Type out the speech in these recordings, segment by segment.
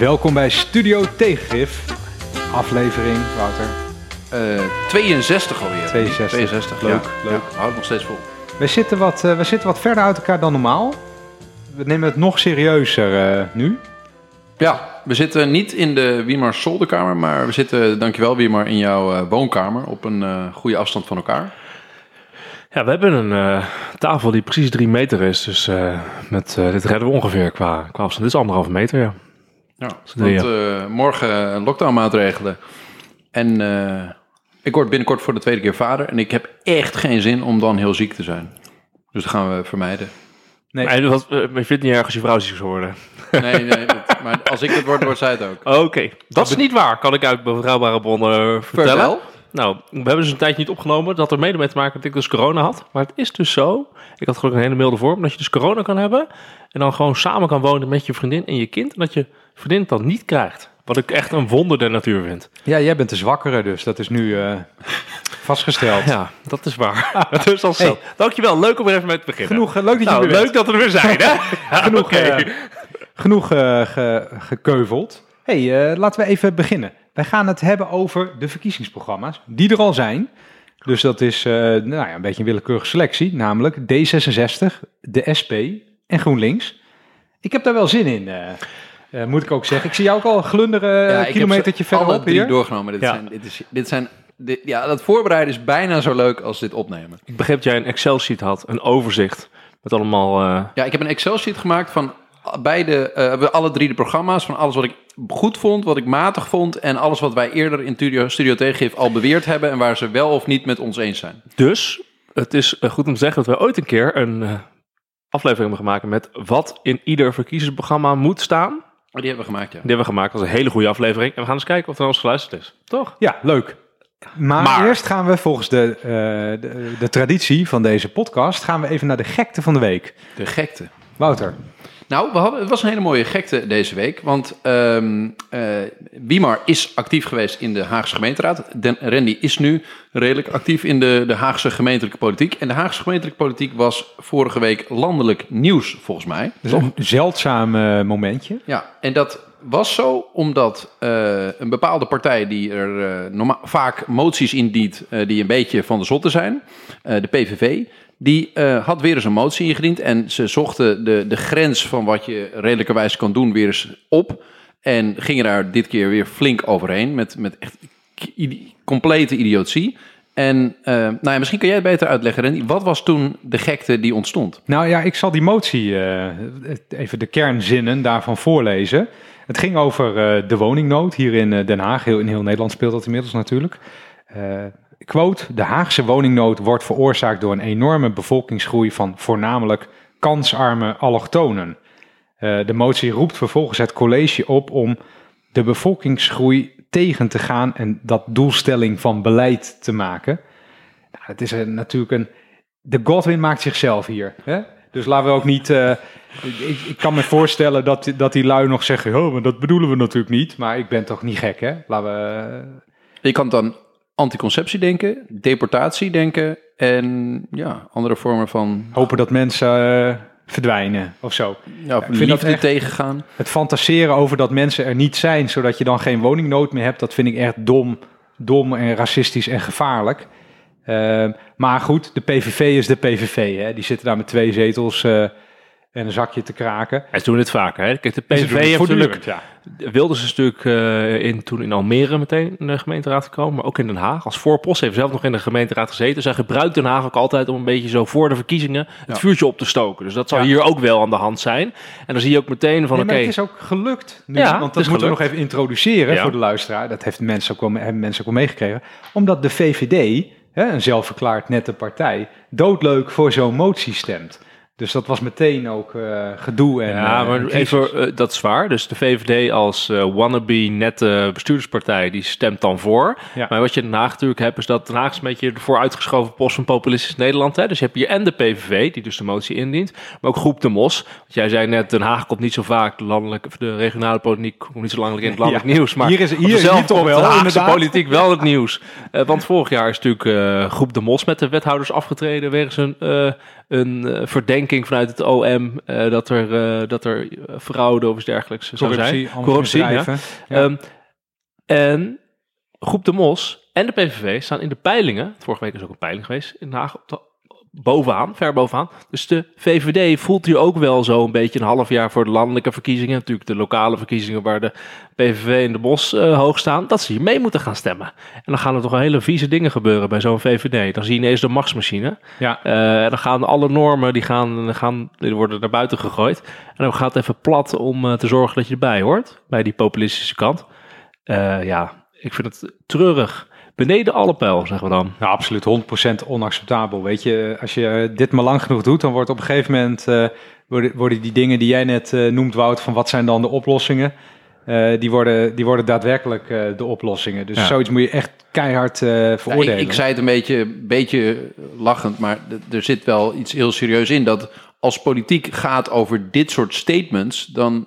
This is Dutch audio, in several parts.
Welkom bij Studio Tegengif. Aflevering, Wouter. Eh 62 alweer. 62. 62, Leuk, ja. leuk. Ja, houdt nog steeds vol. We zitten, wat, eh, we zitten wat verder uit elkaar dan normaal. We nemen het nog serieuzer eh, nu. Ja, we zitten niet in de Wiemar zolderkamer, maar we zitten, dankjewel Wiemar, in jouw eh, woonkamer op een eh, goede afstand van elkaar. Ja, we hebben een eh, tafel die precies drie meter is. Dus eh, met, eh, dit redden we ongeveer qua, qua afstand. Dit is anderhalve meter, ja. Ja, want eh, morgen lockdownmaatregelen. En eh, ik word binnenkort voor de tweede keer vader en ik heb echt geen zin om dan heel ziek te zijn. Dus dat gaan we vermijden. Nee. Maar wat, eh, je vindt het niet erg als je vrouw ziek zou worden? Nee, nee, dat- maar als ik het word, wordt zij het ook. Oké, dat is niet waar. Kan ik uit betrouwbare bronnen eh, vertellen. Vertel. Nou, we hebben dus een tijdje niet opgenomen. Dat er mede mee te maken dat ik dus corona had. Maar het is dus zo. Ik had gelukkig een hele milde vorm. Dat je dus corona kan hebben. En dan gewoon samen kan wonen met je vriendin en je kind. En dat je vriendin dan niet krijgt. Wat ik echt een wonder der natuur vind. Ja, jij bent de zwakkere, dus dat is nu eh, vastgesteld. Ja, dat is waar. dat is al zo. Dankjewel. Leuk om er even mee te beginnen. Genoeg, eh, leuk dat je Nou, er weer leuk dat we er weer zijn, hè? Ja, Genoeg, eh, genoeg ge- gekeuveld. hey, laten we even beginnen. Wij gaan het hebben over de verkiezingsprogramma's die er al zijn. Dus dat is nou ja, een beetje een willekeurige selectie, namelijk D66, de SP en GroenLinks. Ik heb daar wel zin in, eh, eh, moet ik ook zeggen. Ik zie jou ook al glunderen, Ja, een ik heb kilometertje ze alle verderop drie hier. doorgenomen. Dit Ja. zijn, dit is, dit zijn, dit- ja, dat voorbereiden is bijna zo leuk als dit opnemen. Ik begreep dat jij een Excel-sheet had. Een overzicht. Met allemaal... eh, Ja, ik heb een Excel-sheet gemaakt van beide, eh, we- alle drie de programma's. Van alles wat ik goed vond, wat ik matig vond. En alles wat wij eerder in Studio, Studio Tegengif al beweerd hebben. En waar ze wel of niet met ons eens zijn. Dus het is eh, goed om te zeggen dat we ooit een keer een eh, aflevering hebben gemaakt met wat in ieder verkiezingsprogramma moet staan. Oh, die hebben we gemaakt, ja. Die hebben we gemaakt. Dat was een hele goede aflevering. En we gaan eens kijken of er ons geluisterd is. Toch? Ja, leuk. Maar, Maar- eerst gaan we volgens de, eh, de, de traditie van deze podcast, gaan we even naar de gekte van de week. De gekte. Wouter. Nou, we hadden, het was een hele mooie gekte deze week. Want ehm eh, Wiemar is actief geweest in de Haagse gemeenteraad. Den, Randy is nu redelijk actief in de, de Haagse gemeentelijke politiek. En de Haagse gemeentelijke politiek was vorige week landelijk nieuws, volgens mij. Is een zeldzaam eh, momentje. Ja, en dat was zo omdat eh, een bepaalde partij die er eh, norma- vaak moties indient eh, die een beetje van de zotte zijn, eh, de PVV, die eh, had weer eens een motie ingediend en ze zochten de, de grens van wat je redelijkerwijs kan doen weer eens op en gingen daar dit keer weer flink overheen met, met echt complete idiotie. En eh, nou ja, misschien kan jij het beter uitleggen. Wat was toen de gekte die ontstond? Nou ja, ik zal die motie, eh, even de kernzinnen daarvan voorlezen. Het ging over de woningnood hier in Den Haag. Heel, in heel Nederland speelt dat inmiddels natuurlijk. Quote, de Haagse woningnood wordt veroorzaakt door een enorme bevolkingsgroei van voornamelijk kansarme allochtonen. Eh, de motie roept vervolgens het college op om de bevolkingsgroei tegen te gaan en dat doelstelling van beleid te maken. Nou, het is natuurlijk een. De Godwin maakt zichzelf hier. Hè? Dus laten we ook niet. eh, ik, ik kan me voorstellen dat, dat die lui nog zeggen: oh, maar dat bedoelen we natuurlijk niet. Maar ik ben toch niet gek, hè? Laten we. eh, Je kan dan anticonceptie denken, deportatie denken en ja, andere vormen van hopen dat mensen eh, verdwijnen of zo. ja, ik vind dat liefde echt- tegengaan. Het fantaseren over dat mensen er niet zijn, zodat je dan geen woningnood meer hebt, dat vind ik echt dom, dom en racistisch en gevaarlijk. Eh, maar goed, de PVV is de PVV. Hè? Die zitten daar met twee zetels eh, en een zakje te kraken. Hij doen dit vaker. Hè? Kijk, de Ze het heeft natuurlijk... ja. Wilders is natuurlijk eh, in, toen in Almere meteen in de gemeenteraad gekomen. Maar ook in Den Haag. Als voorpost heeft zelf nog in de gemeenteraad gezeten. Zij gebruikt Den Haag ook altijd om een beetje zo voor de verkiezingen het Ja. vuurtje op te stoken. Dus dat zal Ja. hier ook wel aan de hand zijn. En dan zie je ook meteen van Nee, oké... het is ook gelukt nu, Ja, want dat moeten we nog gelukt. even introduceren voor de luisteraar. Dat heeft mensen ook wel, hebben mensen ook wel meegekregen. Omdat de VVD, hè, een zelfverklaard nette partij, doodleuk voor zo'n motie stemt. Dus dat was meteen ook eh, gedoe. En, Ja, eh, maar even, eh, dat is waar. Dus de VVD als wannabe nette bestuurderspartij, die stemt dan voor. Ja. Maar wat je in Den Haag natuurlijk hebt, is dat Den Haag is een beetje de vooruitgeschoven post van populistisch Nederland. Hè? Dus je hebt hier en de PVV, die dus de motie indient, maar ook Groep de Mos. Want jij zei net, Den Haag komt niet zo vaak, de, landelijke, de regionale politiek komt niet zo lang in het landelijk Ja. nieuws. Maar Hier is- hier- toch wel, de Haagse politiek wel het nieuws. Want vorig jaar is natuurlijk Groep de Mos met de wethouders afgetreden wegens een... een eh, verdenking vanuit het OM eh, dat er, eh, dat er fraude of iets dergelijks zou zijn. Corruptie, ja. Ja. Ehm, en Groep de Mos en de PVV staan in de peilingen. Vorige week is ook een peiling geweest in Den Haag. Op de, bovenaan, ver bovenaan. Dus de VVD voelt hier ook wel zo een beetje een half jaar voor de landelijke verkiezingen. Natuurlijk de lokale verkiezingen waar de PVV en de Bos eh, hoog staan. Dat ze hier mee moeten gaan stemmen. En dan gaan er toch hele vieze dingen gebeuren bij zo'n VVD. Dan zie je ineens de machtsmachine. ja. Eh, dan gaan alle normen, die, gaan, gaan, die worden naar buiten gegooid. En dan gaat het even plat om eh, te zorgen dat je erbij hoort. Bij die populistische kant. Ja, ik vind het treurig. Beneden alle pijl, zeggen we dan. Ja, absoluut 100% onacceptabel. Weet je, als je dit maar lang genoeg doet, dan wordt op een gegeven moment eh, worden, worden die dingen die jij net eh, noemt, Wout, van wat zijn dan de oplossingen, eh, die, worden, die worden daadwerkelijk eh, de oplossingen. Dus Ja. zoiets moet je echt keihard eh, Ja, ik, veroordelen. ik zei het een beetje, beetje lachend, maar d- er zit wel iets heel serieus in. Dat als politiek gaat over dit soort statements, dan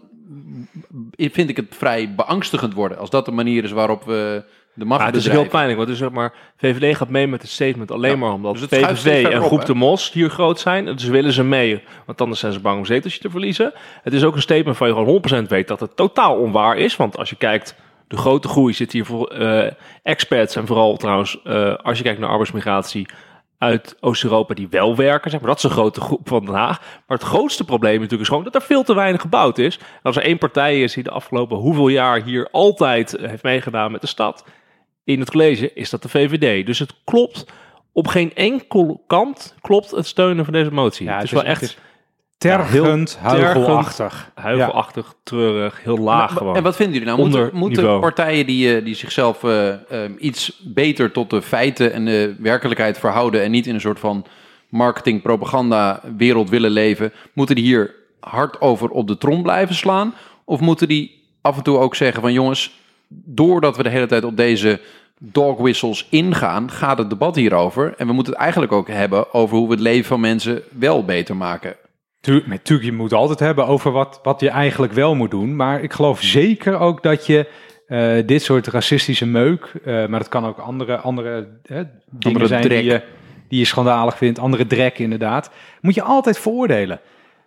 vind ik het vrij beangstigend worden. Als dat de manier is waarop we de macht Ja, het is heel pijnlijk, want dus zeg maar, VVD gaat mee met het statement alleen Ja, maar omdat dus PVV en op, Groep de Mos hier groot zijn. Dus willen ze mee, want anders zijn ze bang om zetels te verliezen. Het is ook een statement van je gewoon 100% weet dat het totaal onwaar is. Want als je kijkt, de grote groei zit hier voor eh, experts en vooral trouwens, eh, als je kijkt naar arbeidsmigratie uit Oost-Europa die wel werken. Zeg maar. Dat is een grote groep van Den Haag. Maar het grootste probleem natuurlijk is gewoon dat er veel te weinig gebouwd is. En als er één partij is die de afgelopen hoeveel jaar hier altijd eh, heeft meegedaan met de stad in het college, is dat de VVD. Dus het klopt op geen enkel kant klopt het steunen van deze motie. Ja, het is het wel echt tergend, heel huigelachtig. huigelachtig, treurig, heel laag Maar- gewoon. En wat vinden jullie nou? Onder Moeten, moeten partijen die, eh, die zichzelf eh, eh, iets beter tot de feiten en de werkelijkheid verhouden en niet in een soort van marketing, propaganda wereld willen leven, moeten die hier hard over op de trom blijven slaan? Of moeten die af en toe ook zeggen van jongens, doordat we de hele tijd op deze dog whistles ingaan, gaat het debat hierover. En we moeten het eigenlijk ook hebben over hoe we het leven van mensen wel beter maken. Tu- Natuurlijk, je moet het altijd hebben over wat, wat je eigenlijk wel moet doen. Maar ik geloof zeker ook dat je eh, dit soort racistische meuk, eh, maar dat kan ook andere, andere eh, dingen zijn drek. die je, die je schandalig vindt, andere drek inderdaad, moet je altijd veroordelen.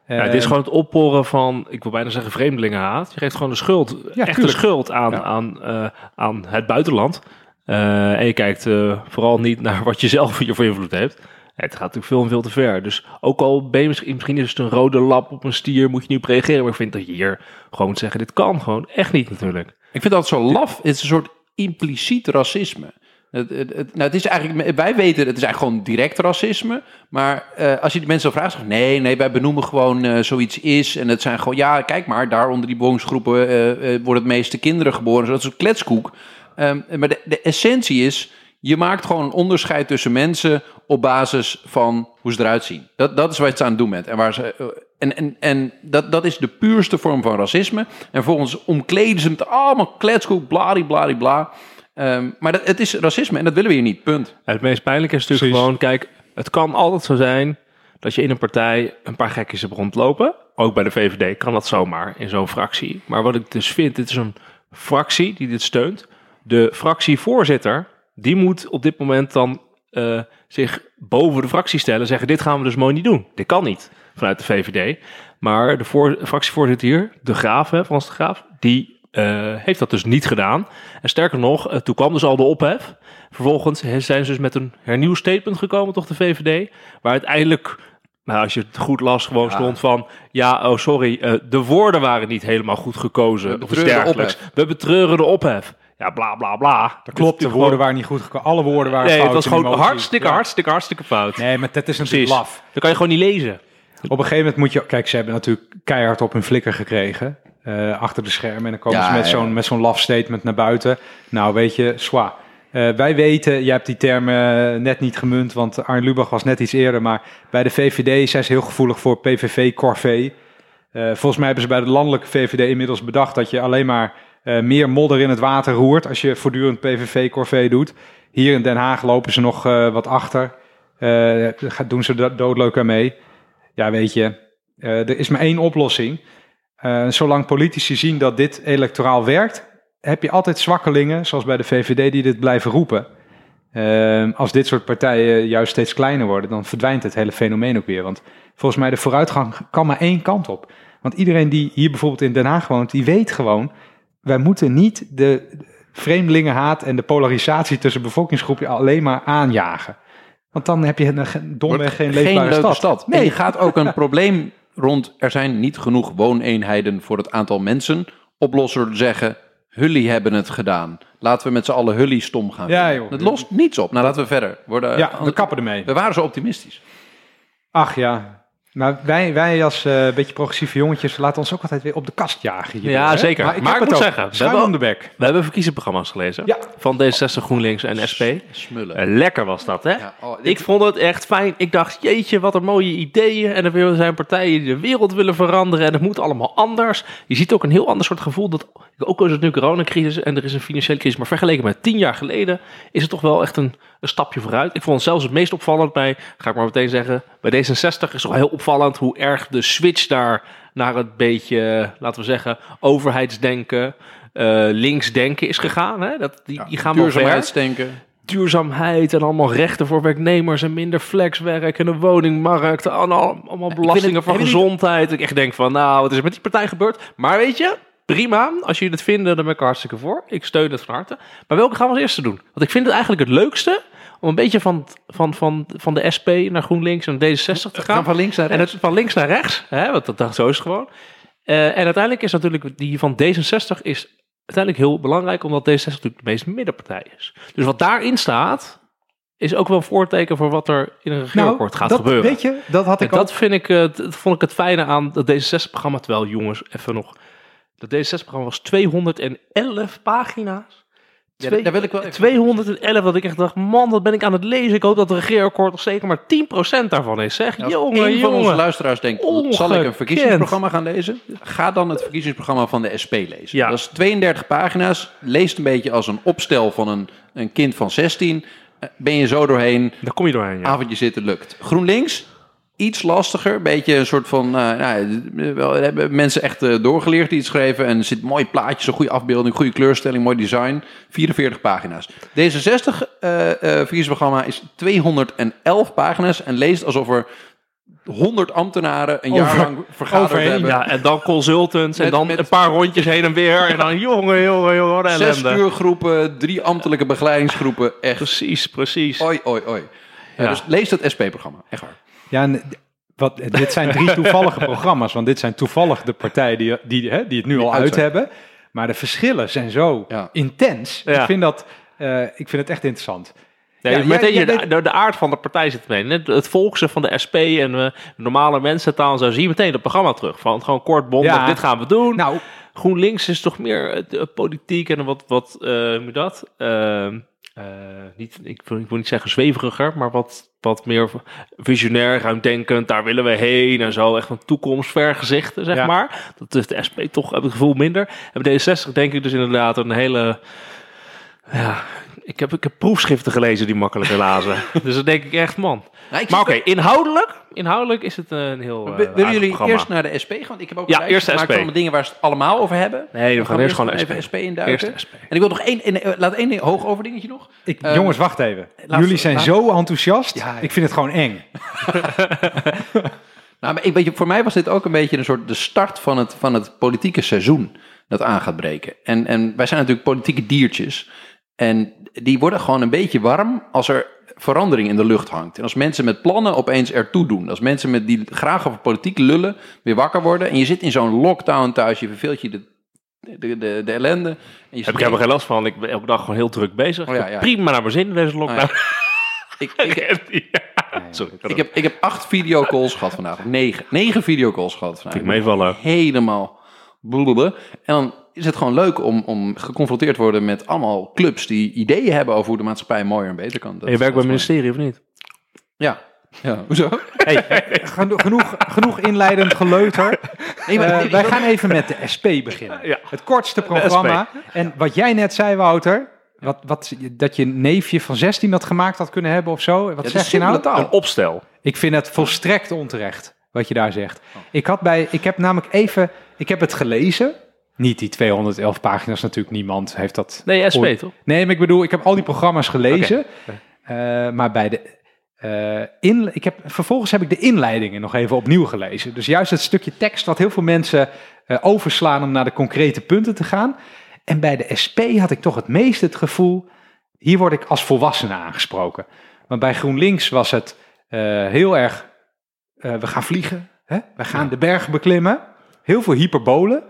Ja, het is gewoon het opporen van, ik wil bijna zeggen vreemdelingenhaat. Je geeft gewoon de schuld, echt de tuurlijk. schuld aan, Ja. aan, eh, aan het buitenland. Eh, en je kijkt eh, vooral niet naar wat je zelf voor invloed heeft. Het gaat natuurlijk veel en veel te ver. Dus ook al ben je misschien, misschien is het een rode lap op een stier, moet je niet op reageren. Maar ik vind dat je hier gewoon moet zeggen, dit kan gewoon echt niet natuurlijk. Ik vind dat zo laf. Het is een soort impliciet racisme. Het, het, het- nou, het is eigenlijk, wij weten, het is eigenlijk gewoon direct racisme. Maar eh, als je die mensen vraagt, zeggen nee, nee, wij benoemen gewoon eh, zoiets is. En het zijn gewoon, ja, kijk maar, daar onder die bewoningsgroepen eh, worden het meeste kinderen geboren. Dat is een kletskoek. Ehm, maar de, essentie is, je maakt gewoon een onderscheid tussen mensen op basis van hoe ze eruit zien. Dat, dat is wat je aan het doen bent. En, waar ze, en, en, en dat, dat is de puurste vorm van racisme. En vervolgens omkleden ze het allemaal kletskoek, bladibladibla. Ehm maar dat, het is racisme en dat willen we hier niet, punt. Het meest pijnlijke is natuurlijk Precies. gewoon, kijk, het kan altijd zo zijn dat je in een partij een paar gekjes hebt rondlopen. Ook bij de VVD kan dat zomaar in zo'n fractie. Maar wat ik dus vind, dit is een fractie die dit steunt. De fractievoorzitter, die moet op dit moment dan eh, zich boven de fractie stellen. Zeggen, dit gaan we dus mooi niet doen. Dit kan niet vanuit de VVD. Maar de voor, fractievoorzitter hier, de Graaf, hè, Frans de Graaf, die eh, heeft dat dus niet gedaan. En sterker nog, eh, toen kwam dus al de ophef. Vervolgens zijn ze dus met een hernieuwd statement gekomen, toch de VVD. Waar uiteindelijk, nou, als je het goed las, gewoon stond van... Ja, oh sorry, eh, de woorden waren niet helemaal goed gekozen. We of iets betreuren de dergelijks. We betreuren de ophef. Ja, bla bla bla. Dat Klopt, de woorden waren niet goed gekomen. Alle woorden waren Nee, fout het was gewoon hartstikke, Ja. hartstikke, hartstikke fout. Nee, maar dat is natuurlijk laf. Dat kan je gewoon niet lezen. Op een gegeven moment moet je... Kijk, ze hebben natuurlijk keihard op hun flikker gekregen. Eh, achter de schermen. En dan komen Ja, ze met zo'n met zo'n laf statement naar buiten. Nou, weet je, swa. Eh, wij weten, jij hebt die term eh, net niet gemunt, want Arne Lubach was net iets eerder. Maar bij de VVD zijn ze heel gevoelig voor PVV-corvée. Volgens mij hebben ze bij de landelijke VVD inmiddels bedacht dat je alleen maar meer modder in het water roert als je voortdurend PVV-corvée doet. Hier in Den Haag lopen ze nog wat achter. Doen ze do- doodleuk aan mee. Ja, weet je, er is maar één oplossing. Eh, zolang politici zien dat dit electoraal werkt, heb je altijd zwakkelingen, zoals bij de VVD, die dit blijven roepen. Ehm, als dit soort partijen juist steeds kleiner worden, dan verdwijnt het hele fenomeen ook weer. Want volgens mij de vooruitgang kan maar één kant op. Want iedereen die hier bijvoorbeeld in Den Haag woont, die weet gewoon, wij moeten niet de vreemdelingenhaat en de polarisatie tussen bevolkingsgroepen alleen maar aanjagen. Want dan heb je een, domweg geen leefbare leuke stad. stad. En je gaat ook een probleem rond, er zijn niet genoeg wooneenheden voor het aantal mensen, te zeggen, jullie hebben het gedaan. Laten we met z'n allen jullie stom gaan Ja, joh. Het lost niets op. Nou, laten we verder. Worden, Ja, we kappen ermee. We waren zo optimistisch. Ach ja. Maar wij, wij als eh beetje progressieve jongetjes laten ons ook altijd weer op de kast jagen. Hier, Ja, hè? zeker. Maar ik het moet ook. zeggen, we hebben om de bek. We hebben verkiezingsprogramma's gelezen. Ja. Van D66, GroenLinks en SP. Smullen. Eh, lekker was dat, hè? Ja, oh, dit- Ik vond het echt fijn. Ik dacht, jeetje, wat een mooie ideeën. En er willen- zijn partijen die de wereld willen veranderen. En het moet allemaal anders. Je ziet ook een heel ander soort gevoel. Dat, ook al is het nu coronacrisis en er is een financiële crisis. Maar vergeleken met tien jaar geleden is het toch wel echt een, een stapje vooruit. Ik vond het zelfs het meest opvallend bij, ga ik maar meteen zeggen, bij D66 is toch heel opvallend hoe erg de switch daar naar het beetje, laten we zeggen, overheidsdenken, eh linksdenken is gegaan. Hè? Dat, die, die gaan Duurzaamheidsdenken. duurzaamheid en allemaal rechten voor werknemers en minder flexwerk en een woningmarkt. En al- allemaal belastingen het- voor gezondheid. Ik echt denk van, nou, wat is er met die partij gebeurd? Maar weet je, prima. Als jullie het vinden, dan ben ik er hartstikke voor. Ik steun het van harte. Maar welke gaan we als eerste doen? Want ik vind het eigenlijk het leukste om een beetje van, van, van, van de SP naar GroenLinks en D66 te gaan. Gaan van links naar En rechts. het van links naar rechts, hè, want dat, dat zo is het gewoon. Eh, en uiteindelijk is natuurlijk die van D66 is uiteindelijk heel belangrijk, omdat D66 natuurlijk de meest middenpartij is. Dus wat daarin staat, is ook wel een voorteken voor wat er in een regeerakkoord gaat Nou, dat, gebeuren. Weet je, dat had En ik ook. dat vind ik, eh, dat vond ik het fijne aan dat D66-programma. Terwijl, jongens, even nog. Dat D66-programma was 211 pagina's. Ja, Twee- daar wil ik wel even- 211, dat ik echt dacht, man, wat ben ik aan het lezen. Ik hoop dat het regeerakkoord nog zeker maar 10% daarvan is. Zeg, Als jongen, één van onze luisteraars denkt, zal ik een verkiezingsprogramma gaan lezen? Ga dan het verkiezingsprogramma van de SP lezen. Ja. Dat is 32 pagina's. Leest een beetje als een opstel van een, een kind van 16. Eh, Ben je zo doorheen, Daar kom je doorheen, ja. avondje zitten, lukt. GroenLinks, iets lastiger. Een beetje een soort van, eh, nou, wel, hebben mensen echt eh, doorgeleerd die het schreven. En er zit mooi plaatjes, een goede afbeelding, goede kleurstelling, mooi design. 44 pagina's. D66 eh eh verkiezingsprogramma is 211 pagina's en leest alsof er 100 ambtenaren een jaar Over- lang vergaderd overheen, hebben. Ja, en dan consultants en dan met- een paar rondjes heen en weer. En dan jongen, jongen, jongen, een Zes ellende. uurgroepen, drie ambtelijke begeleidingsgroepen. Echt, Precies, precies. oi, oi, oi. Ja, dus lees het SP-programma, echt waar. Ja, en wat, dit zijn drie toevallige programma's, want dit zijn toevallig de partijen die, die, hè, die het nu al uit hebben. Maar de verschillen zijn zo Ja. intens. Ja. Ik, vind dat, eh, ik vind het echt interessant. Nee, Ja, meteen jij- je- jij de, aard van de partij zit mee. Net het volkse van de SP en eh, normale mensentaal. Zo zie je meteen het programma terug. Van gewoon kort bondig, Ja. dit gaan we doen. Nou, GroenLinks is toch meer eh, de politiek en wat, wat hoe dat? Eh, niet, ik, wil, ik wil niet zeggen zweveriger, maar wat, wat meer visionair, ruimdenkend. Daar willen we heen en zo. Echt van toekomstvergezichten, zeg Ja. maar. Dat is de SP toch, heb ik het gevoel, minder. En bij D66 denk ik dus inderdaad een hele... Ja, ik heb, ik heb proefschriften gelezen die makkelijker lazen. dus dan denk ik echt, man. Nou, ik Maar oké, inhoudelijk, inhoudelijk is het een heel uh, Willen jullie eerst naar de SP gaan? Want ik heb ook Ja, eerst de gemaakt SP. van de dingen waar ze het allemaal over hebben. Nee, we gaan eerst gewoon even SP. SP induiken. Eerst SP. En ik wil nog één, eh, laat één ding- hoog over dingetje nog. ik, Ehm, jongens, wacht even. laat- Jullie zijn laat- zo enthousiast. Ja, ja. Ik vind het gewoon eng. Nou, maar ik weet je, voor mij was dit ook een beetje een soort de start van het, van het politieke seizoen dat aan gaat breken. En, en wij zijn natuurlijk politieke diertjes. En die worden gewoon een beetje warm als er verandering in de lucht hangt. En als mensen met plannen opeens ertoe doen. Als mensen met die graag over politiek lullen weer wakker worden. En je zit in zo'n lockdown thuis, je verveelt je de, de, de, de ellende. En je Heb ik helemaal geen last van. Ik ben elke dag gewoon heel druk bezig. Oh ja. Prima naar mijn zin in deze lockdown. ik, ik, Sorry, ik, heb, ik heb acht videocalls gehad vandaag. Negen. Negen videocalls gehad vandaag. Ik meevallen. helemaal blablabla. En dan is het gewoon leuk om, om geconfronteerd te worden met allemaal clubs die ideeën hebben over hoe de maatschappij mooier en beter kan. Dat En je werkt bij het ministerie of niet? Ja. Ja, hoezo? Hey, geno- genoeg, genoeg inleidend geleuter. Nee, maar- Eh, wij ik- gaan even met de SP beginnen. Ja. Het kortste programma. En wat jij net zei, Wouter, wat, wat, dat je neefje van 16 dat gemaakt had kunnen hebben of zo. Wat het zeg is je nou? taal. Een opstel. Ik vind het volstrekt onterecht wat je daar zegt. Ik, had bij, ik heb namelijk even, ik heb het gelezen Niet die 211 pagina's natuurlijk, niemand heeft dat... Nee, SP ooit- toch? Nee, maar ik bedoel, ik heb al die programma's gelezen. Eh, maar bij de... eh, in, ik heb, vervolgens heb ik de inleidingen nog even opnieuw gelezen. Dus juist het stukje tekst wat heel veel mensen eh, overslaan om naar de concrete punten te gaan. En bij de SP had ik toch het meest het gevoel, hier word ik als volwassene aangesproken. Want bij GroenLinks was het heel erg, we gaan vliegen, hè? we gaan de bergen beklimmen. Heel veel hyperbolen,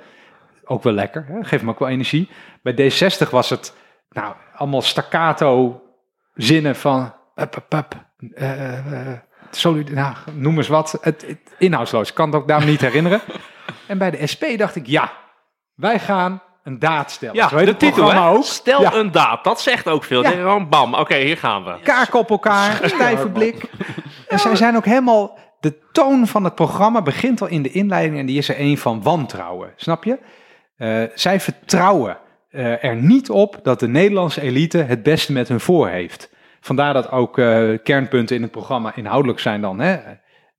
ook wel lekker, hè? geeft me ook wel energie. Bij D60 was het nou, allemaal staccato zinnen van, up, up, up, solid, nou, noem eens wat. Het, het, inhoudsloos, ik kan het ook daar niet herinneren. En bij de SP dacht ik, ja, wij gaan een daad stellen. Ja, Zo de titel, hè? ook. Stel Ja. een daad. Dat zegt ook veel. Ja. Gewoon, bam, oké, hier gaan we. kaken op elkaar, een stijve blik. En zij zijn ook helemaal... De toon van het programma begint al in de inleiding en die is er een van wantrouwen. Snap je? Eh, zij vertrouwen eh, er niet op dat de Nederlandse elite het beste met hun voor heeft. Vandaar dat ook eh, kernpunten in het programma inhoudelijk zijn dan hè,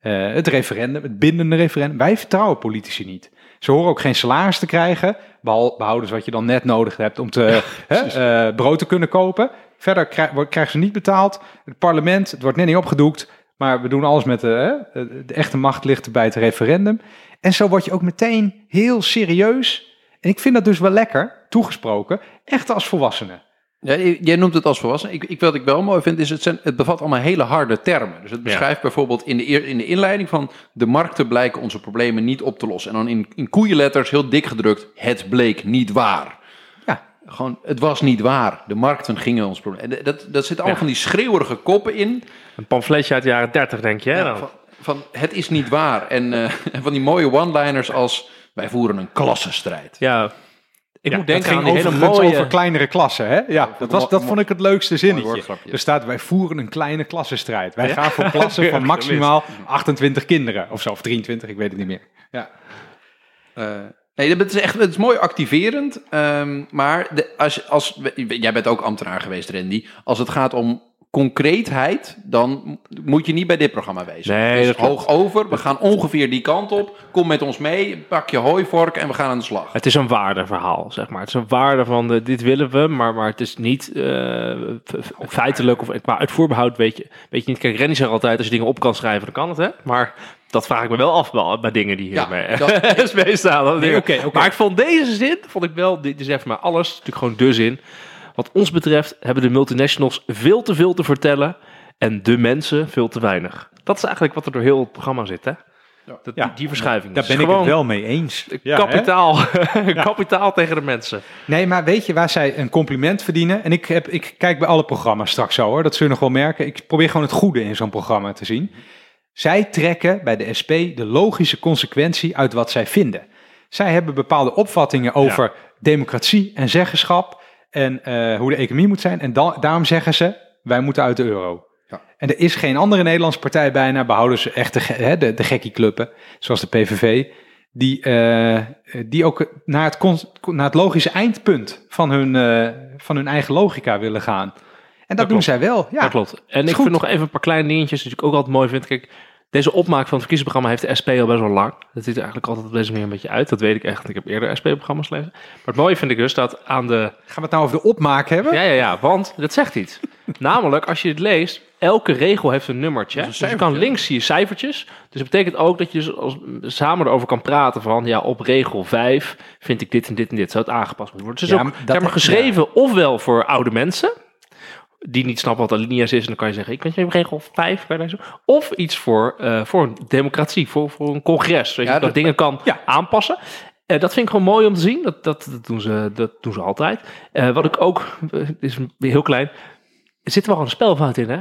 het referendum, het bindende referendum. Wij vertrouwen politici niet. Ze horen ook geen salaris te krijgen, behal- behouden ze wat je dan net nodig hebt om te, hè, eh, brood te kunnen kopen. Verder wordt- krijgen ze niet betaald. Het parlement, het wordt net niet opgedoekt, maar we doen alles met de, hè, de echte macht ligt bij het referendum. En zo word je ook meteen heel serieus. En ik vind dat dus wel lekker, toegesproken, echt als volwassene. Ja, jij noemt het als volwassen. Ik, ik, wat ik wel mooi vind, is het, zijn, het bevat allemaal hele harde termen. Dus het beschrijft bijvoorbeeld in de, in de inleiding van... de markten blijken onze problemen niet op te lossen. En dan in, in koeienletters heel dik gedrukt... het bleek niet waar. Ja. Gewoon, het was niet waar. De markten gingen ons probleem. Dat, dat zit allemaal Ja. van die schreeuwerige koppen in. Een pamfletje uit de jaren 30, denk je. Hè, Ja, dan? van, van het is niet waar. En eh, en van die mooie one-liners als... wij voeren een klassenstrijd. ja. Ik Ja, moet denken aan die hele mooie... over kleinere klassen. Hè? Ja, dat, was, dat vond ik het leukste zinnetje. Er staat, wij voeren een kleine klassenstrijd. Wij Ja? gaan voor klassen van maximaal 28 kinderen. Of zo, of 23, ik weet het niet meer. Ja. Eh, nee, dat is echt het is mooi activerend. ehm, maar de, als, als, jij bent ook ambtenaar geweest, Randy. Als het gaat om concreetheid, dan moet je niet bij dit programma wezen. Nee, Dus dat klopt. hoog over, we gaan ongeveer die kant op. Kom met ons mee, pak je hooivork en we gaan aan de slag. Het is een waardeverhaal, zeg maar. Het is een waarde van de, dit willen we, maar, maar het is niet eh, feitelijk of qua uitvoerbehoud weet je, weet je niet. Kijk, Rennie zegt altijd, als je dingen op kan schrijven, dan kan het, hè. Maar dat vraag ik me wel af bij dingen die Ja, hierbij dat- SP staan. Nee, dingen. oké, oké. Maar ik vond deze zin, vond ik wel, dit is even maar alles, natuurlijk gewoon de zin. Wat ons betreft hebben de multinationals veel te veel te vertellen en de mensen veel te weinig. Dat is eigenlijk wat er door heel het programma zit, hè. Dat, Ja. die, die verschuiving. Daar ben ik het wel mee eens. Ja, hè? kapitaal, kapitaal tegen de mensen. Nee, maar weet je waar zij een compliment verdienen? En ik, heb, ik kijk bij alle programma's straks zo hoor, dat zul je nog wel merken. Ik probeer gewoon het goede in zo'n programma te zien. Zij trekken bij de SP de logische consequentie uit wat zij vinden. Zij hebben bepaalde opvattingen over democratie en zeggenschap en eh, hoe de economie moet zijn. En da- daarom zeggen ze, wij moeten uit de euro. Ja. En er is geen andere Nederlandse partij bijna, behouden ze echt de, hè, de, de gekkie clubben, zoals de PVV, die, eh, die ook naar het, naar het logische eindpunt van hun, eh, van hun eigen logica willen gaan. En dat, doen klopt. zij wel. Ja, Dat klopt. En ik goed. vind nog even een paar kleine dingetjes die ik ook altijd mooi vind. Kijk, deze opmaak van het verkiezingsprogramma heeft de SP al best wel lang. Dat ziet er eigenlijk altijd op deze manier een beetje uit. Dat weet ik echt. want Ik heb eerder SP-programma's gelezen. Maar het mooie vind ik dus dat aan de... Gaan we het nou over de opmaak hebben? Ja, ja, ja. Want dat zegt iets. Namelijk, als je het leest, elke regel heeft een nummertje. Een dus je kan links zie je cijfertjes. Dus dat betekent ook dat je dus als, samen erover kan praten van... ja, op regel 5 vind ik dit en dit en dit. Zou het aangepast moeten worden. Dus het Ja, ook dat- zeg maar, geschreven ofwel voor oude mensen... die niet snappen wat alinea's is... en dan kan je zeggen, ik weet regel 5. Kan je daar zo- Of iets voor, eh, voor een democratie, voor, voor een congres. Weet je, dat, dat- dingen kan Ja. aanpassen. Eh, dat vind ik gewoon mooi om te zien. Dat, dat, dat, doen, ze, dat doen ze altijd. Eh, wat ik ook, is weer heel klein. Er zit wel een spelfout in, hè?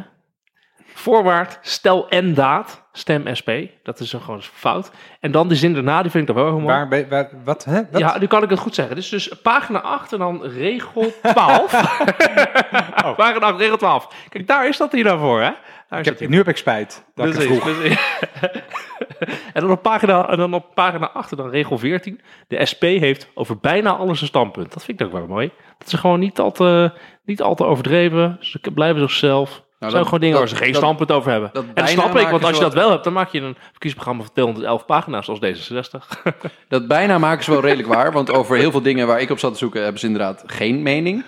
Voorwaard, stel en daad, stem SP. Dat is een gewoon fout. En dan de zin daarna, die vind ik dan wel heel mooi. Waar, wat, hè? Wat? Ja, nu kan ik het goed zeggen. Dus, dus pagina 8 en dan regel 12. Pagina 8, regel 12. Kijk, daar is dat hier dan voor, hè? Daar is ik dat heb, nu heb ik spijt. Dat ik vroeg. precies. en, dan op pagina, en dan op pagina 8 en dan regel 14. De SP heeft over bijna alles een standpunt. Dat vind ik ook wel mooi. Dat ze gewoon niet al te, niet al te overdreven. Ze blijven zichzelf. Nou, zijn gewoon dingen waar ze geen dat- standpunt over hebben. dat en dat snap ik, want als je dat wel- hebt, dan maak je een verkiezingsprogramma van 211 pagina's zoals D66. Dat bijna maken ze wel redelijk waar, want over heel veel dingen waar ik op zat te zoeken hebben ze inderdaad geen mening.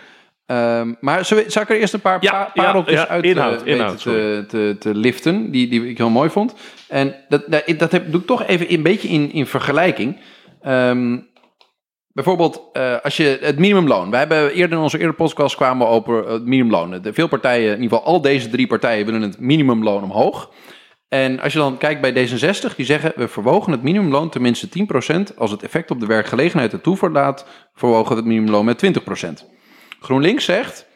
Ehm, maar zal ik er eerst een paar Ja, pa- ja, pareltjes ja, uit inhoud, eh, inhoud, te, te, te liften, die, die ik heel mooi vond. En dat, dat, dat heb, doe ik toch even een beetje in, in vergelijking. Ehm, bijvoorbeeld, eh, als je het minimumloon. Wij hebben eerder in onze eerdere podcast kwamen we over het minimumloon. De, veel partijen, in ieder geval al deze drie partijen, willen het minimumloon omhoog. En als je dan kijkt bij D66, die zeggen we verwogen het minimumloon tenminste 10%. Als het effect op de werkgelegenheid ertoe verlaat, verwogen we het minimumloon met 20%. GroenLinks zegt,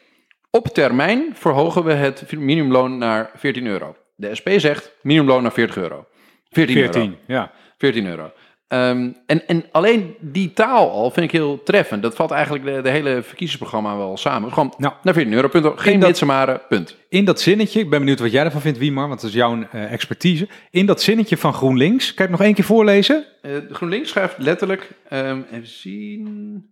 op termijn verhogen we het minimumloon naar 14 euro. De SP zegt, minimumloon naar 40 euro. 14, euro. 14, ja. 14 euro. Ehm, en, en alleen die taal al vind ik heel treffend. Dat valt eigenlijk de, de hele verkiezingsprogramma wel samen. Gewoon Nou, naar 14 euro, punt. Geen maren, punt. In dat zinnetje, ik ben benieuwd wat jij ervan vindt, Wiemar, want dat is jouw eh, expertise. In dat zinnetje van GroenLinks, kan je het nog één keer voorlezen? Eh, GroenLinks schrijft letterlijk, ehm, even zien...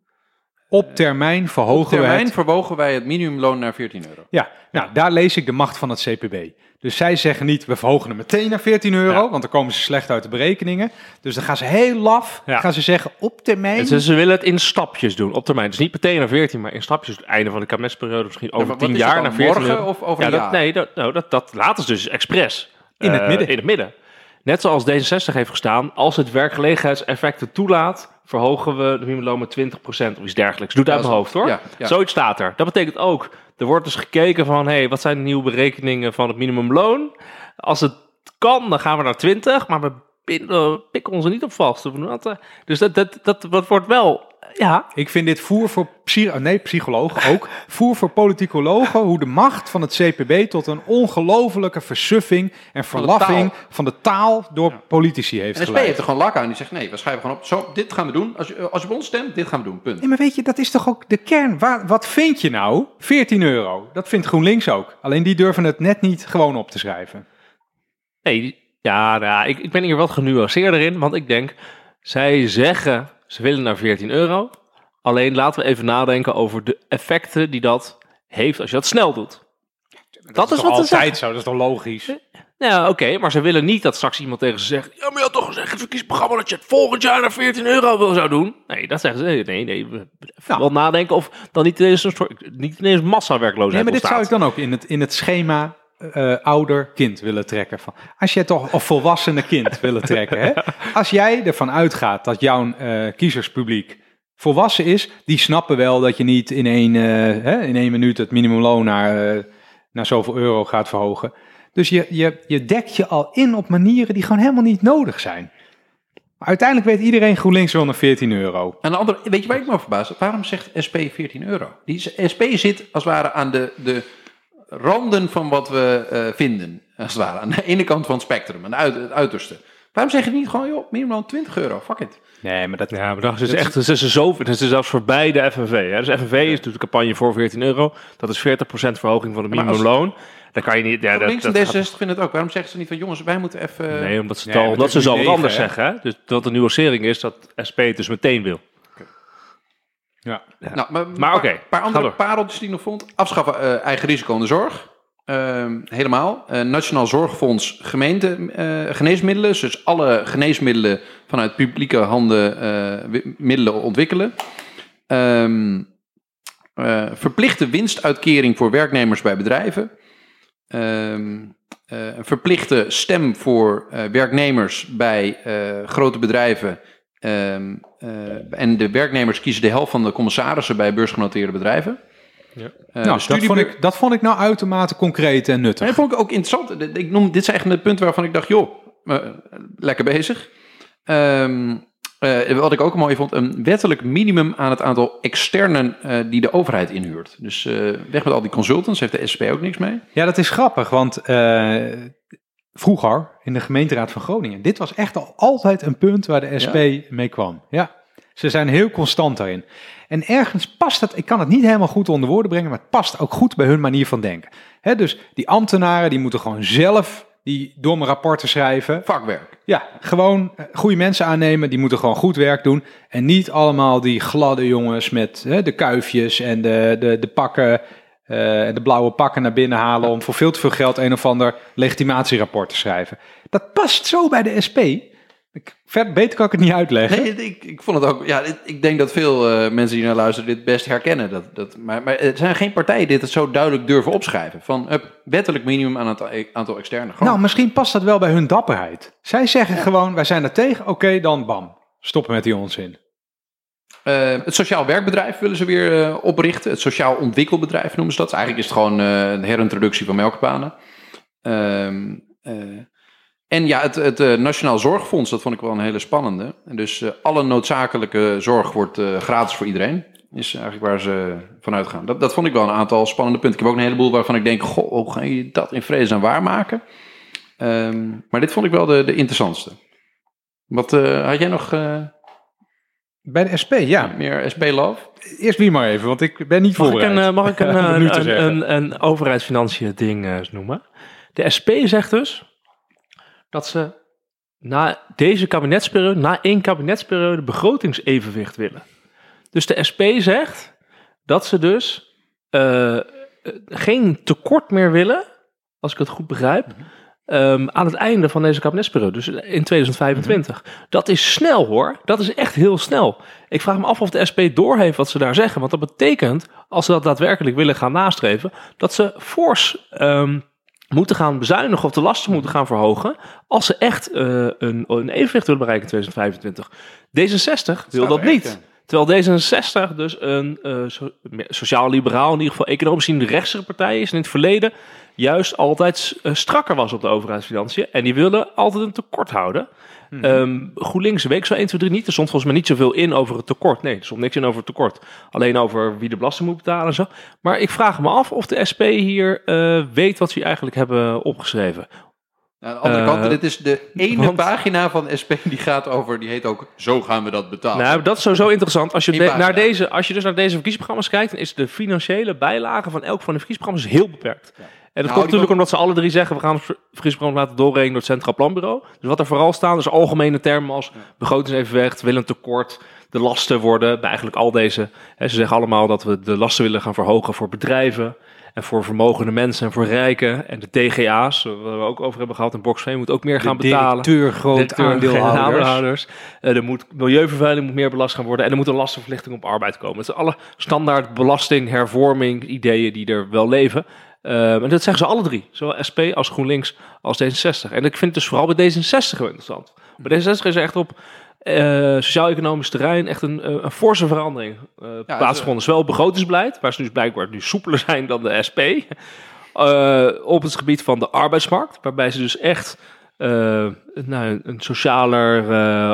Op termijn verhogen Op termijn het. verwogen wij het minimumloon naar 14 euro. Ja, nou, daar lees ik de macht van het CPB. Dus zij zeggen niet, we verhogen hem meteen naar 14 euro, Ja. want dan komen ze slecht uit de berekeningen. Dus dan gaan ze heel laf, Ja. gaan ze zeggen, op termijn... Ze, ze willen het in stapjes doen, op termijn. Dus niet meteen naar 14, maar in stapjes. Het einde van de kabinetsperiode, misschien over maar 10 wat is jaar naar dan, 14 morgen euro. of over ja, een dat, jaar? Nee, dat, nou, dat, dat laten ze dus expres. In het Eh, midden. In het midden. Net zoals D66 heeft gestaan, als het werkgelegenheidseffecten toelaat, verhogen we de minimumloon met 20% of iets dergelijks. Doe het uit mijn hoofd hoor. ja, ja. Zoiets staat er. Dat betekent ook, er wordt dus gekeken van, hé, hey, wat zijn de nieuwe berekeningen van het minimumloon? Als het kan, dan gaan we naar 20, maar we pikken ons er niet op vast. Dus dat, dat, dat, dat wordt wel, ja, Ik vind dit voer voor psy nee, psychologen ook. voer voor politicologen. Hoe de macht van het CPB tot een ongelofelijke versuffing en verlaffing van de taal door politici heeft En de SP geleid. heeft er gewoon lak aan. Die zegt, nee, we schrijven gewoon op, zo, dit gaan we doen. Als je, als je op ons stemt, dit gaan we doen, punt. Nee, maar weet je, dat is toch ook de kern. Waar, wat vind je nou? 14 euro. Dat vindt GroenLinks ook. Alleen die durven het net niet gewoon op te schrijven. Nee, ja, nou ja, ik, ik ben hier wat genuanceerder in, want ik denk, zij zeggen ze willen naar 14 euro. Alleen laten we even nadenken over de effecten die dat heeft als je dat snel doet. Dat, is, toch wat ze zeggen. altijd zo, dat is toch logisch? Ja, oké, maar ze willen niet dat straks iemand tegen ze zegt: Ja, maar je had toch gezegd in het verkiezingsprogramma dat je het volgend jaar naar 14 euro wil zou doen? Nee, dat zeggen ze. Nee, nee, nee. we- Even Nou. wel nadenken of dan niet ineens een soort, niet ineens massawerkloosheid Nee, maar dit zou ik dan ook in het, in het schema eh, ouder-kind willen trekken. Van, als jij toch, of volwassene kind willen trekken. Hè? Als jij ervan uitgaat dat jouw eh, kiezerspubliek volwassen is, die snappen wel dat je niet in één, eh, hè, in één minuut het minimumloon naar, naar zoveel euro gaat verhogen. Dus je, je, je dekt je al in op manieren die gewoon helemaal niet nodig zijn. Maar uiteindelijk weet iedereen GroenLinks naar 14 euro. Aan de andere, weet je waar ik me verbaas? Waarom zegt SP 14 euro? Die is- SP zit als het ware aan de, de randen van wat we eh, vinden. Als het ware. Aan de ene kant van het spectrum, aan de uit, het uiterste. Waarom zeg je niet gewoon, joh, minimum 20 euro, fuck it. Nee, maar dat, Ja, maar dat is echt, dat is zo, dat is zelfs voorbij de FNV. Hè? Dus FNV is natuurlijk een campagne voor 14 euro. Dat is 40% verhoging van het als- minimumloon. Dan kan je niet. Ja, dat, Links en dat D66 vinden het ook. Waarom zeggen ze niet van, jongens, wij moeten even... Nee, omdat ze, al, omdat ze zo wat anders hè? zeggen. Hè? Dus dat de nuancering is dat SP het dus meteen wil. Ja. Nou, maar, Maar oké, Een paar andere pareltjes die ik nog vond. Afschaffen eh, eigen risico in de zorg. Ehm, helemaal. Eh, Nationaal Zorgfonds gemeente eh, geneesmiddelen. Dus alle geneesmiddelen vanuit publieke handen middelen ontwikkelen. Ehm, eh, verplichte winstuitkering voor werknemers bij bedrijven. Ehm, eh, verplichte stem voor werknemers bij grote bedrijven. Ehm, eh, en de werknemers kiezen de helft van de commissarissen bij beursgenoteerde bedrijven. Ja. Eh, nou, de dat, vond ik, dat vond ik nou uitermate concreet en nuttig. en dat vond ik ook interessant. Ik noem, dit zijn echt de punten waarvan ik dacht, joh, eh, lekker bezig. Ehm, eh, wat ik ook mooi vond, een wettelijk minimum aan het aantal externen eh, die de overheid inhuurt. Dus eh, weg met al die consultants, heeft de SP ook niks mee. Ja, dat is grappig, want eh, vroeger in de gemeenteraad van Groningen, dit was echt al altijd een punt waar de SP mee kwam. Ja, ze zijn heel constant daarin. En ergens past het, ik kan het niet helemaal goed onder woorden brengen, maar het past ook goed bij hun manier van denken. Dus die ambtenaren, die moeten gewoon zelf die domme rapporten schrijven. Vakwerk. Ja, gewoon eh, goede mensen aannemen, die moeten gewoon goed werk doen. En niet allemaal die gladde jongens met de kuifjes en de, de, de pakken en de blauwe pakken naar binnen halen om voor veel te veel geld een of ander legitimatierapport te schrijven. Dat past zo bij de SP. Ik, beter kan ik het niet uitleggen. Nee, ik, ik vond het ook. Ja, dit- ik denk dat veel eh, mensen die naar luisteren dit best herkennen. Dat, dat, maar, maar er zijn geen partijen die het zo duidelijk durven opschrijven. Van hup, wettelijk minimum aan het aantal externe. Gewoon. Nou, misschien past dat wel bij hun dapperheid. Zij zeggen gewoon, wij zijn er tegen, oké, dan bam. Stoppen met die onzin. Eh, het sociaal werkbedrijf willen ze weer eh, oprichten. Het sociaal ontwikkelbedrijf noemen ze dat. Eigenlijk is het gewoon eh, een herintroductie van melkbanen. Ehm, eh, en ja, het, het Nationaal Zorgfonds, dat vond ik wel een hele spannende. En dus alle noodzakelijke zorg wordt gratis voor iedereen. Is eigenlijk waar ze vanuit gaan. Dat, dat vond ik wel een aantal spannende punten. Ik heb ook een heleboel waarvan ik denk, goh, hoe ga je dat in vredesnaam waarmaken? Ehm maar dit vond ik wel de, de interessantste. Wat had jij nog Bij de SP, ja. meer SP-love? Eerst wie maar even, want ik ben niet Mag ik een, eh, mag ik een, eh, een, een, een overheidsfinanciën ding eh, noemen? De SP zegt dus dat ze na deze kabinetsperiode, na één kabinetsperiode, begrotingsevenwicht willen. Dus de SP zegt dat ze dus geen tekort meer willen, als ik het goed begrijp, ehm, aan het einde van deze kabinetsperiode, dus in 2025. Dat is snel hoor, dat is echt heel snel. Ik vraag me af of de SP doorheeft wat ze daar zeggen, want dat betekent, als ze dat daadwerkelijk willen gaan nastreven, dat ze fors ehm, moeten gaan bezuinigen of de lasten moeten gaan verhogen, als ze echt eh, een, een evenwicht willen bereiken in 2025. D66 wil dat niet. Terwijl D66 dus een eh, so- sociaal-liberaal, in ieder geval economisch gezien de rechtse partij is. In het verleden juist altijd eh, strakker was op de overheidsfinanciën. En die willen altijd een tekort houden. Ehm, GroenLinks week zo 1, 2, 3 niet. Er stond volgens mij niet zoveel in over het tekort. Nee, er stond niks in over het tekort. Alleen over wie de belasting moet betalen en zo. Maar ik vraag me af of de SP hier eh, weet wat ze eigenlijk hebben opgeschreven. Aan de andere Eh, kant, dit is de ene want- pagina van SP die gaat over, die heet ook Zo gaan we dat betalen. Nou, dat is sowieso interessant. Als je, de- naar deze, als je dus naar deze verkiezingsprogramma's kijkt, dan is de financiële bijlage van elk van de verkiezingsprogramma's heel beperkt. En dat Nou, komt natuurlijk ook- omdat ze alle drie zeggen, we gaan verkiezingsprogramma laten doorrekenen door het Centraal Planbureau. Dus wat er vooral staan, is algemene termen als begrotingsevenwicht, willen tekort, de lasten worden, bij eigenlijk al deze. Hè, ze zeggen allemaal dat we de lasten willen gaan verhogen voor bedrijven. En voor vermogende mensen en voor rijken. En de TGA's, waar we ook over hebben gehad. En Boxveen moet ook meer gaan betalen. directeur, groot Directeur, aandeelhouders. Eh, er moet milieuvervuiling moet meer belast gaan worden. En er moet een lastenverlichting op arbeid komen. Het zijn alle standaard belasting, hervorming, ideeën die er wel leven. Eh, en dat zeggen ze alle drie. Zowel SP als GroenLinks als D66. En ik vind het dus vooral bij D66 heel interessant. Bij D66 is er echt op eh, sociaal-economisch terrein echt een, eh, een forse verandering eh plaatsgevonden. Zowel op begrotingsbeleid, waar ze dus blijkbaar nu soepeler zijn dan de SP. op het gebied van de arbeidsmarkt, waarbij ze dus echt nou, een socialer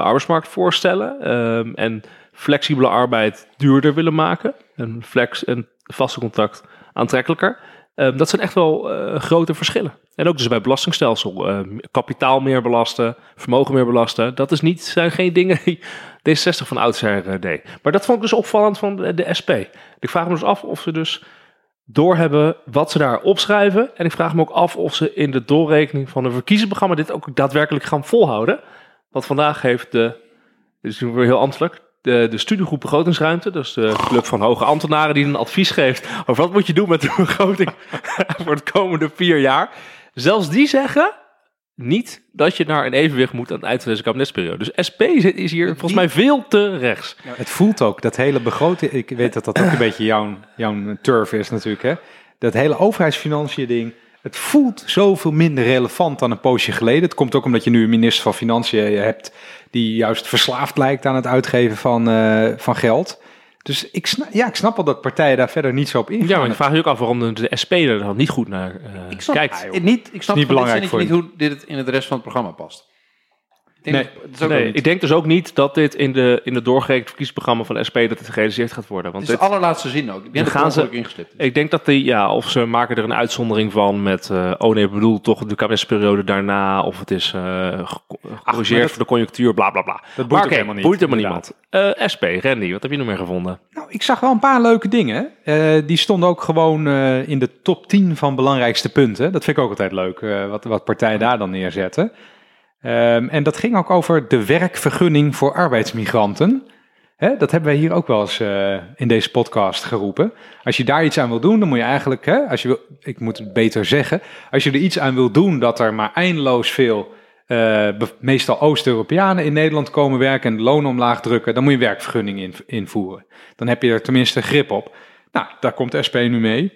arbeidsmarkt voorstellen. ehm, en flexibele arbeid duurder willen maken. En flex en vaste contract aantrekkelijker. Ehm, dat zijn echt wel eh, grote verschillen. En ook dus bij belastingstelsel. eh, kapitaal meer belasten, vermogen meer belasten. Dat is niet, zijn geen dingen die D66 van oudsher eh, deed. Maar dat vond ik dus opvallend van de, SP. Ik vraag me dus af of ze dus doorhebben wat ze daar opschrijven. En ik vraag me ook af of ze in de doorrekening van een verkiezingsprogramma dit ook daadwerkelijk gaan volhouden. Want vandaag heeft de, dit is weer heel ambtelijk, de, de studiegroep begrotingsruimte, dus de club van hoge ambtenaren die een advies geeft over wat moet je doen met de begroting voor het komende vier jaar. Zelfs die zeggen niet dat je naar een evenwicht moet aan het eind van deze kabinetsperiode. Dus SP is hier volgens mij veel te rechts. Het voelt ook, dat hele begroting, ik weet dat dat ook een beetje jouw, jouw turf is natuurlijk, hè. Dat hele overheidsfinanciën ding, het voelt zoveel minder relevant dan een poosje geleden. Het komt ook omdat je nu een minister van Financiën hebt die juist verslaafd lijkt aan het uitgeven van, eh, van geld. Dus ik snap, ja, ik snap wel dat partijen daar verder niet zo op ingaan. Ja, maar ik vraag je ook af waarom de, de SP er dan niet goed naar eh, ik snap, kijkt. het niet, ik snap niet van belangrijk dit voor zinnetje niet hoe dit in het rest van het programma past. Ik denk Nee. dat- het ik denk dus ook niet dat dit in de, in de doorgerekend verkiezingsprogramma van de SP dat het gerealiseerd gaat worden. Want het is dit, de allerlaatste zin ook. Ik denk dat gaan het ze- ingeslipt ik denk dat die, ja, of ze maken er een uitzondering van met, eh, oh nee, ik bedoel toch de kabinetsperiode daarna, of het is eh, ge- gecorrigeerd voor de conjunctuur, bla bla bla. Dat boeit maar helemaal niet, boeit helemaal niemand. Eh, SP, Randy, wat heb je nog meer gevonden? Nou, ik zag wel een paar leuke dingen. Eh, die stonden ook gewoon eh, in de top 10 van belangrijkste punten. Dat vind ik ook altijd leuk, eh, wat, wat partijen daar dan neerzetten. Ehm, en dat ging ook over de werkvergunning voor arbeidsmigranten. Dat hebben wij hier ook wel eens eh, in deze podcast geroepen. Als je daar iets aan wil doen, dan moet je eigenlijk, als je wil, ik moet het beter zeggen, als je er iets aan wil doen dat er maar eindeloos veel, eh, meestal Oost-Europeanen in Nederland komen werken en lonen omlaag drukken, dan moet je werkvergunning in, invoeren. Dan heb je er tenminste grip op. Nou, daar komt SP nu mee.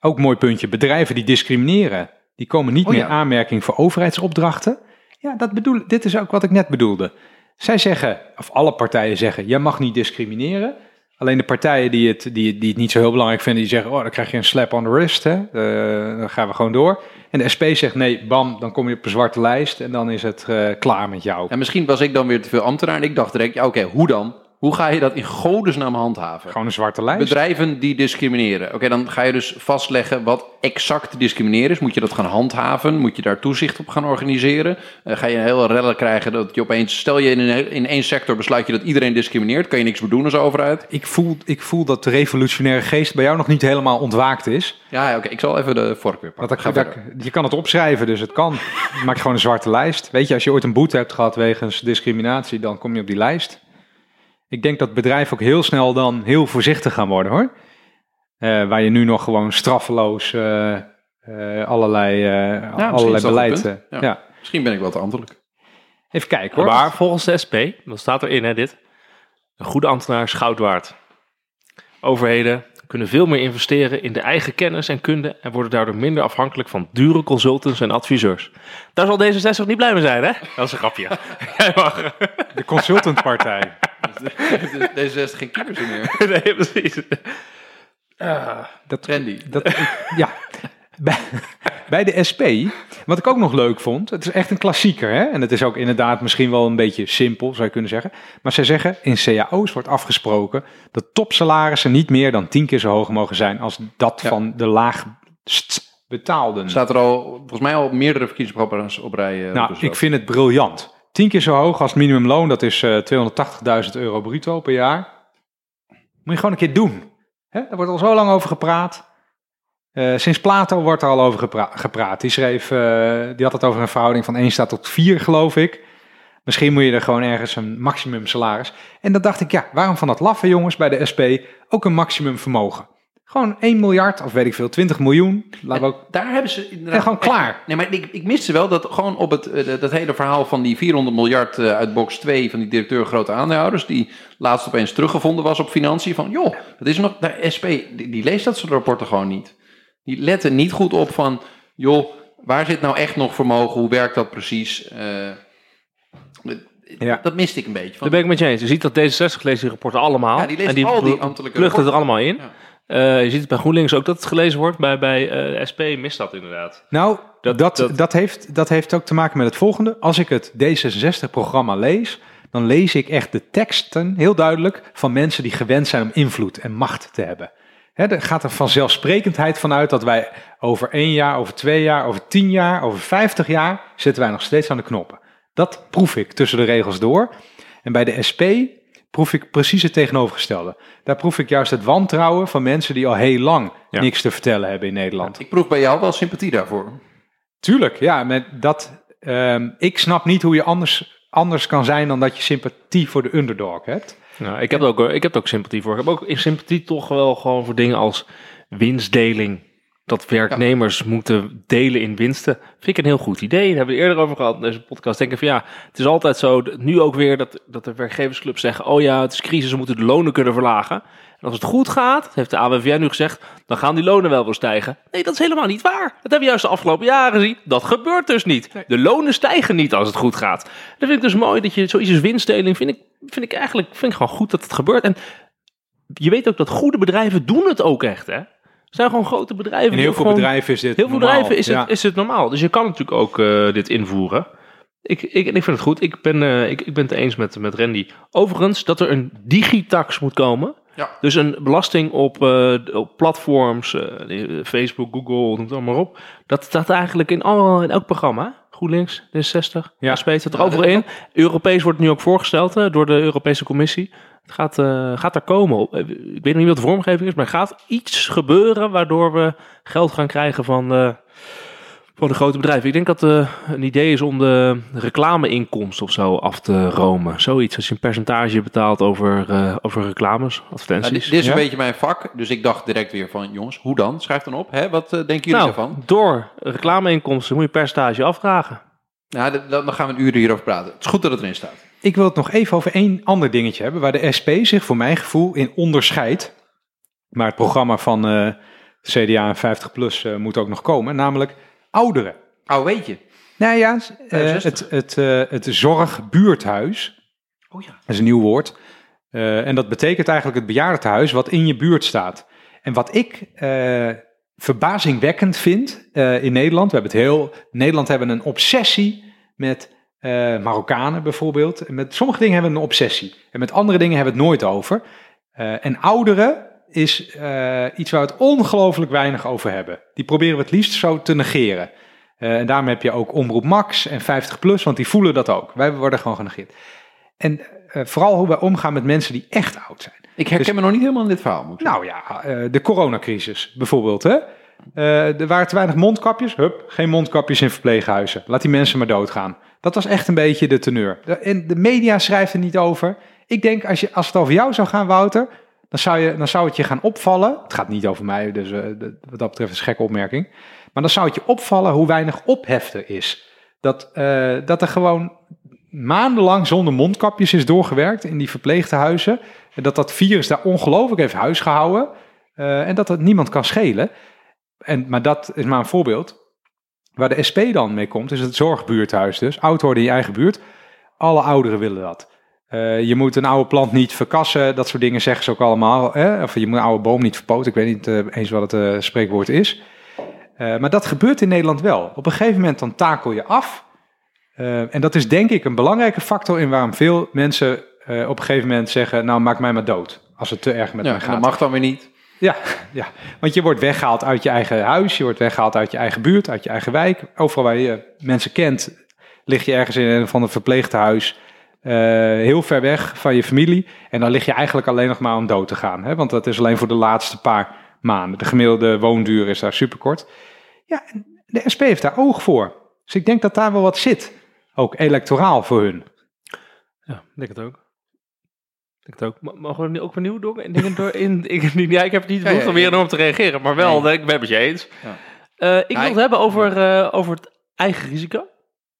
Ook mooi puntje, bedrijven die discrimineren, die komen niet Oh, meer ja. aanmerking voor overheidsopdrachten. Ja, dat bedoel, dit is ook wat ik net bedoelde. Zij zeggen, of alle partijen zeggen, jij mag niet discrimineren. Alleen de partijen die het, die, die het niet zo heel belangrijk vinden, die zeggen, oh, dan krijg je een slap on the wrist. Hè? Eh, dan gaan we gewoon door. En de SP zegt, nee, bam, dan kom je op een zwarte lijst en dan is het eh, klaar met jou. En misschien was ik dan weer te veel ambtenaar en ik dacht direct, ja oké, hoe dan? Hoe ga je dat in godesnaam handhaven? Gewoon een zwarte lijst. Bedrijven die discrimineren. Oké, dan ga je dus vastleggen wat exact discrimineren is. Moet je dat gaan handhaven? Moet je daar toezicht op gaan organiseren? Eh, ga je een hele rellen krijgen dat je opeens... Stel je in, een, in één sector besluit je dat iedereen discrimineert. Kan je niks meer doen als overheid? Ik voel, ik voel dat de revolutionaire geest bij jou nog niet helemaal ontwaakt is. Ja, oké. Ik zal even de vork weer Want pakken. dat, dat- je kan het opschrijven, dus het kan. Maak gewoon een zwarte lijst. Weet je, als je ooit een boete hebt gehad wegens discriminatie, dan kom je op die lijst. Ik denk dat bedrijven ook heel snel dan heel voorzichtig gaan worden hoor. Eh, waar je nu nog gewoon straffeloos eh, eh, allerlei, eh, allerlei beleid. Ja. ja. Misschien ben ik wel te ambtelijk. Even kijken hoor. Maar volgens de SP, dat staat erin hè, dit. Een goede ambtenaar is goud waard. Overheden kunnen veel meer investeren in de eigen kennis en kunde en worden daardoor minder afhankelijk van dure consultants en adviseurs. Daar zal D66 niet blij mee zijn, hè? Dat is een grapje. Jij mag. De consultantpartij. Deze is geen kiepers meer. Nee, precies. dat, Trendy. dat, ja, bij, bij de SP, wat ik ook nog leuk vond, het is echt een klassieker, hè? en het is ook inderdaad misschien wel een beetje simpel, zou je kunnen zeggen. Maar zij zeggen, in cao's wordt afgesproken dat topsalarissen niet meer dan tien keer zo hoog mogen zijn als dat Ja. van de laagst betaalden. Staat er al, volgens mij al meerdere verkiezingsprogramma's op rij. eh, nou, dus ik vind het briljant. Tien keer zo hoog als minimumloon, dat is eh 280.000 euro bruto per jaar. Moet je gewoon een keer doen. Hè? Daar wordt al zo lang over gepraat. Eh, sinds Plato wordt er al over gepra- gepraat. Die schreef, eh, die had het over een verhouding van 1 staat tot 4, geloof ik. Misschien moet je er gewoon ergens een maximum salaris. En dan dacht ik, ja, waarom van dat laffe jongens bij de SP ook een maximum vermogen? Gewoon 1 miljard, of weet ik veel, 20 miljoen. Laten we ook... Daar hebben ze inderdaad... En gewoon klaar. Nee, maar ik, ik miste wel dat gewoon op het eh, dat hele verhaal van die 400 miljard eh, uit box 2 van die directeur grote aandeelhouders, die laatst opeens teruggevonden was op financiën, van joh, dat is nog, de SP, die, die leest dat soort rapporten gewoon niet. Die letten niet goed op van, joh, waar zit nou echt nog vermogen, hoe werkt dat precies? Eh, Ja. Dat miste ik een beetje. Van, Daar ben ik met je eens. Je ziet dat D66 leest die rapporten allemaal. Ja, die leest en die al die ambtelijke er allemaal in. Ja. Eh, je ziet het bij GroenLinks ook dat het gelezen wordt. Bij, bij eh, SP mist dat inderdaad. Nou, dat, Dat- dat, dat- heeft, dat heeft ook te maken met het volgende. Als ik het D66-programma lees, dan lees ik echt de teksten heel duidelijk van mensen die gewend zijn om invloed en macht te hebben. Hè, er gaat er vanzelfsprekendheid vanuit dat wij over één jaar, over twee jaar, over tien jaar, over vijftig jaar zitten wij nog steeds aan de knoppen. Dat proef ik tussen de regels door. En bij de SP proef ik precies het tegenovergestelde. Daar proef ik juist het wantrouwen van mensen die al heel lang Ja. niks te vertellen hebben in Nederland. Ik proef bij jou wel sympathie daarvoor. Tuurlijk, ja. Met dat, ehm, ik snap niet hoe je anders, anders kan zijn dan dat je sympathie voor de underdog hebt. Nou, ik, heb ook, ik heb er ook sympathie voor. Ik heb ook in sympathie toch wel gewoon voor dingen als winstdeling. Dat werknemers moeten delen in winsten. Vind ik een heel goed idee. Daar hebben we eerder over gehad in deze podcast. Denken van ja, het is altijd zo. Nu ook weer dat, dat de werkgeversclubs zeggen: Oh ja, het is crisis, we moeten de lonen kunnen verlagen. En als het goed gaat, heeft de AWVN nu gezegd, dan gaan die lonen wel weer stijgen. Nee, dat is helemaal niet waar. Dat hebben we juist de afgelopen jaren gezien. Dat gebeurt dus niet. De lonen stijgen niet als het goed gaat. Dat vind ik dus mooi dat je zoiets als winstdeling, vind ik, vind ik eigenlijk vind ik gewoon goed dat het gebeurt. En je weet ook dat goede bedrijven doen het ook echt, hè. Zijn gewoon grote bedrijven. In heel veel gewoon- bedrijven is dit Heel veel normaal. bedrijven is het, Ja. is het normaal. Dus je kan natuurlijk ook eh, dit invoeren. Ik, ik, en ik vind het goed. Ik ben, eh, ik, ik ben het eens met, met Randy. Overigens, dat er een digitax moet komen. Ja. Dus een belasting op, eh, op platforms, eh, Facebook, Google, noem het allemaal op. Dat staat eigenlijk in, al, in elk programma. GroenLinks, D60, Ja. SP, staat er Ja, overal in. Europees wordt het nu ook voorgesteld door de Europese Commissie. Het gaat, eh, gaat er komen. Eh, Ik weet nog niet wat de vormgeving is, maar gaat iets gebeuren waardoor we geld gaan krijgen van, eh, Van de grote bedrijven. Ik denk dat eh een idee is om de reclameinkomsten of zo af te romen. Zoiets, als je een percentage betaalt over, over reclames, Nou, advertenties. dit, dit is Ja. een beetje mijn vak, dus ik dacht direct weer van, jongens, hoe dan? Schrijf dan op. Hè? Wat denken jullie nou, daarvan? door reclameinkomsten moet je percentage afvragen. Nou, dan gaan we een uur hierover praten. Het is goed dat het erin staat. Ik wil het nog even over één ander dingetje hebben, waar de SP zich voor mijn gevoel in onderscheidt. Maar het programma van eh, CDA en 50PLUS eh, moet ook nog komen, namelijk ouderen. Oh, weet je. Nou ja, eh, 65. het, het, het zorgbuurthuis, Oh ja. dat is een nieuw woord. En dat betekent eigenlijk het bejaardentehuis wat in je buurt staat. En wat ik verbazingwekkend vind in Nederland, we hebben het heel, Nederland hebben een obsessie met eh, Marokkanen bijvoorbeeld. En met sommige dingen hebben we een obsessie. En met andere dingen hebben we het nooit over. Eh, en ouderen is eh, iets waar we het ongelooflijk weinig over hebben. Die proberen we het liefst zo te negeren. En daarom heb je ook Omroep Max en 50 plus, want die voelen dat ook. Wij worden gewoon genegeerd. En vooral hoe wij omgaan met mensen die echt oud zijn. Ik herken Dus- me nog niet helemaal in dit verhaal. Moet. Nou ja, de coronacrisis bijvoorbeeld. Hè? Er waren te weinig mondkapjes. Hup, geen mondkapjes in verpleeghuizen. Laat die mensen maar doodgaan. Dat was echt een beetje de teneur. En de media schrijft er niet over. Ik denk, als, je, als het over jou zou gaan, Wouter, dan zou, je, dan zou het je gaan opvallen. Het gaat niet over mij, dus eh, wat dat betreft is een gekke opmerking. Maar dan zou het je opvallen hoe weinig ophef er is. Dat, eh, dat er gewoon maandenlang zonder mondkapjes is doorgewerkt in die verpleegtehuizen. En dat dat virus daar ongelooflijk heeft huisgehouden. eh, en dat het niemand kan schelen. En, maar dat is maar een voorbeeld. Waar de SP dan mee komt, is het zorgbuurthuis dus. Oud worden in je eigen buurt. Alle ouderen willen dat. Eh, je moet een oude plant niet verkassen. Dat soort dingen zeggen ze ook allemaal. Hè? Of je moet een oude boom niet verpoten. Ik weet niet eh, eens wat het eh, spreekwoord is. Maar dat gebeurt in Nederland wel. Op een gegeven moment dan takel je af. En dat is denk ik een belangrijke factor in waarom veel mensen op een gegeven moment zeggen... nou, maak mij maar dood. Als het te erg met ja, mij gaat. dat mag dan weer niet. Ja, ja, want je wordt weggehaald uit je eigen huis, je wordt weggehaald uit je eigen buurt, uit je eigen wijk. Overal waar je mensen kent, lig je ergens in een van een verpleegtehuis, eh, heel ver weg van je familie. En dan lig je eigenlijk alleen nog maar om dood te gaan. Hè? Want dat is alleen voor de laatste paar maanden. De gemiddelde woonduur is daar superkort. Ja, de SP heeft daar oog voor. Dus ik denk dat daar wel wat zit. Ook electoraal voor hun. Ja, denk het ook. Ik het ook. Mogen we nu ook weer nieuw doen? Dingen door in, ik, ja, ik heb niet de Ja, ja, behoefte om enorm te reageren, maar wel, Nee. ik ben het je eens. Ja. Eh, ik wil het ik- hebben over, eh, over het eigen risico.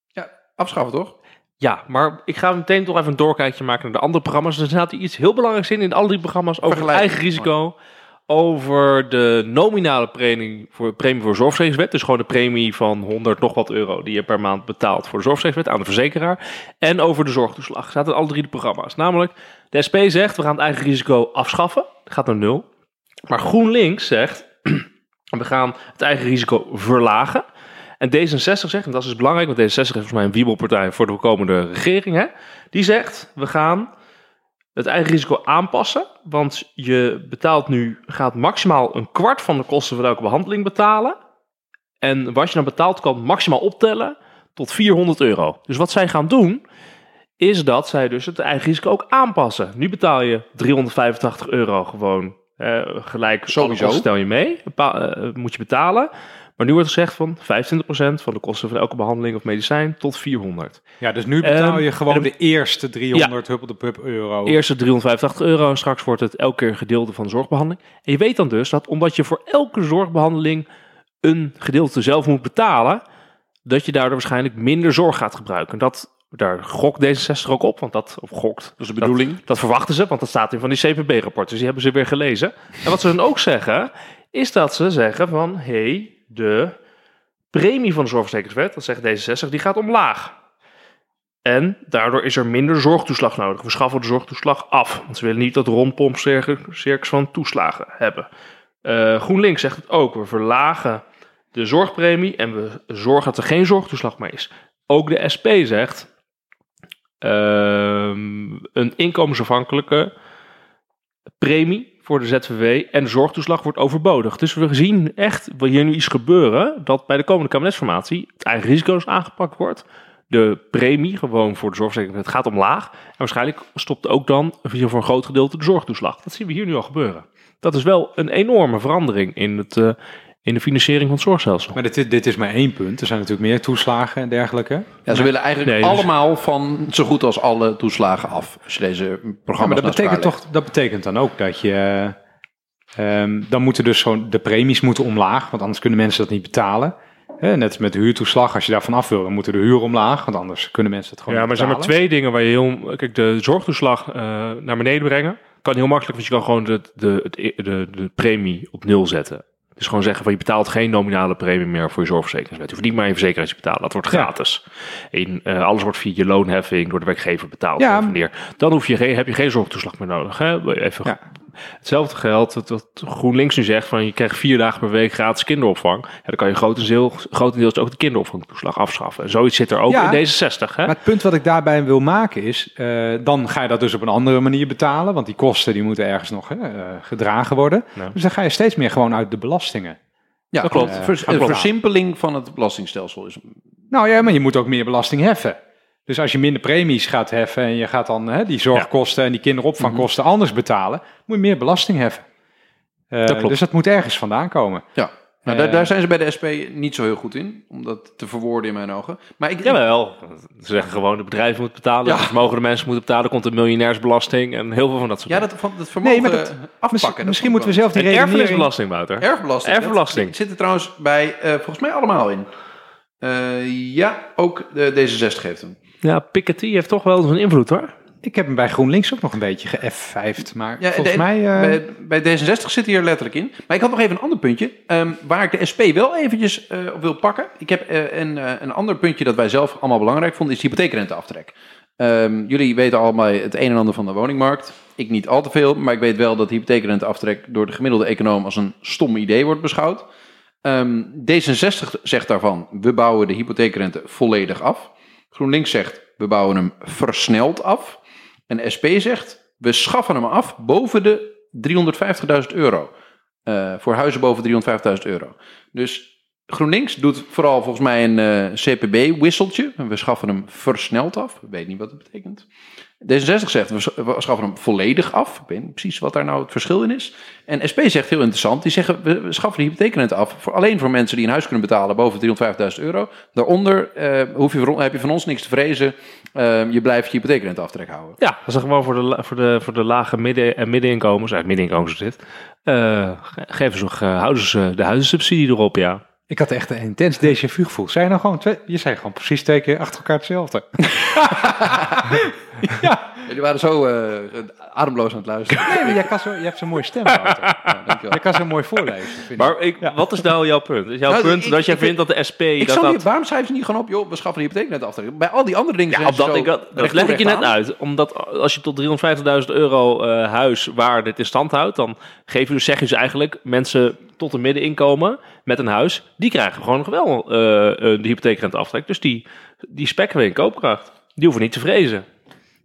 Ja, afschaffen toch? Ja, maar ik ga meteen toch even een doorkijkje maken naar de andere programma's. Er staat iets heel belangrijks in, in alle die programma's, over het eigen risico. Over de nominale premie voor, premie voor zorgverzekeringswet. Dus gewoon de premie van 100 nog wat euro die je per maand betaalt voor de zorgverzekeringswet aan de verzekeraar. En over de zorgtoeslag. Staat in alle drie de programma's. Namelijk, de SP zegt we gaan het eigen risico afschaffen. Gaat naar nul. Maar GroenLinks zegt we gaan het eigen risico verlagen. En D66 zegt, en dat is dus belangrijk, want D66 is volgens mij een wiebelpartij voor de komende regering. Hè? Die zegt, we gaan het eigen risico aanpassen. Want je betaalt nu, gaat maximaal een kwart van de kosten van elke behandeling betalen. En wat je dan betaalt kan maximaal optellen tot 400 euro. Dus wat zij gaan doen, is dat zij dus het eigen risico ook aanpassen. Nu betaal je 385 euro gewoon eh, gelijk. Sowieso. Stel je mee, bepa- eh, moet je betalen. Maar nu wordt gezegd van 25% van de kosten van elke behandeling of medicijn tot 400. Ja, dus nu betaal Ehm, je gewoon de eerste 300 huppel de pup euro. Eerste 385 euro en straks wordt het elke keer een gedeelte van de zorgbehandeling. En je weet dan dus dat omdat je voor elke zorgbehandeling een gedeelte zelf moet betalen, dat je daardoor waarschijnlijk minder zorg gaat gebruiken. Dat, daar gokt D66 ook op, want dat, of gokt, Dat is de bedoeling. dat verwachten ze, want dat staat in van die CPB-rapporten. Dus die hebben ze weer gelezen. En wat ze dan ook zeggen, is dat ze zeggen van... hé, hey, de premie van de zorgverzekeringswet, dat zegt D66, die gaat omlaag. En daardoor is er minder zorgtoeslag nodig. We schaffen de zorgtoeslag af. Want ze willen niet dat rondpompcircus van toeslagen hebben. Eh, GroenLinks zegt het ook. We verlagen de zorgpremie en we zorgen dat er geen zorgtoeslag meer is. Ook de SP zegt... ehm, een inkomensafhankelijke premie voor de ZVW en zorgtoeslag wordt overbodig. Dus we zien echt wil hier nu iets gebeuren dat bij de komende kabinetsformatie het eigen risico's aangepakt wordt. De premie gewoon voor de zorgverzekering het gaat omlaag. En waarschijnlijk stopt ook dan voor een groot gedeelte de zorgtoeslag. Dat zien we hier nu al gebeuren. Dat is wel een enorme verandering in het, eh, in de financiering van het zorgstelsel. Maar dit, is- dit is maar één punt. Er zijn natuurlijk meer toeslagen en dergelijke. Ja, ze willen eigenlijk Nee, dus- allemaal van zo goed als alle toeslagen af. Als je deze Ja, programma's maar dat betekent, toch, dat betekent dan ook dat je... eh, ehm, dan moeten dus gewoon de premies moeten omlaag, want anders kunnen mensen dat niet betalen. Hè, net als met de huurtoeslag, als je daarvan af wil, dan moeten de huur omlaag, want anders kunnen mensen het gewoon Ja, maar er zijn maar twee dingen waar je heel... Kijk, de zorgtoeslag eh, naar beneden brengen kan heel makkelijk, want je kan gewoon de, de, het e- de, de premie op nul zetten. Dus gewoon zeggen van je betaalt geen nominale premie meer voor je zorgverzekeringswet. Je hoeft niet meer je verzekering te betalen. Dat wordt gratis. En, eh, alles wordt via je loonheffing door de werkgever betaald. Ja. Wanneer. Dan hoef je geen, heb je geen zorgtoeslag meer nodig. Hè? Even Ja. Hetzelfde geldt dat, dat GroenLinks nu zegt van je krijgt vier dagen per week gratis kinderopvang. Ja, dan kan je grotendeels, grotendeels ook de kinderopvangtoeslag afschaffen. En zoiets zit er ook Ja. in D66. Hè? Maar het punt wat ik daarbij wil maken is, eh, dan ga je dat dus op een andere manier betalen, want die kosten die moeten ergens nog hè, eh, gedragen worden. Dus dan ga je steeds meer gewoon uit de belastingen. Ja, Dat klopt. Een Eh, vers- gaan een kloppen. versimpeling van het belastingstelsel is. Nou ja, maar je moet ook meer belasting heffen. Dus als je minder premies gaat heffen en je gaat dan hè, die zorgkosten en die kinderopvangkosten anders betalen, moet je meer belasting heffen. Eh, klopt. Dus dat moet ergens vandaan komen. Ja. Nou, Eh. daar, daar zijn ze bij de SP niet zo heel goed in, om dat te verwoorden in mijn ogen. Maar ik, Jawel. Ze zeggen gewoon de bedrijven moeten betalen. Ja. De vermogende mensen moeten betalen. komt de miljonairsbelasting en heel veel van dat soort ja, dingen. dat, van, dat vermogen Nee, dat- afpakken. Misschien, dat misschien vond moeten we zelf die En redenering... erfenisbelasting, Wouter. Erfbelasting. Erfbelasting. Dat zit er trouwens bij, eh, volgens mij allemaal in. Eh, ja, ook de D66 heeft hem. Ja, Piketty heeft toch wel een invloed hoor. Ik heb hem bij GroenLinks ook nog een beetje ge-F5'd, maar Ja, volgens de- mij... eh, bij, bij D66 zit hij er letterlijk in. Maar ik had nog even een ander puntje. ehm, waar ik de SP wel eventjes eh, op wil pakken. Ik heb eh, een, een ander puntje dat wij zelf allemaal belangrijk vonden. Is de hypotheekrenteaftrek. Ehm, jullie weten allemaal het een en ander van de woningmarkt. Ik niet al te veel. Maar ik weet wel dat de hypotheekrenteaftrek door de gemiddelde econoom als een stom idee wordt beschouwd. Ehm, D66 zegt daarvan, we bouwen de hypotheekrente volledig af. GroenLinks zegt, we bouwen hem versneld af. En SP zegt, we schaffen hem af boven de 350.000 euro. Eh, voor huizen boven 350.000 euro. Dus GroenLinks doet vooral volgens mij een eh, CPB-wisseltje. We schaffen hem versneld af. Ik weet niet wat dat betekent. D66 zegt, we sch- we schaffen hem volledig af. Ik weet niet precies wat daar nou het verschil in is. En SP zegt heel interessant, die zeggen, we schaffen de hypotheekrente af. Voor, alleen voor mensen die een huis kunnen betalen boven 350.000 euro. Daaronder eh, hoef je, heb je van ons niks te vrezen. Eh, je blijft je hypotheekrenteaftrek houden. Ja, dat is gewoon voor de, voor de, voor de lage midden- en middeninkomens. Eigenlijk middeninkomens is dit. Eh, ge- geven ze, nog, eh, ze de huizensubsidie erop, ja. Ik had echt een intens déjà vu gevoel. Zei je nou gewoon twee... Je zei gewoon precies twee keer achter elkaar hetzelfde. ja. Jullie waren zo eh, ademloos aan het luisteren. Nee, maar jij, kan zo, je hebt zo'n mooie stem. Ja, dankjewel. Je kan zo mooi voorlezen. Vind ik. Maar ik, wat is nou jouw punt? Is jouw Nou, punt ik- dat jij ik vindt dat de SP... Ik dat zou dat, niet, waarom schrijven ze niet gewoon op, joh, we schaffen de hypotheekrenteaftrek? Bij al die andere dingen ja, zijn ze zo ik dat, dat leg ik je net aan. uit. Omdat als je tot 350.000 euro eh huiswaarde dit in stand houdt... dan geef je dus, zeg je dus eigenlijk mensen tot een middeninkomen met een huis... die krijgen gewoon nog wel eh, eh, de hypotheekrenteaftrek. Dus die, die spekken we in koopkracht. Die hoeven niet te vrezen.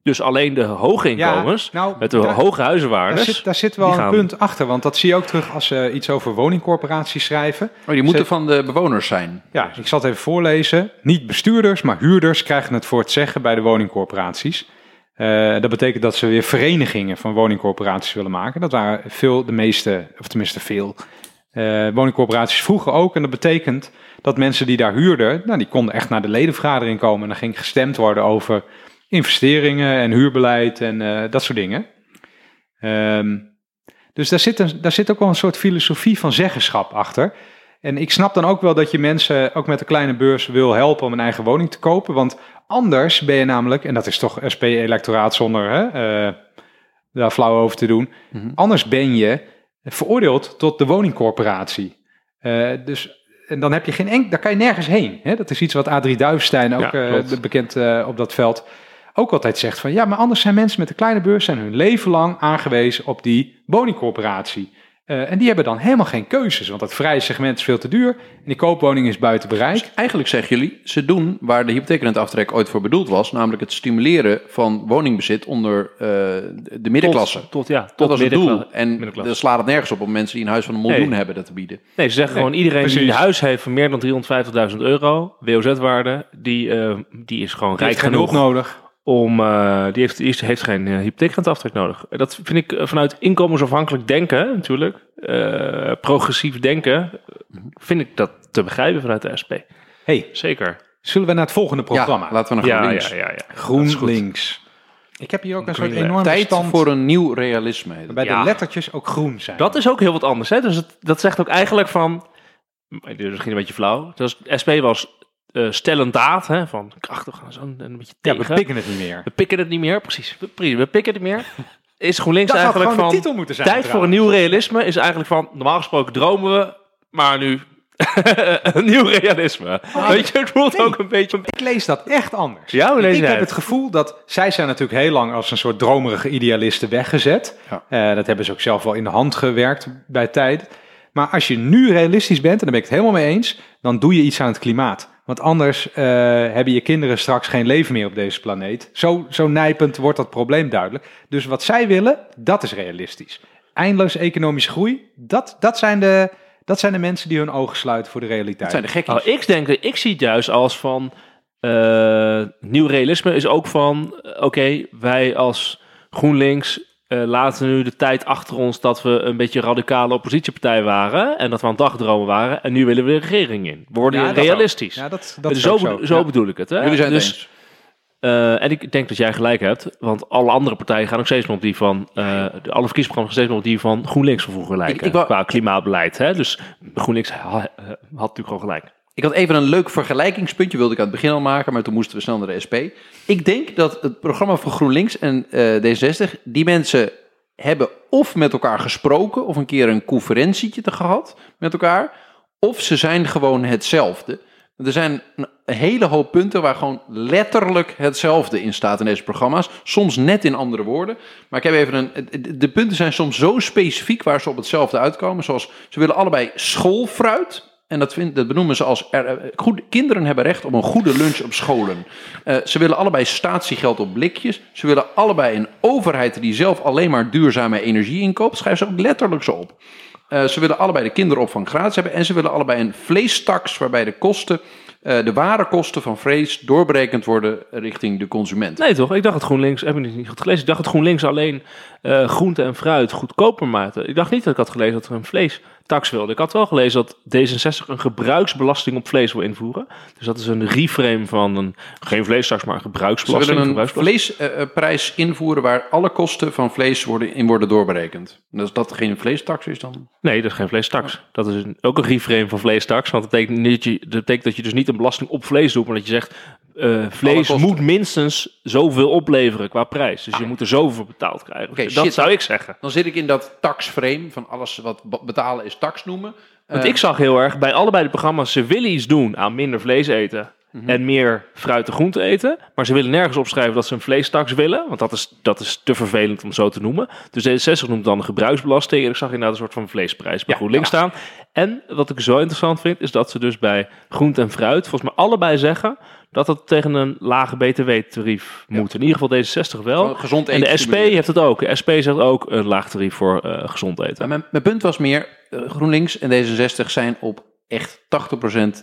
Dus alleen de hoge inkomens, nou, met de daar- hoge Daar huizenwaardes... zit, daar zit wel een gaan- punt achter, want dat zie je ook terug als ze iets over woningcorporaties schrijven. Oh, die moeten van de bewoners zijn. Ja, ik zal het even voorlezen. Niet bestuurders, maar huurders krijgen het voor het zeggen bij de woningcorporaties. Eh, dat betekent dat ze weer verenigingen van woningcorporaties willen maken. Dat waren veel, de meeste, of tenminste veel, eh, woningcorporaties vroeger ook. En dat betekent dat mensen die daar huurden, nou, die konden echt naar de ledenvergadering komen. En dan ging gestemd worden over investeringen en huurbeleid en eh, dat soort dingen. Ehm, dus daar zit, een, daar zit ook wel een soort filosofie van zeggenschap achter. En ik snap dan ook wel dat je mensen, ook met een kleine beurs, wil helpen om een eigen woning te kopen. Want anders ben je namelijk, en dat is toch SP-electoraat zonder hè, eh, daar flauw over te doen. Mhm. Anders ben je veroordeeld tot de woningcorporatie. Eh, dus en dan heb je geen enk, daar kan je nergens heen. Hè? Dat is iets wat Adrie Duivestein, ook Ja, eh, bekend eh, op dat veld, ook altijd zegt van ja, maar anders zijn mensen met een kleine beurs zijn hun leven lang aangewezen op die woningcorporatie. Eh, en die hebben dan helemaal geen keuzes, want het vrije segment is veel te duur en die koopwoning is buiten bereik. Dus eigenlijk zeggen jullie, ze doen waar de hypotheekrenteaftrek ooit voor bedoeld was, namelijk het stimuleren van woningbezit onder eh, de middenklasse. Tot, tot, ja, tot dat was het doel. En dan slaat het nergens op om mensen die een huis van een miljoen Nee. hebben dat te bieden. Nee, ze zeggen Nee, gewoon iedereen die een huis heeft van meer dan 350.000 euro, WOZ-waarde, die, eh, die is gewoon Die rijk genoeg nodig. Om, eh, die heeft, die heeft geen uh, hypotheekrenteaftrek nodig. Dat vind ik eh, vanuit inkomensafhankelijk denken, natuurlijk, eh, progressief denken, vind ik dat te begrijpen vanuit de SP. hey, Zeker. zullen we naar het volgende programma? Ja, laten we naar Ja, ja, GroenLinks. ja, ja. Goed. GroenLinks. Ik heb hier ook een soort enorme Tijd stand voor een nieuw realisme. waarbij Ja. de lettertjes ook groen zijn. Dat is ook heel wat anders. Hè? Dus het, dat zegt ook eigenlijk van. Dit is misschien een beetje flauw. Dus SP was eh stellend daad. Hè? Van krachtig en zo. En een beetje ja, tegen. we pikken het niet meer. We pikken het niet meer. Precies. We, pikken het niet meer. Is GroenLinks Dat eigenlijk van. de titel moeten zijn. Tijd voor een nieuw realisme is eigenlijk van. Normaal gesproken dromen we. Maar nu. een nieuw realisme. Weet je, het voelt Oh, nee. ook een beetje. Ik lees dat echt anders. Ja, ik heb het? het gevoel dat zij zijn natuurlijk heel lang als een soort dromerige idealisten weggezet. Ja. Eh, dat hebben ze ook zelf wel in de hand gewerkt bij tijd. Maar als je nu realistisch bent, en daar ben ik het helemaal mee eens, dan doe je iets aan het klimaat. Want anders eh, hebben je kinderen straks geen leven meer op deze planeet. Zo, zo nijpend wordt dat probleem duidelijk. Dus wat zij willen, dat is realistisch. Eindeloos economische groei, dat, dat, zijn de, dat zijn de mensen die hun ogen sluiten voor de realiteit. Dat zijn de gekkies. Nou, ik denk, ik zie het juist als van eh, nieuw realisme is ook van, eh, oké, wij als GroenLinks eh, laten nu de tijd achter ons dat we een beetje radicale oppositiepartij waren en dat we aan het dagdromen waren en nu willen we de regering in. We worden Ja, dat realistisch. Ja, dat, dat Dus is zo, ook bedo- zo. zo Ja. bedoel ik het. Hè? Jullie zijn het dus, eens. eh, en ik denk dat jij gelijk hebt, want alle andere partijen gaan ook steeds meer op die van, de, alle verkiezingsprogramma's gaan steeds meer op die van GroenLinks van vroeger lijken, ik wou- qua klimaatbeleid. Hè? Dus GroenLinks ha- had natuurlijk gewoon gelijk. Ik had even een leuk vergelijkingspuntje, wilde ik aan het begin al maken, maar toen moesten we snel naar de SP. Ik denk dat het programma van GroenLinks en eh, D66, die mensen hebben of met elkaar gesproken, of een keer een conferentietje te gehad met elkaar, of ze zijn gewoon hetzelfde. Er zijn een hele hoop punten waar gewoon letterlijk hetzelfde in staat in deze programma's. Soms net in andere woorden. Maar ik heb even een. De punten zijn soms zo specifiek waar ze op hetzelfde uitkomen. Zoals ze willen allebei schoolfruit. En dat, vind, dat benoemen ze als. Eh, goed, kinderen hebben recht op een goede lunch op scholen. Eh, ze willen allebei statiegeld op blikjes. Ze willen allebei een overheid die zelf alleen maar duurzame energie inkoopt. Schrijf ze ook letterlijk zo op. Eh, ze willen allebei de kinderopvang gratis hebben. En ze willen allebei een vleestaks waarbij de kosten, de ware kosten van vlees doorberekend worden richting de consument. Nee toch? Ik dacht het GroenLinks, heb ik niet goed gelezen. Ik dacht het GroenLinks alleen groente en fruit goedkoper maakte. Ik dacht niet dat ik had gelezen dat er een vleestax wilde. Ik had wel gelezen dat D66 een gebruiksbelasting op vlees wil invoeren. Dus dat is een reframe van een, geen vleestaks, maar een Ze gebruiksbelasting. willen een vleesprijs invoeren waar alle kosten van vlees worden, in worden doorberekend. En als dat geen vleestaks is, dan... Nee, dat is geen vleestaks. Dat is een- ook een reframe van vleestaks. Want dat betekent, niet dat, je, dat betekent dat je dus niet een belasting op vlees doet, maar dat je zegt, eh, vlees moet minstens zoveel opleveren qua prijs. Dus je moet er zoveel betaald krijgen. Dat shit. zou ik zeggen. Dan zit ik in dat taxframe van alles wat be- betalen is tax noemen. Want Eh, ik zag heel erg bij allebei de programma's, ze willen iets doen aan minder vlees eten Mhm. en meer fruit en groente eten. Maar ze willen nergens opschrijven dat ze een vleestaks willen, want dat is, dat is te vervelend om zo te noemen. Dus D66 noemt dan gebruiksbelasting en ik zag inderdaad een soort van vleesprijs bij Ja, GroenLinks staan. En wat ik zo interessant vind, is dat ze dus bij groente en fruit volgens mij allebei zeggen dat het tegen een lage btw-tarief moet. In ieder geval D66 wel. Gezond En eten de SP stimuleren. heeft het ook. De SP zegt ook een laag tarief voor eh, gezond eten. Mijn, mijn punt was meer, eh, GroenLinks en D66 zijn op echt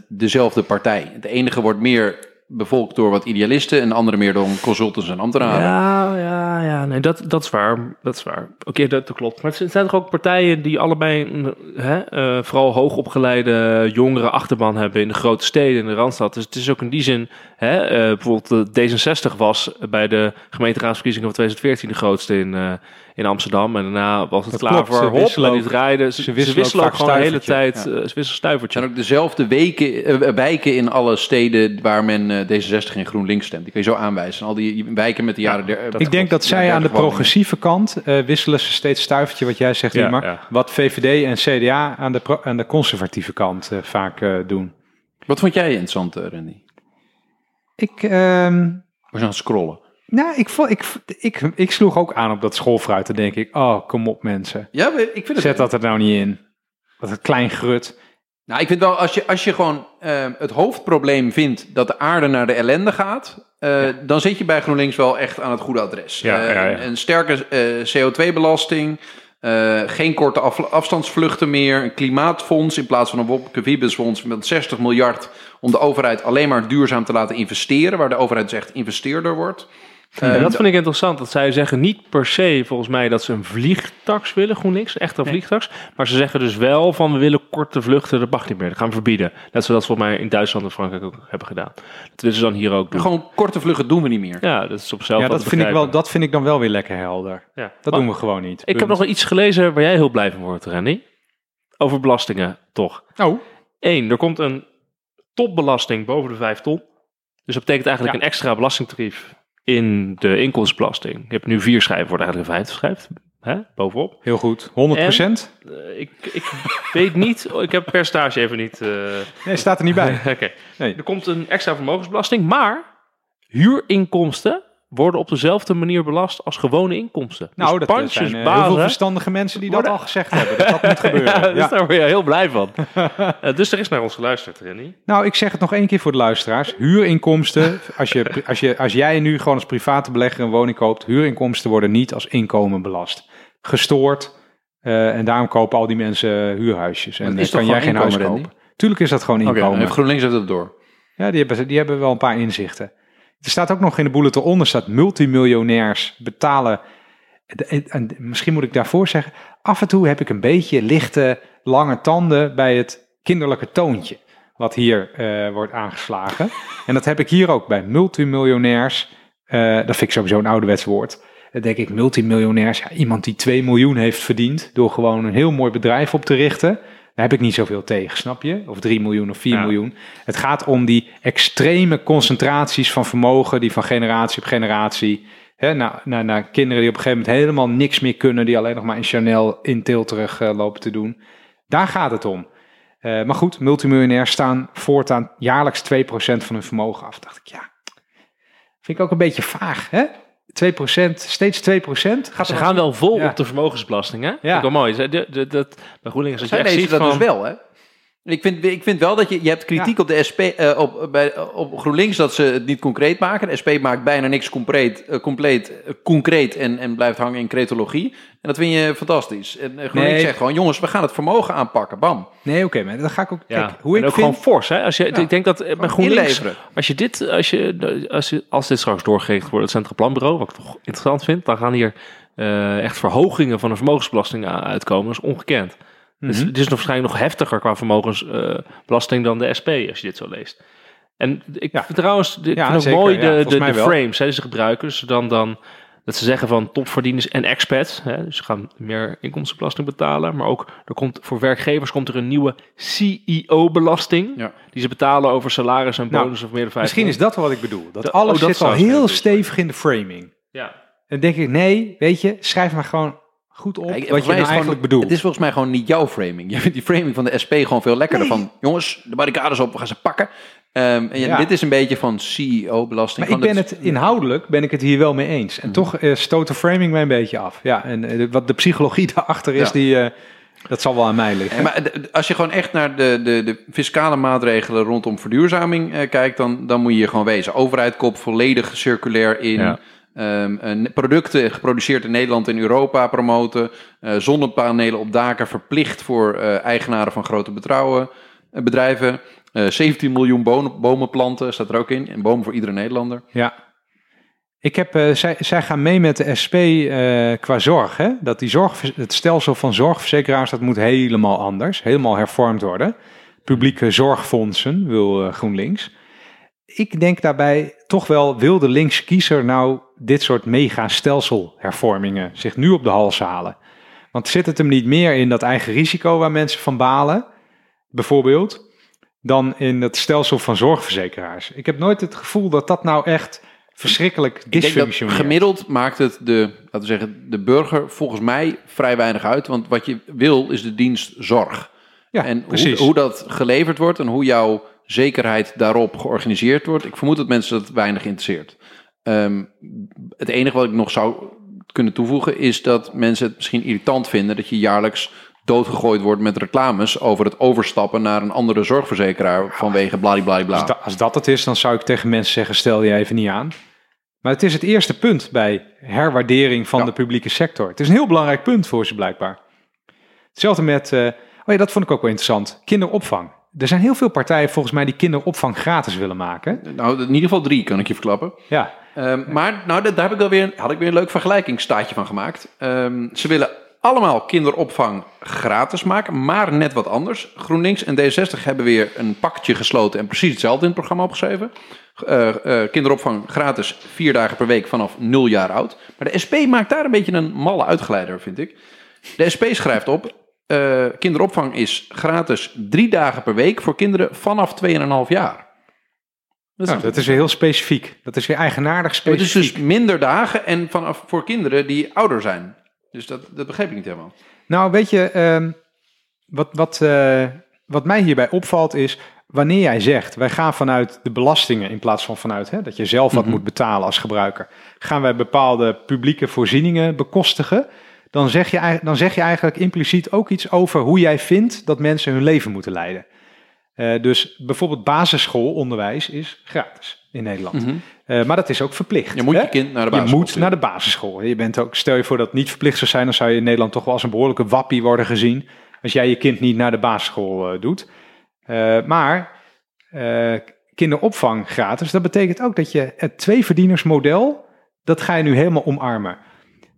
80% dezelfde partij. Het enige wordt meer bevolkt door wat idealisten en de andere meer door consultants en ambtenaren. Ja, ja, ja. Nee, dat, dat is waar. Dat is waar. Oké, dat, klopt. Maar het zijn toch ook partijen die allebei hè, eh, vooral hoogopgeleide jongeren achterban hebben in de grote steden, in de Randstad. Dus het is ook in die zin, hè, eh, bijvoorbeeld de D66 was bij de gemeenteraadsverkiezingen van 2014 de grootste in, eh, in Amsterdam. En daarna was het Dat klaar klopt. voor hop, en die draaiden. Ze, wisselen wisselen, ook gewoon de hele tijd. Ja. eh, ze wisselen stuivertje. Zijn ook dezelfde weken, eh, wijken in alle steden waar men eh, D66 en GroenLinks stemt. Die kun je zo aanwijzen. Al die wijken met de jaren... der- ik denk dat zij aan de progressieve kant eh, wisselen ze steeds stuivertje, wat jij zegt, Ja, ja. Wat VVD en CDA aan de, pro- aan de conservatieve kant eh, vaak eh, doen. Wat vond jij interessant, Randy? Ik, ehm, We zijn aan het scrollen. Nou, ik, vo- ik, ik, ik sloeg ook aan op dat schoolfruit. Dan denk ik, oh, kom op mensen. Ja, ik vind het... Zet dat er nou niet in. Dat het klein grut. Nou, ik vind wel, als je, als je gewoon eh, het hoofdprobleem vindt dat de aarde naar de ellende gaat, eh, dan zit je bij GroenLinks wel echt aan het goede adres. Ja, Eh, ja. Een, een sterke eh, CO2-belasting, eh, geen korte af- afstandsvluchten meer, een klimaatfonds in plaats van een Wopke Wiebesfonds met 60 miljard om de overheid alleen maar duurzaam te laten investeren, waar de overheid dus echt investeerder wordt. Ja, dat vind ik interessant. Dat zij zeggen niet per se, volgens mij, dat ze een vliegtax willen, GroenLinks. Echt een Nee. vliegtax. Maar ze zeggen dus wel van, we willen korte vluchten, dat mag niet meer. Dat gaan we verbieden. Net zoals dat ze volgens mij in Duitsland en Frankrijk ook hebben gedaan. Dat willen ze dan hier ook doen. Gewoon korte vluchten doen we niet meer. Ja, dat is op zelf Ja, dat vind, ik wel, dat vind ik dan wel weer lekker helder. Ja. Dat Maar doen we gewoon niet. Ik heb nog wel iets gelezen waar jij heel blij van wordt, Randy. Over belastingen, toch. Oh, Eén, er komt een topbelasting boven de 5 ton. Dus dat betekent eigenlijk Ja. een extra belastingtarief in de inkomstenbelasting. Je hebt nu vier schijven, wordt eigenlijk een vijfde schijf. Hè, bovenop. heel goed. 100 procent? Eh, ik, ik weet niet, ik heb percentage even niet. eh, Nee, staat er niet bij. Oké. Nee. Er komt een extra vermogensbelasting, maar huurinkomsten worden op dezelfde manier belast als gewone inkomsten. Nou, dus dat pandjes, zijn eh, heel veel verstandige mensen die dat al gezegd hebben. Dat dat moet gebeuren. Ja, dus daar word je heel blij van. Eh, dus er is naar ons geluisterd, Renny. Nou, ik zeg het nog één keer voor de luisteraars. Huurinkomsten, als, je, als, je, als jij nu gewoon als private belegger een woning koopt, huurinkomsten worden niet als inkomen belast. Gestoord. eh, en daarom kopen al die mensen huurhuisjes. En is kan jij geen huis kopen. Tuurlijk is dat gewoon Oké, inkomen. en GroenLinks heeft het door. Ja, die hebben, die hebben wel een paar inzichten. Er staat ook nog in de bulletin onder, staat multimiljonairs betalen. En, en misschien moet ik daarvoor zeggen, af en toe heb ik een beetje lichte, lange tanden bij het kinderlijke toontje. Wat hier eh, wordt aangeslagen. En dat heb ik hier ook bij multimiljonairs. Eh, dat vind ik sowieso een ouderwets woord. Denk ik, multimiljonairs, iemand die 2 miljoen heeft verdiend door gewoon een heel mooi bedrijf op te richten. Daar heb ik niet zoveel tegen, snap je? Of 3 miljoen of 4 Ja. miljoen. Het gaat om die extreme concentraties van vermogen die van generatie op generatie. Hè, naar, naar, naar kinderen die op een gegeven moment helemaal niks meer kunnen, die alleen nog maar in Chanel in Tilterug eh, lopen te doen. Daar gaat het om. Eh, maar goed, multimiljonairs staan voortaan jaarlijks 2% van hun vermogen af. Dacht ik, ja, vind ik ook een beetje vaag, hè? 2%, steeds 2%. Gaat Ze gaan wel vol Ja. op de vermogensbelasting, hè? Ja. Vind ik wel mooi. Ze- de- de- dat, bij GroenLinks, als je Zij echt ziet dat van... dus wel, hè? Ik vind, ik vind wel dat je, je hebt kritiek op de SP, eh, op, bij, op GroenLinks dat ze het niet concreet maken. De SP maakt bijna niks compleet, eh, compleet eh, concreet en, en blijft hangen in cretologie. En dat vind je fantastisch. En GroenLinks Nee. zegt gewoon, jongens, we gaan het vermogen aanpakken. Bam. Nee, oké, maar dan ga ik ook... Ja, Kijk, hoe en ik ook vind... gewoon fors, hè? Als je, Ja. Ik denk dat bij Gewoon GroenLinks, inleveren. als je dit, als je, als je, als dit straks doorgerekend wordt, het Centraal Planbureau, wat ik toch interessant vind, dan gaan hier eh, echt verhogingen van de vermogensbelasting uitkomen. Dat is ongekend. Dus Mhm. het is nog waarschijnlijk nog heftiger qua vermogensbelasting dan de SP, als je dit zo leest. En ik Ja. trouwens, ik Ja, vind ook mooi de, de, frames hè, die ze gebruiken. Dus dan, dan dat ze zeggen van topverdieners en expats. Hè, dus ze gaan meer inkomstenbelasting betalen. Maar ook er komt, voor werkgevers komt er een nieuwe CEO-belasting. Ja. Die ze betalen over salaris en Nou, bonus of meer dan vijf. Misschien is dat wat ik bedoel. Dat Dat- alles oh, dat zit al heel stevig in de framing. Ja. En dan denk ik, nee, weet je, schrijf maar gewoon goed op Kijk, wat je nou eigenlijk gewoon- bedoelt. Het is volgens mij gewoon niet jouw framing. Je vindt die framing van de SP gewoon veel lekkerder. Van, jongens, de barricades op, we gaan ze pakken. Ehm, en ja, dit is een beetje van CEO-belasting. Maar ik ben het inhoudelijk ben ik het hier wel mee eens. En toch eh, stoot de framing mij een beetje af. Ja, en eh, wat de psychologie daarachter is, Ja. die, eh, dat zal wel aan mij liggen. En maar als je gewoon echt naar de, de, de fiscale maatregelen rondom verduurzaming kijkt, dan, dan moet je hier gewoon wezen. Overheid kop volledig circulair in. Ja. Ehm, eh, producten geproduceerd in Nederland en Europa promoten. Eh, zonnepanelen op daken verplicht voor eh, eigenaren van grote betrouwen, eh, bedrijven. Eh 17 miljoen bomen, planten staat er ook in. En bomen voor iedere Nederlander. Ja. Ik heb, zij, zij gaan mee met de SP qua zorg. Hè? Dat die zorg, het stelsel van zorgverzekeraars dat moet helemaal anders. Helemaal hervormd worden. Publieke zorgfondsen wil GroenLinks. Ik denk daarbij toch wel, wil de linkse kiezer nou dit soort mega stelselhervormingen zich nu op de hals halen? Want zit het hem niet meer in dat eigen risico waar mensen van balen, bijvoorbeeld, dan in het stelsel van zorgverzekeraars? Ik heb nooit het gevoel dat dat nou echt verschrikkelijk Ik denk dat dysfunctioneert. gemiddeld maakt het de, laten we zeggen, de burger volgens mij vrij weinig uit. Want wat je wil is de dienst zorg. Ja, en hoe, hoe dat geleverd wordt en hoe jouw zekerheid daarop georganiseerd wordt. Ik vermoed dat mensen dat weinig interesseert. Ehm, het enige wat ik nog zou kunnen toevoegen is dat mensen het misschien irritant vinden dat je jaarlijks doodgegooid wordt met reclames over het overstappen naar een andere zorgverzekeraar vanwege bladibladibla. Als, da- als dat het is, dan zou ik tegen mensen zeggen: stel je even niet aan. Maar het is het eerste punt bij herwaardering van Ja. de publieke sector. Het is een heel belangrijk punt voor ze blijkbaar. Hetzelfde met, eh, oh ja, dat vond ik ook wel interessant, kinderopvang. Er zijn heel veel partijen volgens mij die kinderopvang gratis willen maken. Nou, in ieder geval drie kan ik je verklappen. Ja, Ehm, maar nou, daar heb ik wel weer, had ik weer een leuk vergelijkingsstaatje van gemaakt. Ehm, ze willen allemaal kinderopvang gratis maken, maar net wat anders. GroenLinks en D60 hebben weer een pakketje gesloten en precies hetzelfde in het programma opgeschreven. Eh, eh, kinderopvang gratis vier dagen per week vanaf 0 jaar oud. Maar de SP maakt daar een beetje een malle uitgeleider, vind ik. De SP schrijft op: eh, kinderopvang is gratis drie dagen per week voor kinderen vanaf 2,5 jaar. Dat is, nou, dat is weer heel specifiek. Dat is weer eigenaardig het is specifiek. dus minder dagen en vanaf voor kinderen die ouder zijn. Dus dat, dat begreep ik niet helemaal. Nou, weet je, ehm, wat, wat, eh, wat mij hierbij opvalt is, wanneer jij zegt, wij gaan vanuit de belastingen in plaats van vanuit hè, dat je zelf wat Mhm. moet betalen als gebruiker, gaan wij bepaalde publieke voorzieningen bekostigen, dan zeg, je, eigenlijk- dan zeg je eigenlijk impliciet ook iets over hoe jij vindt dat mensen hun leven moeten leiden. Eh, dus bijvoorbeeld basisschoolonderwijs is gratis in Nederland. Eh, maar dat is ook verplicht. Mhm. Je moet hè? je kind naar de Je basisschool moet sturen. naar de basisschool. Je bent ook, stel je voor dat het niet verplicht zou zijn, dan zou je in Nederland toch wel als een behoorlijke wappie worden gezien. Als jij je kind niet naar de basisschool eh, doet. Maar kinderopvang gratis, dat betekent ook dat je het tweeverdienersmodel, dat ga je nu helemaal omarmen.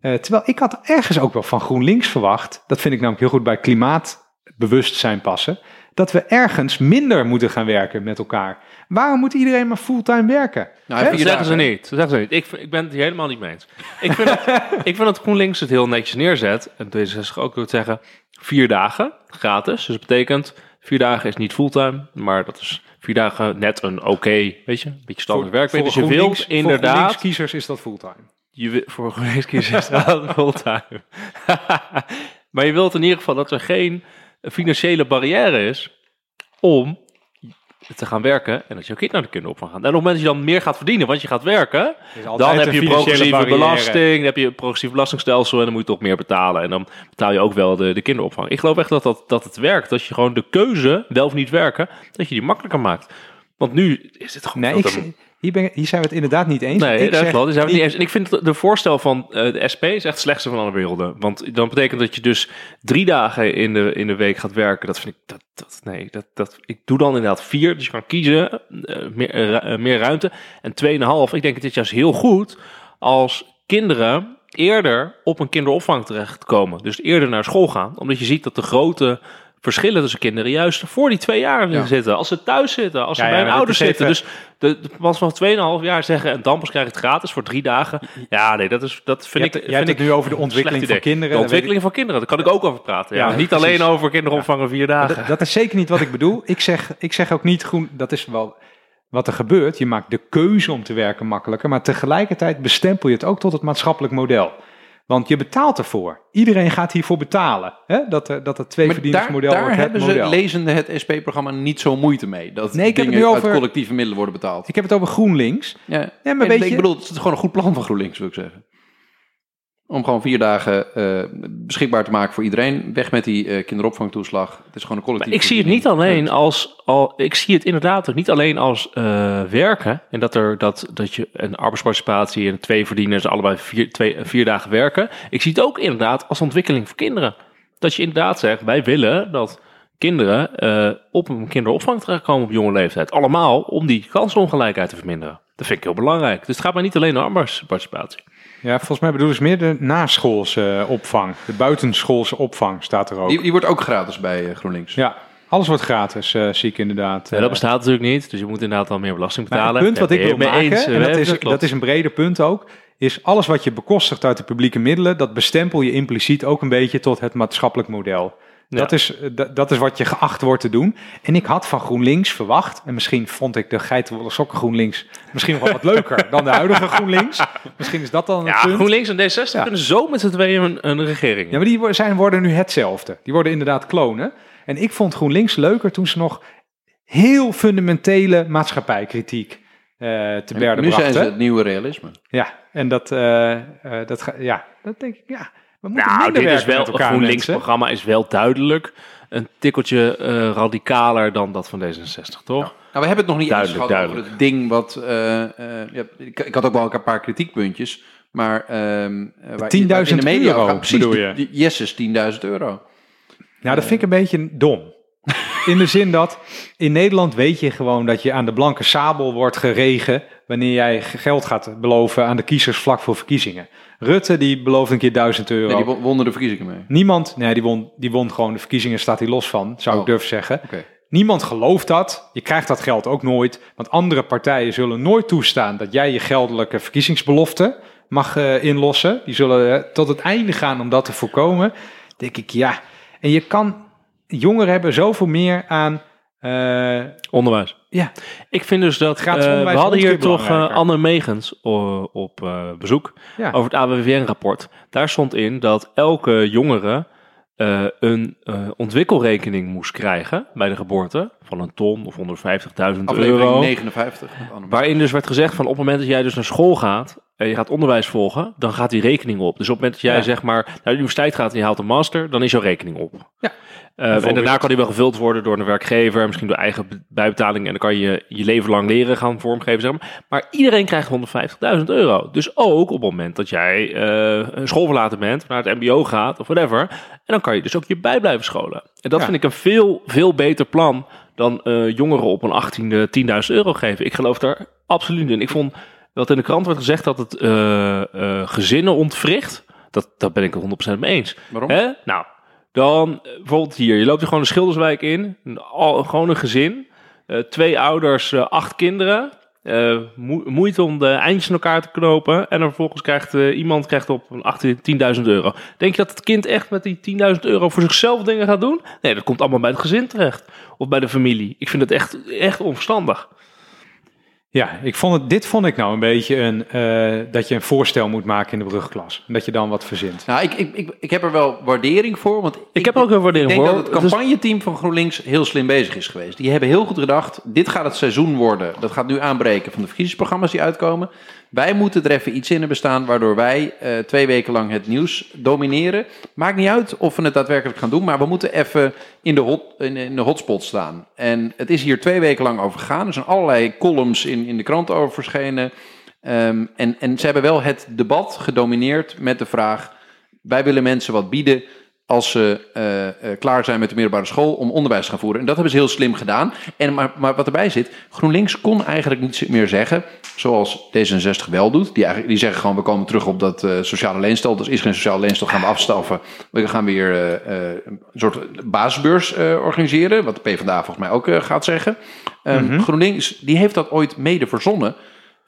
Eh, terwijl ik had ergens ook wel van GroenLinks verwacht, dat vind ik namelijk heel goed bij klimaatbewustzijn passen, dat we ergens minder moeten gaan werken met elkaar. Waarom moet iedereen maar fulltime werken? Nou, Dat zeggen ze niet. Dat zeggen ze niet. Ik, ik ben het hier helemaal niet mee eens. Ik vind, dat, ik vind dat GroenLinks het heel netjes neerzet. En D66 ook wil zeggen, vier dagen gratis. Dus dat betekent, vier dagen is niet fulltime. Maar dat is vier dagen net een oké, weet je, een beetje standaard werkweek. Dus je wilt GroenLinks- Voor inderdaad... GroenLinks-kiezers is dat fulltime. Je voor GroenLinks is dat fulltime. maar je wilt in ieder geval dat er geen financiële barrière is om te gaan werken en dat je kind naar de kinderopvang gaat. En op het moment dat je dan meer gaat verdienen, want je gaat werken, dan heb je progressieve belasting, dan heb je een progressief belastingstelsel en dan moet je toch meer betalen. En dan betaal je ook wel de, de kinderopvang. Ik geloof echt dat, dat, dat het werkt, dat je gewoon de keuze, wel of niet werken, dat je die makkelijker maakt. Want nu is het gewoon... Nee, ik, hier, ben, hier zijn we het inderdaad niet eens. Nee, ik dat zeg klopt. Zijn we niet- eens. En ik vind de voorstel van eh, de SP is echt het slechtste van alle werelden. Want dan betekent dat je dus drie dagen in de, in de week gaat werken. Dat vind ik, dat, dat, nee, dat, dat, ik doe dan inderdaad vier. Dus je kan kiezen, eh, meer, eh, meer ruimte. En tweeënhalf, ik denk het is juist heel goed als kinderen eerder op een kinderopvang terechtkomen. Dus eerder naar school gaan. Omdat je ziet dat de grote verschillen tussen kinderen juist voor die twee jaar Ja. zitten. Als ze thuis zitten, als ze Ja, bij hun ouders zitten. even- Dus de, de pas van 2,5 jaar zeggen en dan pas krijg je het gratis voor drie dagen. Ja, nee, dat, is, dat Je vind hebt, ik. jij hebt vind het ik nu over de ontwikkeling van kinderen. De ontwikkeling van kinderen, daar kan ik ook over praten. Ja, niet precies. alleen over kinderopvang vier ik- dagen. dat, dat is zeker niet wat ik bedoel. Ik zeg, ik zeg ook niet groen. Dat is wel wat er gebeurt. Je maakt de keuze om te werken makkelijker. Maar tegelijkertijd bestempel je het ook tot het maatschappelijk model. Want je betaalt ervoor. Iedereen gaat hiervoor betalen. Hè? Dat, er- dat het Maar daar, daar wordt hebben model. ze lezende het SP-programma niet zo moeite mee. Dat Nee, ik heb het dingen nu uit over- collectieve middelen worden betaald. Ik heb het over GroenLinks. Ja, Ja, maar En weet ik bedoel, het is gewoon een goed plan van GroenLinks, wil ik zeggen. Om gewoon vier dagen eh, beschikbaar te maken voor iedereen. Weg met die eh, kinderopvangtoeslag. Het is gewoon een collectief. ik zie het niet alleen als, al, ik zie het inderdaad ook niet alleen als eh, werken. En dat, er, dat, dat je een arbeidsparticipatie en twee verdieners allebei vier, twee, vier dagen werken. Ik zie het ook inderdaad als ontwikkeling voor kinderen. Dat je inderdaad zegt, wij willen dat kinderen op een kinderopvang terechtkomen op jonge leeftijd. Allemaal om die kansongelijkheid te verminderen. Dat vind ik heel belangrijk. Dus het gaat maar niet alleen om arbeidsparticipatie. Ja, volgens mij bedoelen ze meer de naschoolse opvang. De buitenschoolse opvang staat er ook. Die, die wordt ook gratis bij eh, GroenLinks. Ja, alles wordt gratis, eh, zie ik inderdaad. Ja, Eh, dat bestaat natuurlijk niet. Dus je moet inderdaad al meer belasting Maar betalen. het punt wat ik wil maken, eens? en dat Eh, is, dat is een breder punt ook, is alles wat je bekostigt uit de publieke middelen, dat bestempel je impliciet ook een beetje tot het maatschappelijk model. Ja. Dat, is, eh, dat, dat is wat je geacht wordt te doen. En ik had van GroenLinks verwacht, en misschien vond ik de geitenwolle sokken GroenLinks misschien nog wel wat leuker dan de huidige GroenLinks. Misschien is dat dan Ja, het punt. GroenLinks en D66 Ja. kunnen zo met z'n tweeën een, een regering. Ja, maar die zijn, worden nu hetzelfde. Die worden inderdaad klonen. En ik vond GroenLinks leuker toen ze nog heel fundamentele maatschappijkritiek eh te berden nu zijn brachten. ze het nieuwe realisme. Ja, en dat, eh, eh, dat, ga- ja, dat denk ik, ja. We moeten Nou, minder dit is wel, met het elkaar, GroenLinks mensen. programma is wel duidelijk een tikkeltje eh, radicaler dan dat van D66, toch? Nou, we hebben het nog niet eens Duidelijk, gehad duidelijk. over het ding wat... eh, eh, ja, ik, ik had ook wel een paar kritiekpuntjes. Maar... ehm, eh, waar- 10.000 waar in de media euro, gaat- precies, bedoel je? Yeses, 10.000 euro. Nou, dat vind ik een beetje dom. in de zin dat in Nederland weet je gewoon dat je aan de blanke sabel wordt geregen wanneer jij geld gaat beloven aan de kiezers vlak voor verkiezingen. Rutte die belooft een keer 1000 euro. Nee, die won- de verkiezingen mee. Niemand, nee, die won, die won gewoon de verkiezingen, staat hij los van, zou ik Oh. durven zeggen. Niemand gelooft dat. Je krijgt dat geld ook nooit. Want andere partijen zullen nooit toestaan dat jij je geldelijke verkiezingsbelofte mag eh, inlossen. Die zullen eh, tot het einde gaan om dat te voorkomen. Denk ik, ja. En je kan, jongeren hebben zoveel meer aan. Eh, Onderwijs. ja, Ik vind dus dat... Eh, we hadden hier toch belangrijker. Anne Megens op bezoek ja. over het AWVN-rapport. Daar stond in dat elke jongere een ontwikkelrekening moest krijgen bij de geboorte van een ton of 150.000 Aflevering euro. 59. met Anne Waarin dus werd gezegd van op het moment dat jij dus naar school gaat en je gaat onderwijs volgen, dan gaat die rekening op. Dus op het moment dat jij Ja. zeg maar naar de universiteit gaat en je haalt een master, dan is jouw rekening op. Ja. Eh, en daarna kan die wel gevuld worden door een werkgever, misschien door eigen bijbetaling. En dan kan je je leven lang leren gaan vormgeven. Zeg maar. maar iedereen krijgt 150.000 euro. Dus ook op het moment dat jij een school verlaten bent, naar het mbo gaat of whatever. En dan kan je dus ook je bij blijven scholen. En dat Ja. vind ik een veel, veel beter plan dan eh, jongeren op een 18e 10.000 euro geven. Ik geloof daar absoluut in. Ik vond dat in de krant werd gezegd dat het eh, eh, gezinnen ontwricht. Dat, dat ben ik er 100% mee eens. Waarom? Hè? Nou, dan bijvoorbeeld hier. Je loopt er gewoon de Schilderswijk in. Een- al, gewoon een gezin. Twee ouders, acht kinderen. Eh, moe- moeite om de eindjes in elkaar te knopen. En dan vervolgens krijgt eh, iemand krijgt op een 18 10.000 euro. Denk je dat het kind echt met die 10.000 euro voor zichzelf dingen gaat doen? Nee, dat komt allemaal bij het gezin terecht. Of bij de familie. Ik vind het echt, echt onverstandig. Ja, ik vond het, dit vond ik nou een beetje een, eh, dat je een voorstel moet maken in de brugklas. En dat je dan wat verzint. Nou, ik, ik, ik, ik heb er wel waardering voor. Want Ik heb er ook een waardering Ik denk voor. dat het is- campagneteam van GroenLinks heel slim bezig is geweest. Die hebben heel goed gedacht, dit gaat het seizoen worden. Dat gaat nu aanbreken van de verkiezingsprogramma's die uitkomen. Wij moeten er even iets in hebben staan waardoor wij eh, twee weken lang het nieuws domineren. Maakt niet uit of we het daadwerkelijk gaan doen, maar we moeten even in de, hot, in, de hotspot staan. En het is hier twee weken lang over gegaan. Er zijn allerlei columns in, in de krant over verschenen. Ehm, en, en ze hebben wel het debat gedomineerd met de vraag... wij willen mensen wat bieden als ze eh, eh, klaar zijn met de middelbare school om onderwijs te gaan voeren. En dat hebben ze heel slim gedaan. En, maar, maar wat erbij zit, GroenLinks kon eigenlijk niet meer zeggen, zoals D66 wel doet. Die, eigenlijk, die zeggen gewoon, we komen terug op dat eh, sociale leenstel. Dus is geen sociale leenstel, gaan we afstaffen. We gaan weer een soort basisbeurs organiseren, wat de PvdA volgens mij ook gaat zeggen. Ehm, GroenLinks, die heeft dat ooit mede verzonnen.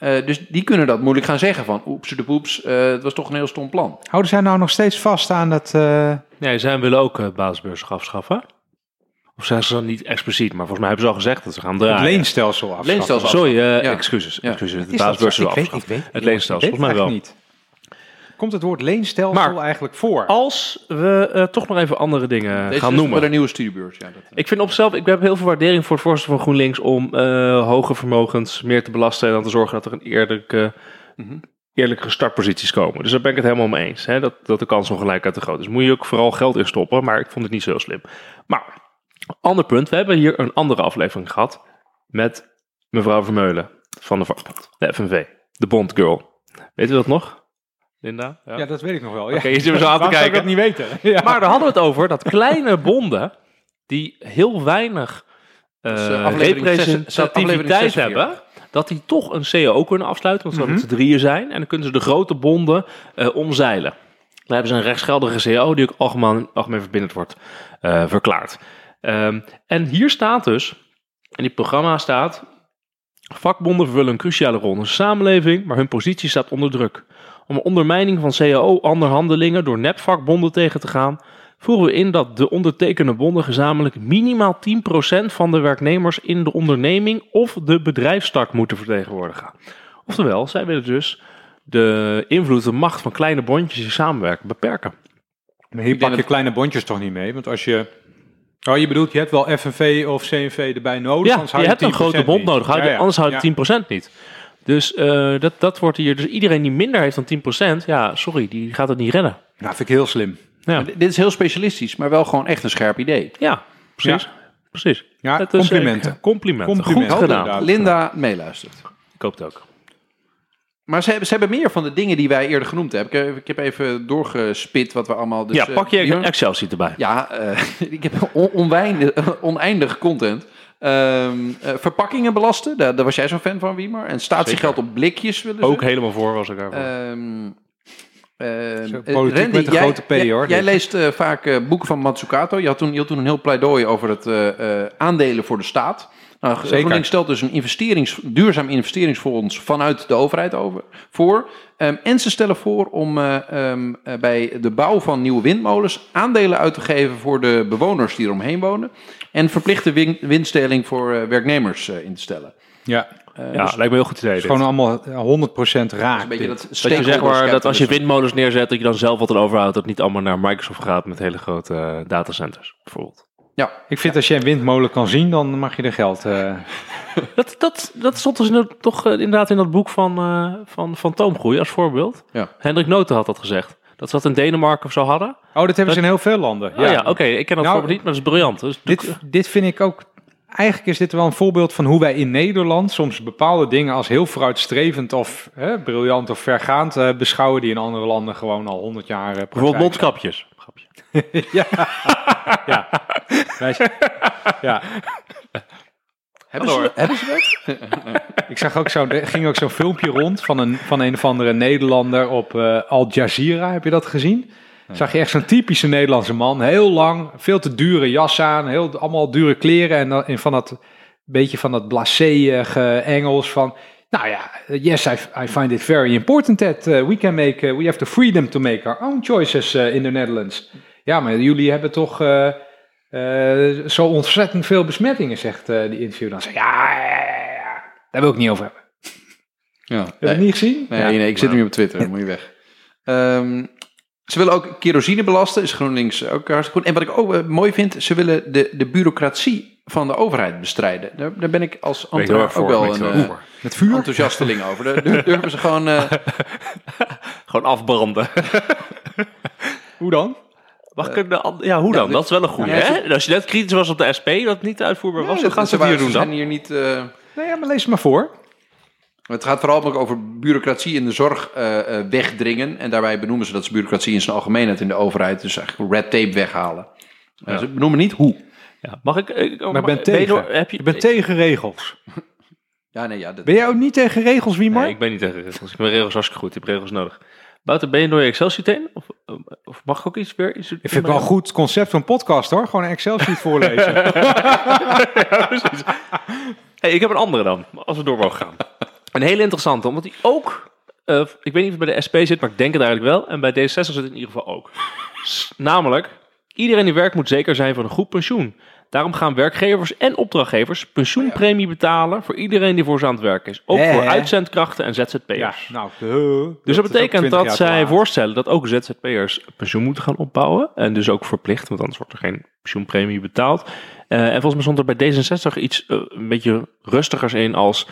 Eh, dus die kunnen dat moeilijk gaan zeggen van, oeps de poeps, eh, het was toch een heel stom plan. Houden zij nou nog steeds vast aan dat... eh, Nee, zij willen ook uh, basisbeurzen afschaffen. Of zijn ze dan niet expliciet, maar volgens mij hebben ze al gezegd dat ze gaan draaien. het leenstelsel afschaffen? Leenstelsel. Sorry, eh, Ja. excuses. Ja. excuses. De Ik weet- afschaffen. ik weet- Het leenstelsel, volgens mij wel. niet. Komt het woord leenstelsel Maar- eigenlijk voor? Als we eh, toch nog even andere dingen Deze gaan is noemen. Met een nieuwe studiebeurs. Ja, dat, Ik vind op zichzelf, ik heb heel veel waardering voor het voorstel van GroenLinks om eh, hoge vermogens meer te belasten en dan te zorgen dat er een eerlijke, Mhm. eerlijke startposities komen. Dus daar ben ik het helemaal mee eens. Hè, dat, dat de kans ongelijkheid te groot is. Moet je ook vooral geld in stoppen, maar ik vond het niet zo slim. Maar, ander punt. We hebben hier een andere aflevering gehad met mevrouw Vermeulen van de vakbond, de FNV, de Bondgirl. Weet u dat nog, Linda? Ja, dat weet ik nog wel. Oké, je zit me zo aan te zou ik kijken. het niet weten? Ja. Maar daar hadden we het over dat kleine bonden die heel weinig eh, uh, aflevering zes- representativiteit aflevering 46. hebben, dat die toch een CAO kunnen afsluiten, want ze met z'n drieën zijn. En dan kunnen ze de grote bonden eh, omzeilen. Dan hebben ze een rechtsgeldige CAO die ook algemeen, algemeen verbindend wordt eh, verklaard. Ehm, en hier staat dus, in dit programma staat, vakbonden vervullen een cruciale rol in de samenleving, maar hun positie staat onder druk. Om ondermijning van CAO-onderhandelingen door nepvakbonden tegen te gaan, voeren we in dat de ondertekende bonden gezamenlijk minimaal 10% van de werknemers in de onderneming of de bedrijfstak moeten vertegenwoordigen. Oftewel, zij willen dus de invloed en macht van kleine bondjes die samenwerken beperken. Maar hier pak je kleine bondjes toch niet mee? Want als je... Oh, je bedoelt, je hebt wel FNV of CNV erbij nodig? Ja, anders je hou hebt een 10% grote bond niet. nodig, houd je- Ja, ja. anders houd Ja. je 10% niet. Dus eh, dat, dat wordt hier. Dus iedereen die minder heeft dan 10%, ja, sorry, die gaat het niet redden. Nou, vind ik heel slim. Ja, Maar dit is heel specialistisch, maar wel gewoon echt een scherp idee. ja precies. Precies. Ja, Het is, eh, complimenten. complimenten. Goed gedaan. Inderdaad. Linda meeluistert. Ik hoop het ook. Maar ze hebben, ze hebben meer van de dingen die wij eerder genoemd hebben. Ik, heb- ik heb even doorgespit wat we allemaal... Dus, ja, eh, pak je Björn? Excel sheet erbij. Ja, eh, ik heb on- onwijn- oneindig content. Ehm, eh, verpakkingen belasten, daar, daar was jij zo'n fan van, Wiemer. En statiegeld op blikjes willen ze. Ook helemaal voor was ik daarvoor. Ehm, ehm, eh, politiek Randy, met een jij- grote P, jij- hoor, Jij leest eh, vaak eh, boeken van Matsukato. Je had, toen, je had toen een heel pleidooi over het eh, eh, aandelen voor de staat. Nou, Zeker. GroenLinks stelt dus een investerings, duurzaam investeringsfonds vanuit de overheid over, voor. Ehm, en ze stellen voor om eh, ehm, eh, bij de bouw van nieuwe windmolens aandelen uit te geven voor de bewoners die eromheen wonen. En verplichte win- winstdeling voor eh, werknemers eh, in te stellen. Ja, Eh, ja, dus lijkt me heel goed idee. het is gewoon allemaal 100% raak. dat Dat je zeg maar, dat als je windmolens neerzet, dat je dan zelf wat aan overhoudt, dat het niet allemaal naar Microsoft gaat met hele grote datacenters, bijvoorbeeld. Ja, Ik vind als je een windmolen kan zien, dan mag je er geld... eh, Dat, dat, dat stond dus in toch inderdaad in dat boek van, eh van Fantoomgroei als voorbeeld. Ja. Hendrik Noten had dat gezegd. Dat ze dat in Denemarken of zo hadden. Oh, dat hebben ze in heel veel landen. Ja, ja oké, ik ken dat Nou, voorbeeld niet, maar dat is briljant. Dus Dit, dit vind ik ook. Eigenlijk is dit wel een voorbeeld van hoe wij in Nederland soms bepaalde dingen als heel vooruitstrevend of hè, briljant of vergaand eh, beschouwen, die in andere landen gewoon al honderd jaar. praktijk bijvoorbeeld mondkapjes. Ja. ja. Ja. Hebben ze, hebben ze dat? Ik zag ook zo, er ging ook zo'n filmpje rond van een, van een of andere Nederlander op eh, Al Jazeera. Heb je dat gezien? Zag je echt zo'n typische Nederlandse man, heel lang, veel te dure jas aan, heel, allemaal dure kleren en, dan- en van dat beetje van dat blasé-ige Engels van, nou ja, yes, I, I find it very important that uh, we can make, uh, we have the freedom to make our own choices uh, in the Netherlands. Ja, maar jullie hebben toch uh, zo ontzettend veel besmettingen, zegt uh, die interview. Dan zeg ja, ja, ja, daar wil ik niet over hebben. Ja. Heb je het niet gezien? Nee, Ja. nee, ik zit nu op Twitter, moet je weg. Ehm, ze willen ook kerosine belasten, is GroenLinks ook hartstikke goed. En wat ik ook eh, mooi vind, ze willen de, de bureaucratie van de overheid bestrijden. Daar, daar ben ik als ambtenaar ook voor, wel een. Met vuur? enthousiasteling over. Daar dur- durven ze gewoon... eh, Gewoon afbranden. Hoe dan? Mag ik een ja, hoe ja, dan? dat is wel een goede. Ja, hè? ze- Als je net kritisch was op de SP, dat het niet uitvoerbaar was, ja, dan gaan ze het hier doen zijn dan. hier niet... eh, Nee, ja, maar lees het maar voor. Het gaat vooral ook over bureaucratie in de zorg eh, eh, wegdringen. En daarbij benoemen ze dat ze bureaucratie in zijn algemeenheid in de overheid. Dus eigenlijk red tape weghalen. Eh, Ze benoemen niet hoe. Ja, mag ik... ik Maar ik ben ben je tegen. door- heb je, Ik ben tegen regels. Ja, nee, ja. Dat, Ben jij ook niet tegen regels, Wiemar? Nee, ik ben niet tegen regels. Ik ben regels hartstikke goed. Ik heb regels nodig. Wouter, ben je door je Excel-sheet? Of, of mag ik ook iets weer? Iets Ik vind het wel een goed concept van podcast hoor. Gewoon een Excel-sheet voorlezen. Hey, ik heb een andere dan, als we door mogen gaan. Een hele interessante, omdat die ook... eh, ik weet niet of het bij de SP zit, maar ik denk het eigenlijk wel. En bij D66 zit het in ieder geval ook. Namelijk, iedereen die werkt moet zeker zijn van een goed pensioen. Daarom gaan werkgevers en opdrachtgevers pensioenpremie betalen voor iedereen die voor ze aan het werk is. Ook Hè, voor uitzendkrachten en ZZP'ers. ja, nou. duh. Dus dat betekent 20 dat zij voorstellen dat ook ZZP'ers pensioen moeten gaan opbouwen. En dus ook verplicht, want anders wordt er geen pensioenpremie betaald. Eh, en volgens mij stond er bij D66 iets eh, een beetje rustigers in als...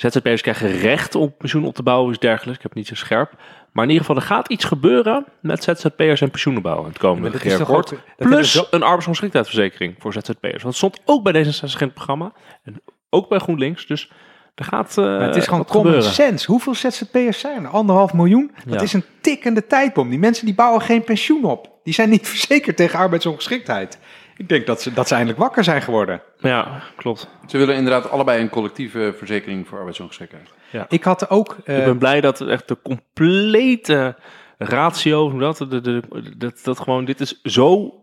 ZZP'ers krijgen recht om pensioen op te bouwen, is dergelijks. Ik heb het niet zo scherp. Maar in ieder geval, er gaat iets gebeuren met ZZP'ers en pensioenopbouw in het komende regeerakkoord. Plus zo- een arbeidsongeschiktheidsverzekering voor ZZP'ers. Want het stond ook bij D66 in het programma. En ook bij GroenLinks. Dus er gaat Maar het is gewoon common gebeuren. sense. Hoeveel ZZP'ers zijn er? Anderhalf miljoen? Dat Ja. is een tikkende tijdbom. Die mensen die bouwen geen pensioen op. Die zijn niet verzekerd tegen arbeidsongeschiktheid. Ik denk dat ze, dat ze eindelijk wakker zijn geworden. Ja, klopt. Ze willen inderdaad allebei een collectieve verzekering voor arbeidsongeschiktheid. Ik had ook... eh, Ik ben blij dat echt de complete ratio, dat, de, de, dat, dat gewoon, dit is zo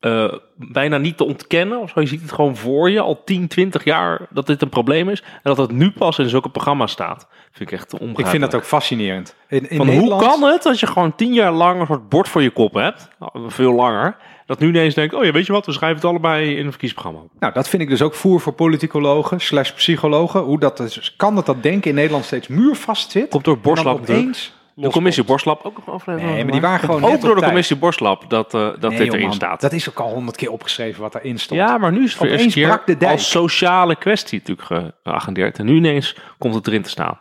eh, bijna niet te ontkennen. Of zo. Je ziet het gewoon voor je, al 10, 20 jaar, dat dit een probleem is. En dat het nu pas in zulke programma's staat. Vind ik echt onbegrijpelijk. ik vind dat ook fascinerend. In, in Van Nederland, hoe kan het dat je gewoon tien jaar lang een soort bord voor je kop hebt, nou, veel langer, dat nu ineens denkt, oh ja, weet je wat, we schrijven het allebei in een verkiezingsprogramma. Nou, dat vind ik dus ook voer voor politicologen slash psychologen. Hoe dat is, kan dat dat denken in Nederland steeds muurvast zit? Komt door Borslap natuurlijk. opeens De commissie Borslap ook nog een aflevering Nee, maar die waren gewoon Ook door de commissie Borslap dat, eh, dat Nee, dit erin man, staat. Dat is ook al honderd keer opgeschreven wat erin stond. Ja, maar nu is het voor de Opeens eerste keer brak de dijk. als sociale kwestie natuurlijk geagendeerd. En nu ineens komt het erin te staan.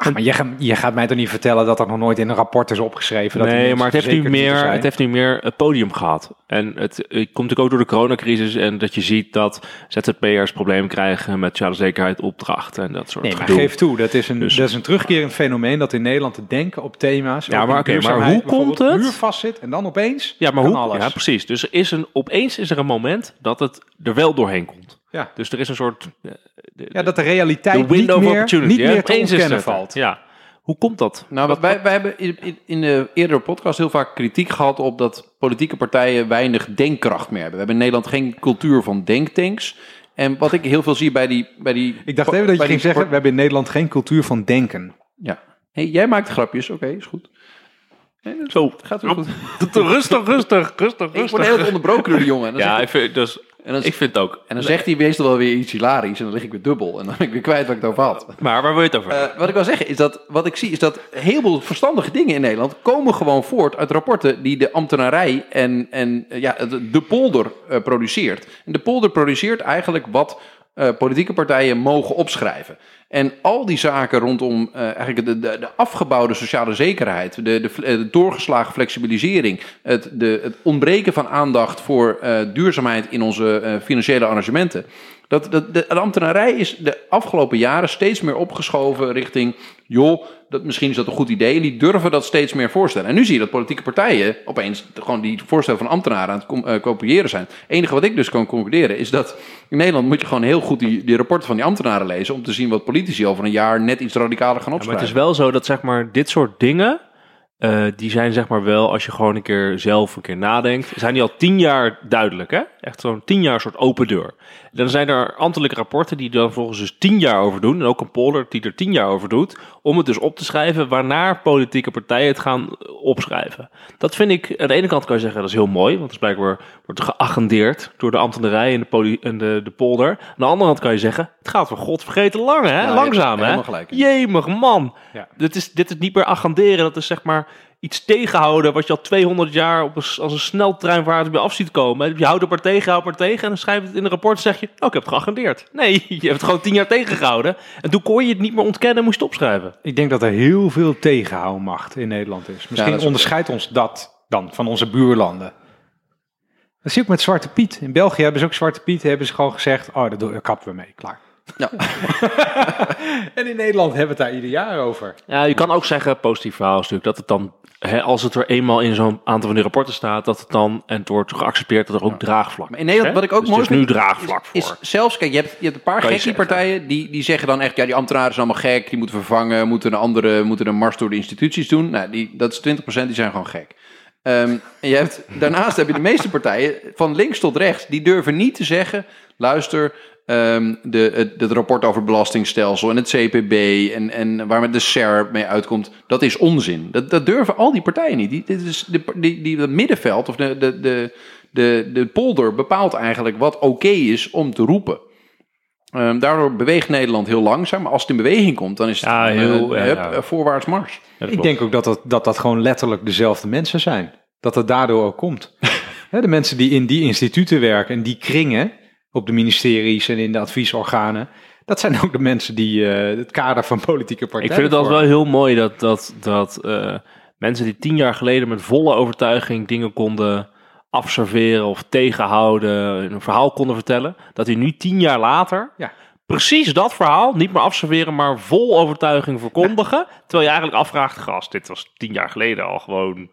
Ach, maar je, gaat- je gaat mij toch niet vertellen dat dat nog nooit in een rapport is opgeschreven? Dat nee, maar het heeft, nu meer, het heeft nu meer het podium gehad. En het, het komt natuurlijk ook door de coronacrisis. En dat je ziet dat ZZP'ers problemen krijgen met sociale zekerheid, opdracht en dat soort Nee, maar gedoe. geef toe, dat is, een, Dus- dat is een terugkerend fenomeen dat in Nederland te denken op thema's. Ja, maar oké, maar hoe komt het? muur vastzit en dan opeens Ja, maar hoe? alles. Ja, precies. Dus er is een, opeens is er een moment dat het er wel doorheen komt. Ja. Dus er is een soort... eh, de- Ja, dat de realiteit de niet window of meer, opportunity. niet meer te ontkennen het valt. Ja. Hoe komt dat? Nou, Wat- wij, wij hebben in, in, in de eerdere podcast heel vaak kritiek gehad op dat politieke partijen weinig denkkracht meer hebben. We hebben in Nederland geen cultuur van denktanks. En wat ik heel veel zie bij die... Bij die Ik dacht even dat je ging die zeggen, we hebben in Nederland geen cultuur van denken. Ja. Hey, jij maakt grapjes, oké, is goed. Zo, gaat wel goed. rustig, rustig, rustig, Ik word rustig. heel onderbroken door die jongen. Ja, vind, dus, en dan, ik vind het ook. en dan zegt hij meestal wel weer iets hilarisch en dan lig ik weer dubbel. En dan ben ik weer kwijt wat ik het over had. Maar waar wil je het over? Eh, wat ik wil zeggen is dat wat ik zie is dat heel veel verstandige dingen in Nederland komen gewoon voort uit rapporten die de ambtenarij en, en eh, ja, de, de polder eh, produceert. En de polder produceert eigenlijk wat politieke partijen mogen opschrijven. En al die zaken rondom eh, eigenlijk de, de, de afgebouwde sociale zekerheid, de, de, doorgeslagen flexibilisering, het, de, het ontbreken van aandacht voor eh, duurzaamheid in onze eh, financiële arrangementen. Dat, dat, de, de ambtenarij is de afgelopen jaren steeds meer opgeschoven richting, joh, dat, misschien is dat een goed idee. En die durven dat steeds meer voorstellen. En nu zie je dat politieke partijen opeens gewoon die voorstellen van ambtenaren aan het com- eh, kopiëren zijn. Het enige wat ik dus kan concluderen is dat in Nederland moet je gewoon heel goed die, die rapporten van die ambtenaren lezen om te zien wat politici over een jaar net iets radicaler gaan Ja, maar opschrijven. het is wel zo dat zeg maar dit soort dingen, eh, die zijn zeg maar wel, als je gewoon een keer zelf een keer nadenkt, zijn die al tien jaar duidelijk, hè? Echt zo'n tien jaar soort open deur. Dan zijn er ambtelijke rapporten die dan volgens dus tien jaar over doen, en ook een polder die er tien jaar over doet, om het dus op te schrijven waarna politieke partijen het gaan opschrijven. Dat vind ik, aan de ene kant kan je zeggen, dat is heel mooi, want het is blijkbaar wordt er geagendeerd door de ambtenarij en de, poli- en de, de polder. Aan de andere kant kan je zeggen, het gaat voor god vergeten lang, hè? hebt Langzaam, hè? Jemig man. Ja. Dit, is, dit is niet meer agenderen. Dat is zeg maar iets tegenhouden wat je al 200 jaar op een, als een sneltreinvaart bij af ziet komen. Je houdt er maar tegen, houdt maar tegen. En dan schrijf je het in een rapport en zeg je, oh, ik heb het geagendeerd. Nee, je hebt het gewoon 10 jaar tegengehouden. En toen kon je het niet meer ontkennen en moest je het opschrijven. Ik denk dat er heel veel tegenhoudmacht in Nederland is. Misschien is onderscheidt ons dat dan van onze buurlanden. Dat zie ik met Zwarte Piet. In België hebben ze ook Zwarte Piet. Hebben ze gewoon gezegd, oh, daar kappen we mee, klaar. Ja. en in Nederland hebben we het daar ieder jaar over. Ja, je kan ook zeggen, positief verhaal is natuurlijk, dat het dan, hè, als het er eenmaal in zo'n aantal van die rapporten staat, dat het dan, en het wordt geaccepteerd, dat er ook draagvlak Maar in Nederland, Hè? wat ik ook Dus mooi is nu draagvlak is, voor. is zelfs, kijk, je hebt, je hebt een paar zeggen. partijen die, die zeggen dan echt, ja, die ambtenaren zijn allemaal gek, die moeten vervangen, moeten een andere, moeten een mars door de instituties doen. Nou, die, dat is 20%, die zijn gewoon gek. Ehm, en je hebt, daarnaast heb je de meeste partijen, van links tot rechts, die durven niet te zeggen, luister, ehm, de, het, het rapport over het belastingstelsel en het CPB en, en waar met de SER mee uitkomt, dat is onzin. Dat, dat durven al die partijen niet. Die, dit is de, die, die, het middenveld of de, de, de, de, de polder bepaalt eigenlijk wat oké is om te roepen. Ehm, daardoor beweegt Nederland heel langzaam, maar als het in beweging komt, dan is het Ja, eh, heel, ja, hup, ja. voorwaarts mars. Ja, dat ik denk ook dat dat, dat dat gewoon letterlijk dezelfde mensen zijn. Dat het daardoor ook komt. Hè, de mensen die in die instituten werken en die kringen op de ministeries en in de adviesorganen. Dat zijn ook de mensen die eh, het kader van politieke partijen Ik vind het altijd wel heel mooi dat, dat, dat eh, mensen die tien jaar geleden met volle overtuiging dingen konden afserveren of tegenhouden, een verhaal konden vertellen, dat die nu tien jaar later Ja. precies dat verhaal niet meer afserveren, maar vol overtuiging verkondigen. Terwijl je eigenlijk afvraagt, gast, dit was tien jaar geleden al gewoon,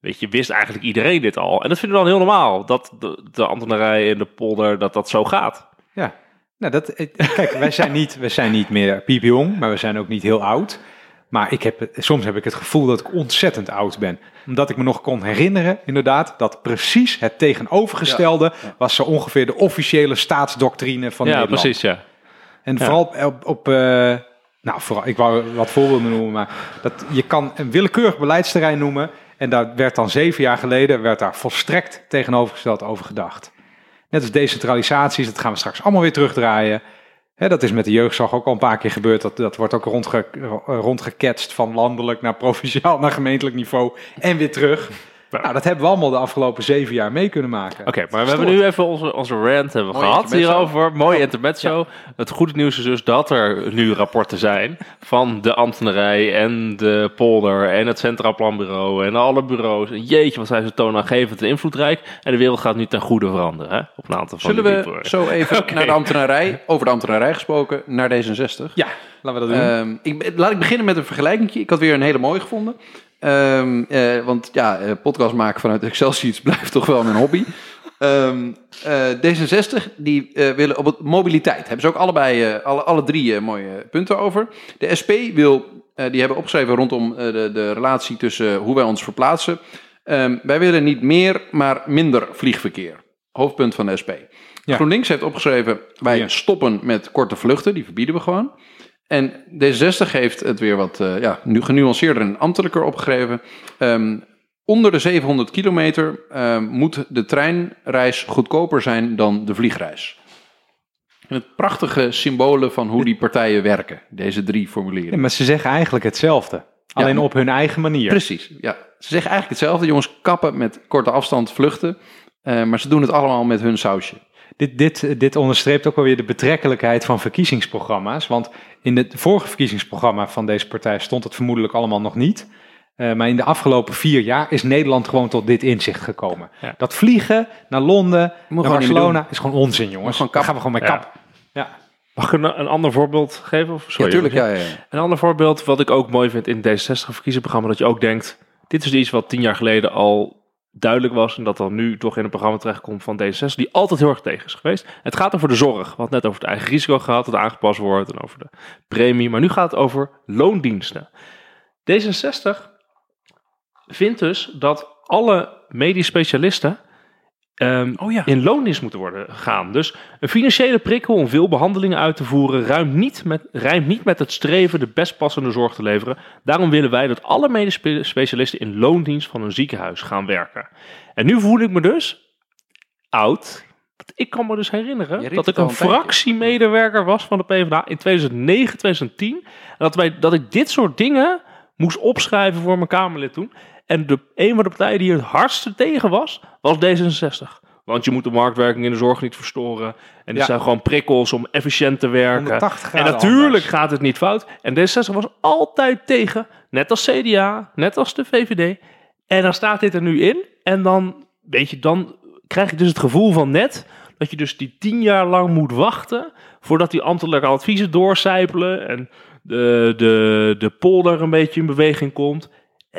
weet je, wist eigenlijk iedereen dit al. En dat vinden we dan heel normaal, dat de, de ambtenarij en de polder, dat dat zo gaat. Ja, nou dat, eh, kijk, wij zijn, niet, wij zijn niet meer piepjong, maar we zijn ook niet heel oud. Maar ik heb, soms heb ik het gevoel dat ik ontzettend oud ben. Omdat ik me nog kon herinneren, inderdaad, dat precies het tegenovergestelde was zo ongeveer de officiële staatsdoctrine van ja, Nederland. precies, ja. En Ja. vooral op, op eh, nou, vooral, ik wou wat voorbeelden noemen, maar dat, je kan een willekeurig beleidsterrein noemen. En daar werd dan zeven jaar geleden werd daar volstrekt tegenovergesteld over gedacht. Net als decentralisaties, dat gaan we straks allemaal weer terugdraaien. Dat is met de jeugdzorg ook al een paar keer gebeurd. Dat, dat wordt ook rondge, rondgeketst van landelijk naar provinciaal naar gemeentelijk niveau en weer terug. Nou, dat hebben we allemaal de afgelopen zeven jaar mee kunnen maken. Oké, maar we hebben nu even onze, onze rant hebben Mooi gehad intermezzo. hierover. Mooi intermezzo. Het goede nieuws is dus dat er nu rapporten zijn van de ambtenarij en de polder en het Centraal Planbureau en alle bureaus. En jeetje, wat zijn ze toonaangevend en invloedrijk. En de wereld gaat nu ten goede veranderen hè? op een aantal van Zullen die we zo even naar de ambtenarij, over de ambtenarij gesproken, naar D66? Ja, laten we dat doen. Ehm, ik, laat ik beginnen met een vergelijking. Ik had weer een hele mooie gevonden. Ehm, eh, want ja, eh, podcast maken vanuit Excel sheets blijft toch wel mijn hobby. Ehm, eh, D66 die willen op het mobiliteit hebben ze ook allebei alle, alle drie mooie punten over. De SP wil die hebben opgeschreven rondom de, de relatie tussen hoe wij ons verplaatsen. Ehm, wij willen niet meer, maar minder vliegverkeer. Hoofdpunt van de SP. Ja. GroenLinks heeft opgeschreven: wij Ja. stoppen met korte vluchten, die verbieden we gewoon. En D66 heeft het weer wat eh, ja, nu genuanceerder en ambtelijker opgegeven. Ehm, onder de 700 kilometer ehm, moet de treinreis goedkoper zijn dan de vliegreis. En het prachtige symbolen van hoe die partijen werken, deze drie Ja, formuleringen. maar ze zeggen eigenlijk hetzelfde. Alleen op hun eigen manier. Precies, ja. Ze zeggen eigenlijk hetzelfde. Jongens, kappen met korte afstand vluchten. eh, maar ze doen het allemaal met hun sausje. Dit, dit, dit onderstreept ook wel weer de betrekkelijkheid van verkiezingsprogramma's. Want in het vorige verkiezingsprogramma van deze partij stond het vermoedelijk allemaal nog niet. Eh, maar in de afgelopen vier jaar is Nederland gewoon tot dit inzicht gekomen. Ja. Dat vliegen naar Londen, naar Barcelona is gewoon onzin, jongens. gewoon Daar gaan we gewoon mee kap. Ja. Mag ik een, een ander voorbeeld geven? Of, sorry, ja, tuurlijk. Ja, ja, ja. Een ander voorbeeld wat ik ook mooi vind in het D66-verkiezingsprogramma, dat je ook denkt, dit is iets wat tien jaar geleden al duidelijk was en dat dan nu toch in een programma terechtkomt van D66, die altijd heel erg tegen is geweest. Het gaat over de zorg. Hadden net over het eigen risico gehad, dat aangepast wordt en over de premie, maar nu gaat het over loondiensten. D66 vindt dus dat alle medisch specialisten ehm, Oh ja. in loondienst moeten worden gaan. Dus een financiële prikkel om veel behandelingen uit te voeren ruimt niet met, rijmt niet met het streven de best passende zorg te leveren. Daarom willen wij dat alle medisch spe- specialisten in loondienst van een ziekenhuis gaan werken. En nu voel ik me dus oud. Ik kan me dus herinneren dat ik een fractiemedewerker was van de PvdA in 2009, 2010. En dat, wij, dat ik dit soort dingen moest opschrijven voor mijn Kamerlid toen. En de, een van de partijen die er het hardste tegen was, was D66. Want je moet de marktwerking in de zorg niet verstoren. En Ja. zijn gewoon prikkels om efficiënt te werken. 180 En natuurlijk anders. gaat het niet fout. En D66 was altijd tegen, net als CDA, net als de VVD. En dan staat dit er nu in. En dan, weet je, dan krijg je dus het gevoel van net dat je dus die tien jaar lang moet wachten voordat die ambtelijke adviezen doorcijpelen en de, de, de polder een beetje in beweging komt.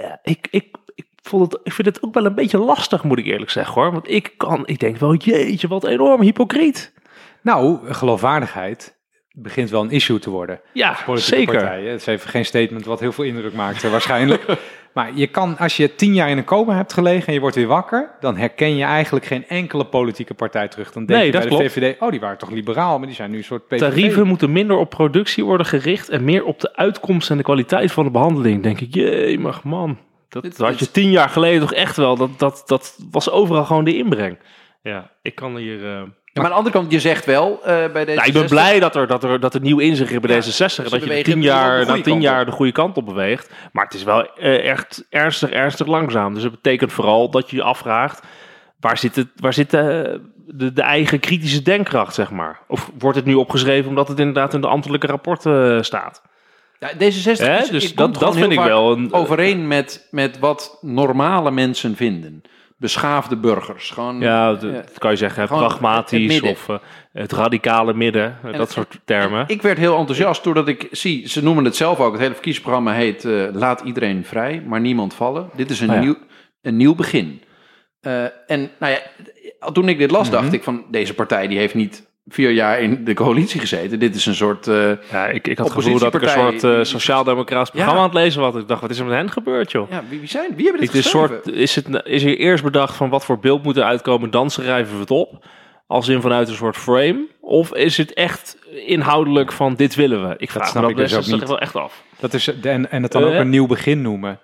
Ja, ik, ik, ik, vond het, ik vind het ook wel een beetje lastig, moet ik eerlijk zeggen hoor. Want ik kan, ik denk wel, jeetje, wat enorm hypocriet. Nou, geloofwaardigheid begint wel een issue te worden. Ja, zeker. partijen. Het is even geen statement wat heel veel indruk maakt eh, waarschijnlijk. maar je kan, als je tien jaar in een coma hebt gelegen en je wordt weer wakker, dan herken je eigenlijk geen enkele politieke partij terug. Dan denk Nee, je dat bij de klopt. VVD, oh die waren toch liberaal, maar die zijn nu een soort PVV. Tarieven moeten minder op productie worden gericht en meer op de uitkomst en de kwaliteit van de behandeling. Denk ik, jee, maar man, dat had je tien jaar geleden toch echt wel. Dat, dat, dat was overal gewoon de inbreng. Ja, ik kan hier. eh, maar aan de andere kant, je zegt wel eh, bij deze. Nou, ik ben blij dat er, dat er, dat er nieuw inzicht is bij Ja, D66. ze dat je tien dus jaar, na tien jaar de goede kant op beweegt. Maar het is wel eh, echt ernstig, ernstig langzaam. Dus dat betekent vooral dat je je afvraagt... waar zit, het, waar zit de, de, de eigen kritische denkkracht, zeg maar? Of wordt het nu opgeschreven omdat het inderdaad in de ambtelijke rapporten eh, staat? Ja, D66 Hè? is, Dus dat- dat vind ik wel een- overeen met, met wat normale mensen vinden. Beschaafde burgers. Gewoon, Ja, dat kan je zeggen, het pragmatisch of eh, het radicale midden. eh, dat het- soort termen. Ik werd heel enthousiast doordat ik zie, ze noemen het zelf ook, het hele verkiezingsprogramma heet eh, Laat iedereen vrij, maar niemand vallen. Dit is een, ja. nieuw, een nieuw begin. Eh, en nou ja, toen ik dit las, Mhm. dacht ik van deze partij die heeft niet vier jaar in de coalitie gezeten. Dit is een soort... eh, ja, ik, ik had het gevoel dat ik een soort eh, die- sociaal-democratisch programma aan het lezen was. Ik dacht, wat is er met hen gebeurd, joh? ja, wie, wie zijn? Wie hebben dit Ik, soort, is, het, is er eerst bedacht van wat voor beeld moet er uitkomen, dan schrijven we het op. Als in vanuit een soort frame. Of is het echt inhoudelijk van dit willen we? Ik vraag snap me ik dat dus ook best niet. wel echt af. Dat is, en, en het dan ook Eh. een nieuw begin noemen.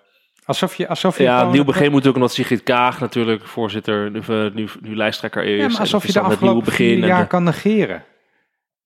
Alsof je, alsof je Ja, nieuw begin moet natuurlijk omdat Sigrid Kaag natuurlijk voorzitter, nu, nu, nu lijsttrekker is. Ja, maar En alsof je de afgelopen vier en jaar de- kan negeren.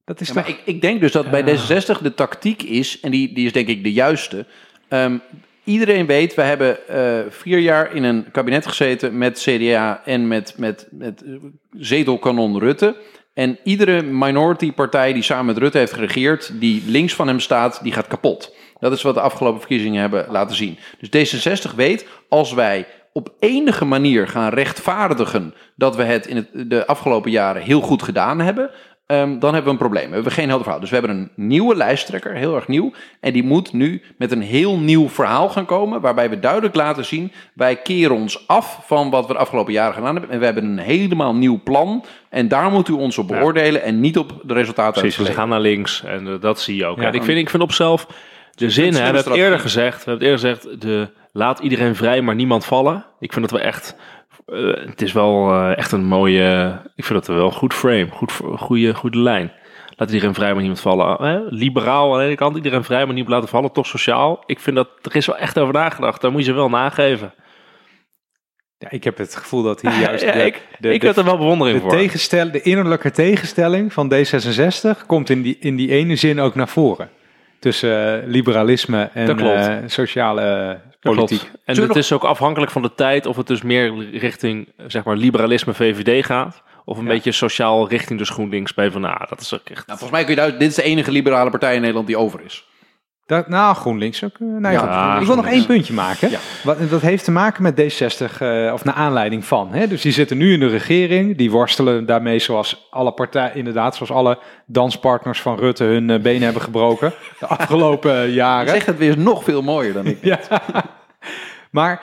Dat is Ja, toch... maar ik, ik denk dus dat bij D66 de tactiek is, en die, die is denk ik de juiste. ehm, Iedereen weet, we hebben eh, vier jaar in een kabinet gezeten met CDA en met, met, met eh, zetelkanon Rutte. En iedere minority partij die samen met Rutte heeft geregeerd, die links van hem staat, die gaat kapot. Dat is wat de afgelopen verkiezingen hebben laten zien. Dus D66 weet, als wij op enige manier gaan rechtvaardigen dat we het in het, de afgelopen jaren heel goed gedaan hebben, ehm, dan hebben we een probleem. We hebben geen helder verhaal. Dus we hebben een nieuwe lijsttrekker, heel erg nieuw. En die moet nu met een heel nieuw verhaal gaan komen, waarbij we duidelijk laten zien, wij keren ons af van wat we de afgelopen jaren gedaan hebben. En we hebben een helemaal nieuw plan. En daar moet u ons op beoordelen en niet op de resultaten. Precies, uit ze gaan naar links en eh, dat zie je ook. Ja. En ik, vind, ik vind op zelf de zin, hè, we hebben het eerder gezegd, we hebben het eerder gezegd, de, laat iedereen vrij, maar niemand vallen. Ik vind dat we echt, eh, het is wel eh, echt een mooie, ik vind dat wel een goed frame, goed, goede, goede lijn. Laat iedereen vrij, maar niemand vallen. Hè? Liberaal aan de ene kant, iedereen vrij, maar niemand laten vallen. Toch sociaal. Ik vind dat, er is wel echt over nagedacht. Daar moet je ze wel nageven. Ja, ik heb het gevoel dat hier juist Ja, de, ik de, ik de, heb er wel bewondering de, voor. tegenstel, de innerlijke tegenstelling van D66 komt in die, in die ene zin ook naar voren. Tussen eh, liberalisme en eh, sociale eh, politiek. klopt. En het is ook afhankelijk van de tijd of het dus meer richting zeg maar liberalisme VVD gaat. Of een Ja. beetje sociaal richting de GroenLinks PvdA. Dat is ook echt... Nou, volgens mij kun je daar, dit is de enige liberale partij in Nederland die over is. Dat, nou, GroenLinks ook. eh, nee, Ja, ik wil nog één puntje maken. Ja. Wat, dat heeft te maken met D60, eh, of naar aanleiding van. Hè? Dus die zitten nu in de regering. Die worstelen daarmee zoals alle partijen, inderdaad, zoals alle danspartners van Rutte hun eh, benen hebben gebroken. De afgelopen jaren. zegt het weer nog veel mooier dan ik. Ja. Maar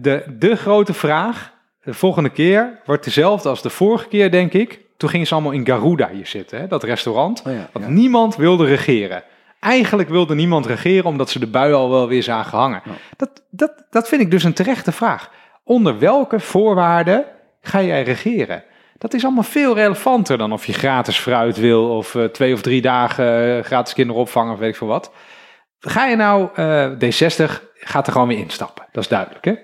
de, de grote vraag, de volgende keer, wordt dezelfde als de vorige keer, denk ik. Toen gingen ze allemaal in Garuda hier zitten, hè, dat restaurant. Oh ja, Want niemand wilde regeren. Eigenlijk wilde niemand regeren, omdat ze de bui al wel weer zagen hangen. Ja. Dat, dat, dat vind ik dus een terechte vraag. Onder welke voorwaarden ga jij regeren? Dat is allemaal veel relevanter dan of je gratis fruit wil... of eh, twee of drie dagen eh, gratis kinderopvang of weet ik veel wat. Ga je nou, eh, D60 gaat er gewoon weer instappen. Dat is duidelijk, hè?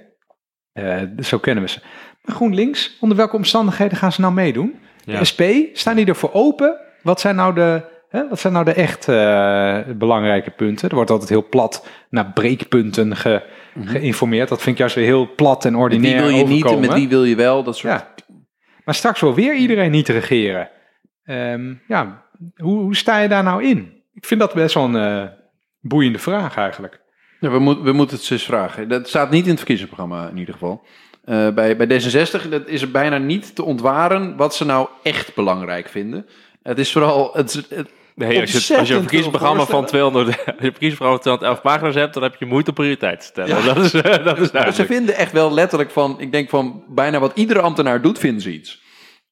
Zo kennen we ze. Maar GroenLinks, onder welke omstandigheden gaan ze nou meedoen? Ja. De SP, staan die ervoor open? Wat zijn nou de, hè, wat zijn nou de echt eh, belangrijke punten? Er wordt altijd heel plat naar breekpunten ge- geïnformeerd. Dat vind ik juist weer heel plat en Met ordinair die wil je niet en overkomen. met die wil je wel. Dat soort... Ja. Maar straks wil weer iedereen niet regeren. Ehm, ja, hoe, hoe sta je daar nou in? Ik vind dat best wel een eh, boeiende vraag eigenlijk. Ja, we, moet, we moeten het eens vragen. Dat staat niet in het verkiezingsprogramma in ieder geval. Eh, bij, bij D66 dat is er bijna niet te ontwaren wat ze nou echt belangrijk vinden. Het is vooral... Het, het, Nee, als je, als je een verkiezingsprogramma van 200, als je een verkiezingsprogramma van 211 pagina's hebt, dan heb je moeite prioriteit te stellen. Ja. Dat is, eh, dat is ze vinden echt wel letterlijk van... Ik denk van bijna wat iedere ambtenaar doet, vinden ze iets.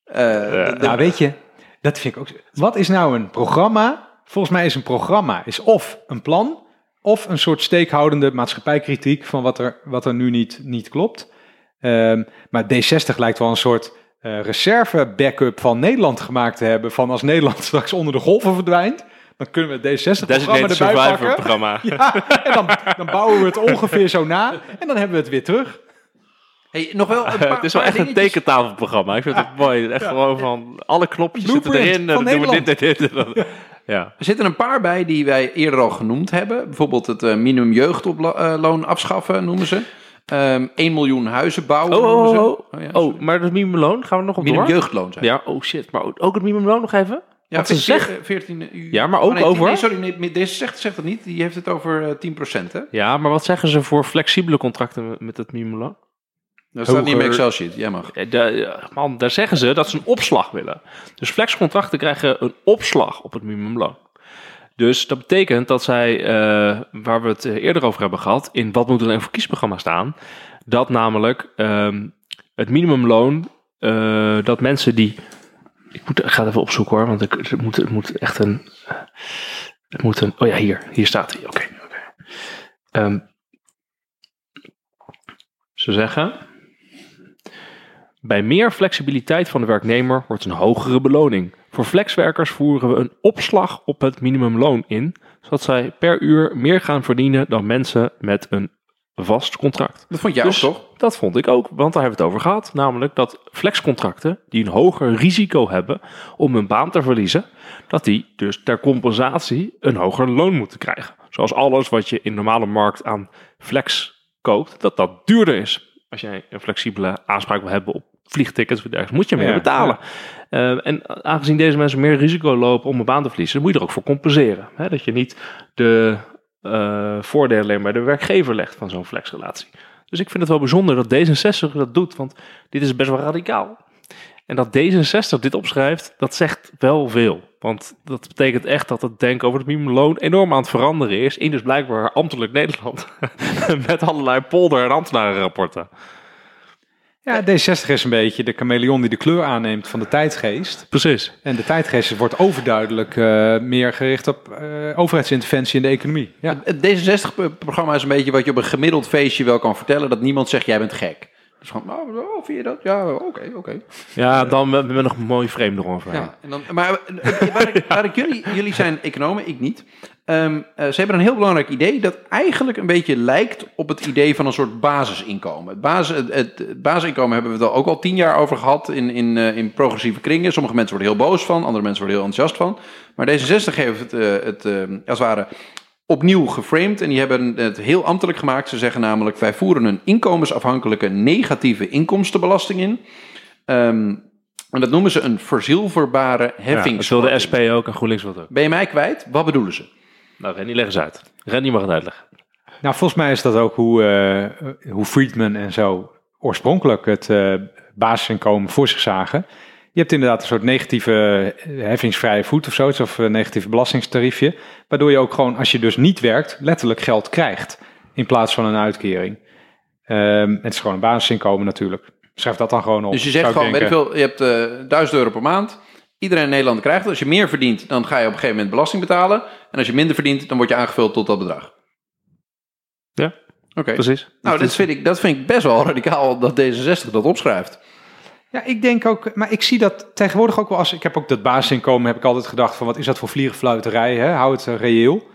Eh, de- Nou, weet je, dat vind ik ook. Wat is nou een programma? Volgens mij is een programma is of een plan, of een soort steekhoudende maatschappijkritiek van wat er, wat er nu niet, niet klopt. Ehm, maar D60 lijkt wel een soort eh, reserve-backup van Nederland gemaakt te hebben. Van als Nederland straks onder de golven verdwijnt, dan kunnen we het D60-programma Designated erbij Survivor pakken. programma. Ja, en dan, dan bouwen we het ongeveer zo na en dan hebben we het weer terug. hey, nog wel een paar, het is wel echt een tekentafelprogramma. Ik vind het mooi. Echt gewoon van alle knopjes zitten erin. Dan doen we dit, dit, en Ja. Er zitten een paar bij die wij eerder al genoemd hebben. Bijvoorbeeld het eh, minimum jeugdloon afschaffen noemen ze. Ehm 1 miljoen huizen bouwen Oh, oh, ze. oh, ja, oh, sorry. maar dat minimumloon, gaan we nog op minimum door? jeugdloon zijn. Ja, oh shit. Maar ook het minimumloon nog even? Ja, Wat ze zeggen- 14 uur. Ja, maar ook Oh, nee, over- Nee, sorry, nee, deze zegt, zegt het niet. Die heeft het over eh 10%. Hè? Ja, maar wat zeggen ze voor flexibele contracten met het minimumloon? Dat staat niet in Excel sheet. Jij mag. Eh, da- ja, Man, daar zeggen ze dat ze een opslag willen. Dus flexcontracten krijgen een opslag op het minimumloon. Dus dat betekent dat zij, eh, waar we het eh, eerder over hebben gehad, in wat moet er een verkiezingsprogramma staan, dat namelijk ehm, het minimumloon, eh, dat mensen die, ik, moet, ik ga het even opzoeken hoor, want ik, het, moet, het moet echt een, het moet een, oh ja, hier, hier staat hij, oké. oké. Ehm, ze zeggen, bij meer flexibiliteit van de werknemer wordt een hogere beloning. Voor flexwerkers voeren we een opslag op het minimumloon in, zodat zij per uur meer gaan verdienen dan mensen met een vast contract. Dat vond jij Dus ook, toch? Dat vond ik ook, want daar hebben we het over gehad. Namelijk dat flexcontracten die een hoger risico hebben om hun baan te verliezen, dat die dus ter compensatie een hoger loon moeten krijgen. zoals alles wat je in de normale markt aan flex koopt, dat dat duurder is. Als jij een flexibele aanspraak wil hebben op vliegtickets of moet je meer Ja, betalen. Eh, en aangezien deze mensen meer risico lopen om een baan te verliezen, moet je er ook voor compenseren. Hè? Dat je niet de eh, voordelen alleen bij de werkgever legt van zo'n flexrelatie. Dus ik vind het wel bijzonder dat D66 dat doet, want dit is best wel radicaal. En dat D66 dit opschrijft, dat zegt wel veel. Want dat betekent echt dat het denken over het minimumloon enorm aan het veranderen is. In dus blijkbaar ambtelijk Nederland. Met allerlei polder- en ambtenarenrapporten. Ja, D60 is een beetje de chameleon die de kleur aanneemt van de tijdgeest. Precies. En de tijdgeest wordt overduidelijk eh, meer gericht op eh, overheidsinterventie in de economie. Ja. Het D66-programma is een beetje wat je op een gemiddeld feestje wel kan vertellen. Dat niemand zegt, jij bent gek. Dus gewoon, nou, oh, vind je dat? Ja, oké, oké. Ja, dan met, met nog een mooi frame eroverheen. Ja, en dan, maar eh, waar ik, waar ik jullie, jullie zijn economen, ik niet. Ehm, eh, ze hebben een heel belangrijk idee dat eigenlijk een beetje lijkt op het idee van een soort basisinkomen. Het, basis, het, basisinkomen hebben we het al ook al tien jaar over gehad in, in, eh, in progressieve kringen. Sommige mensen worden heel boos van, andere mensen worden heel enthousiast van. Maar D66 heeft het, eh, het eh, als het ware opnieuw geframed en die hebben het heel ambtelijk gemaakt. Ze zeggen namelijk, wij voeren een inkomensafhankelijke negatieve inkomstenbelasting in. Ehm, en dat noemen ze een verzilverbare Ja, dat heffings. wil de SP ook en GroenLinks het ook. Ben je mij kwijt? Wat bedoelen ze? Nou, Rennie, leg eens uit. Rennie mag het uitleggen. Nou, volgens mij is dat ook hoe, eh, hoe Friedman en zo oorspronkelijk het eh, basisinkomen voor zich zagen. Je hebt inderdaad een soort negatieve eh, heffingsvrije voet of zoiets, of een negatief belastingstariefje. Waardoor je ook gewoon, als je dus niet werkt, letterlijk geld krijgt. In plaats van een uitkering. Ehm, het is gewoon een basisinkomen natuurlijk. Schrijf dat dan gewoon op. Dus je zegt gewoon, weet ik veel, je hebt eh 1000 euro per maand. Iedereen in Nederland krijgt het. Als je meer verdient, dan ga je op een gegeven moment belasting betalen. En als je minder verdient, dan word je aangevuld tot dat bedrag. Ja, Oké. precies. Nou, dat vind, ik, dat vind ik best wel radicaal dat D66 dat opschrijft. Ja, ik denk ook, maar ik zie dat tegenwoordig ook wel als, ik heb ook dat basisinkomen, heb ik altijd gedacht van wat is dat voor vliegenfluiterij, hè? hou het reëel.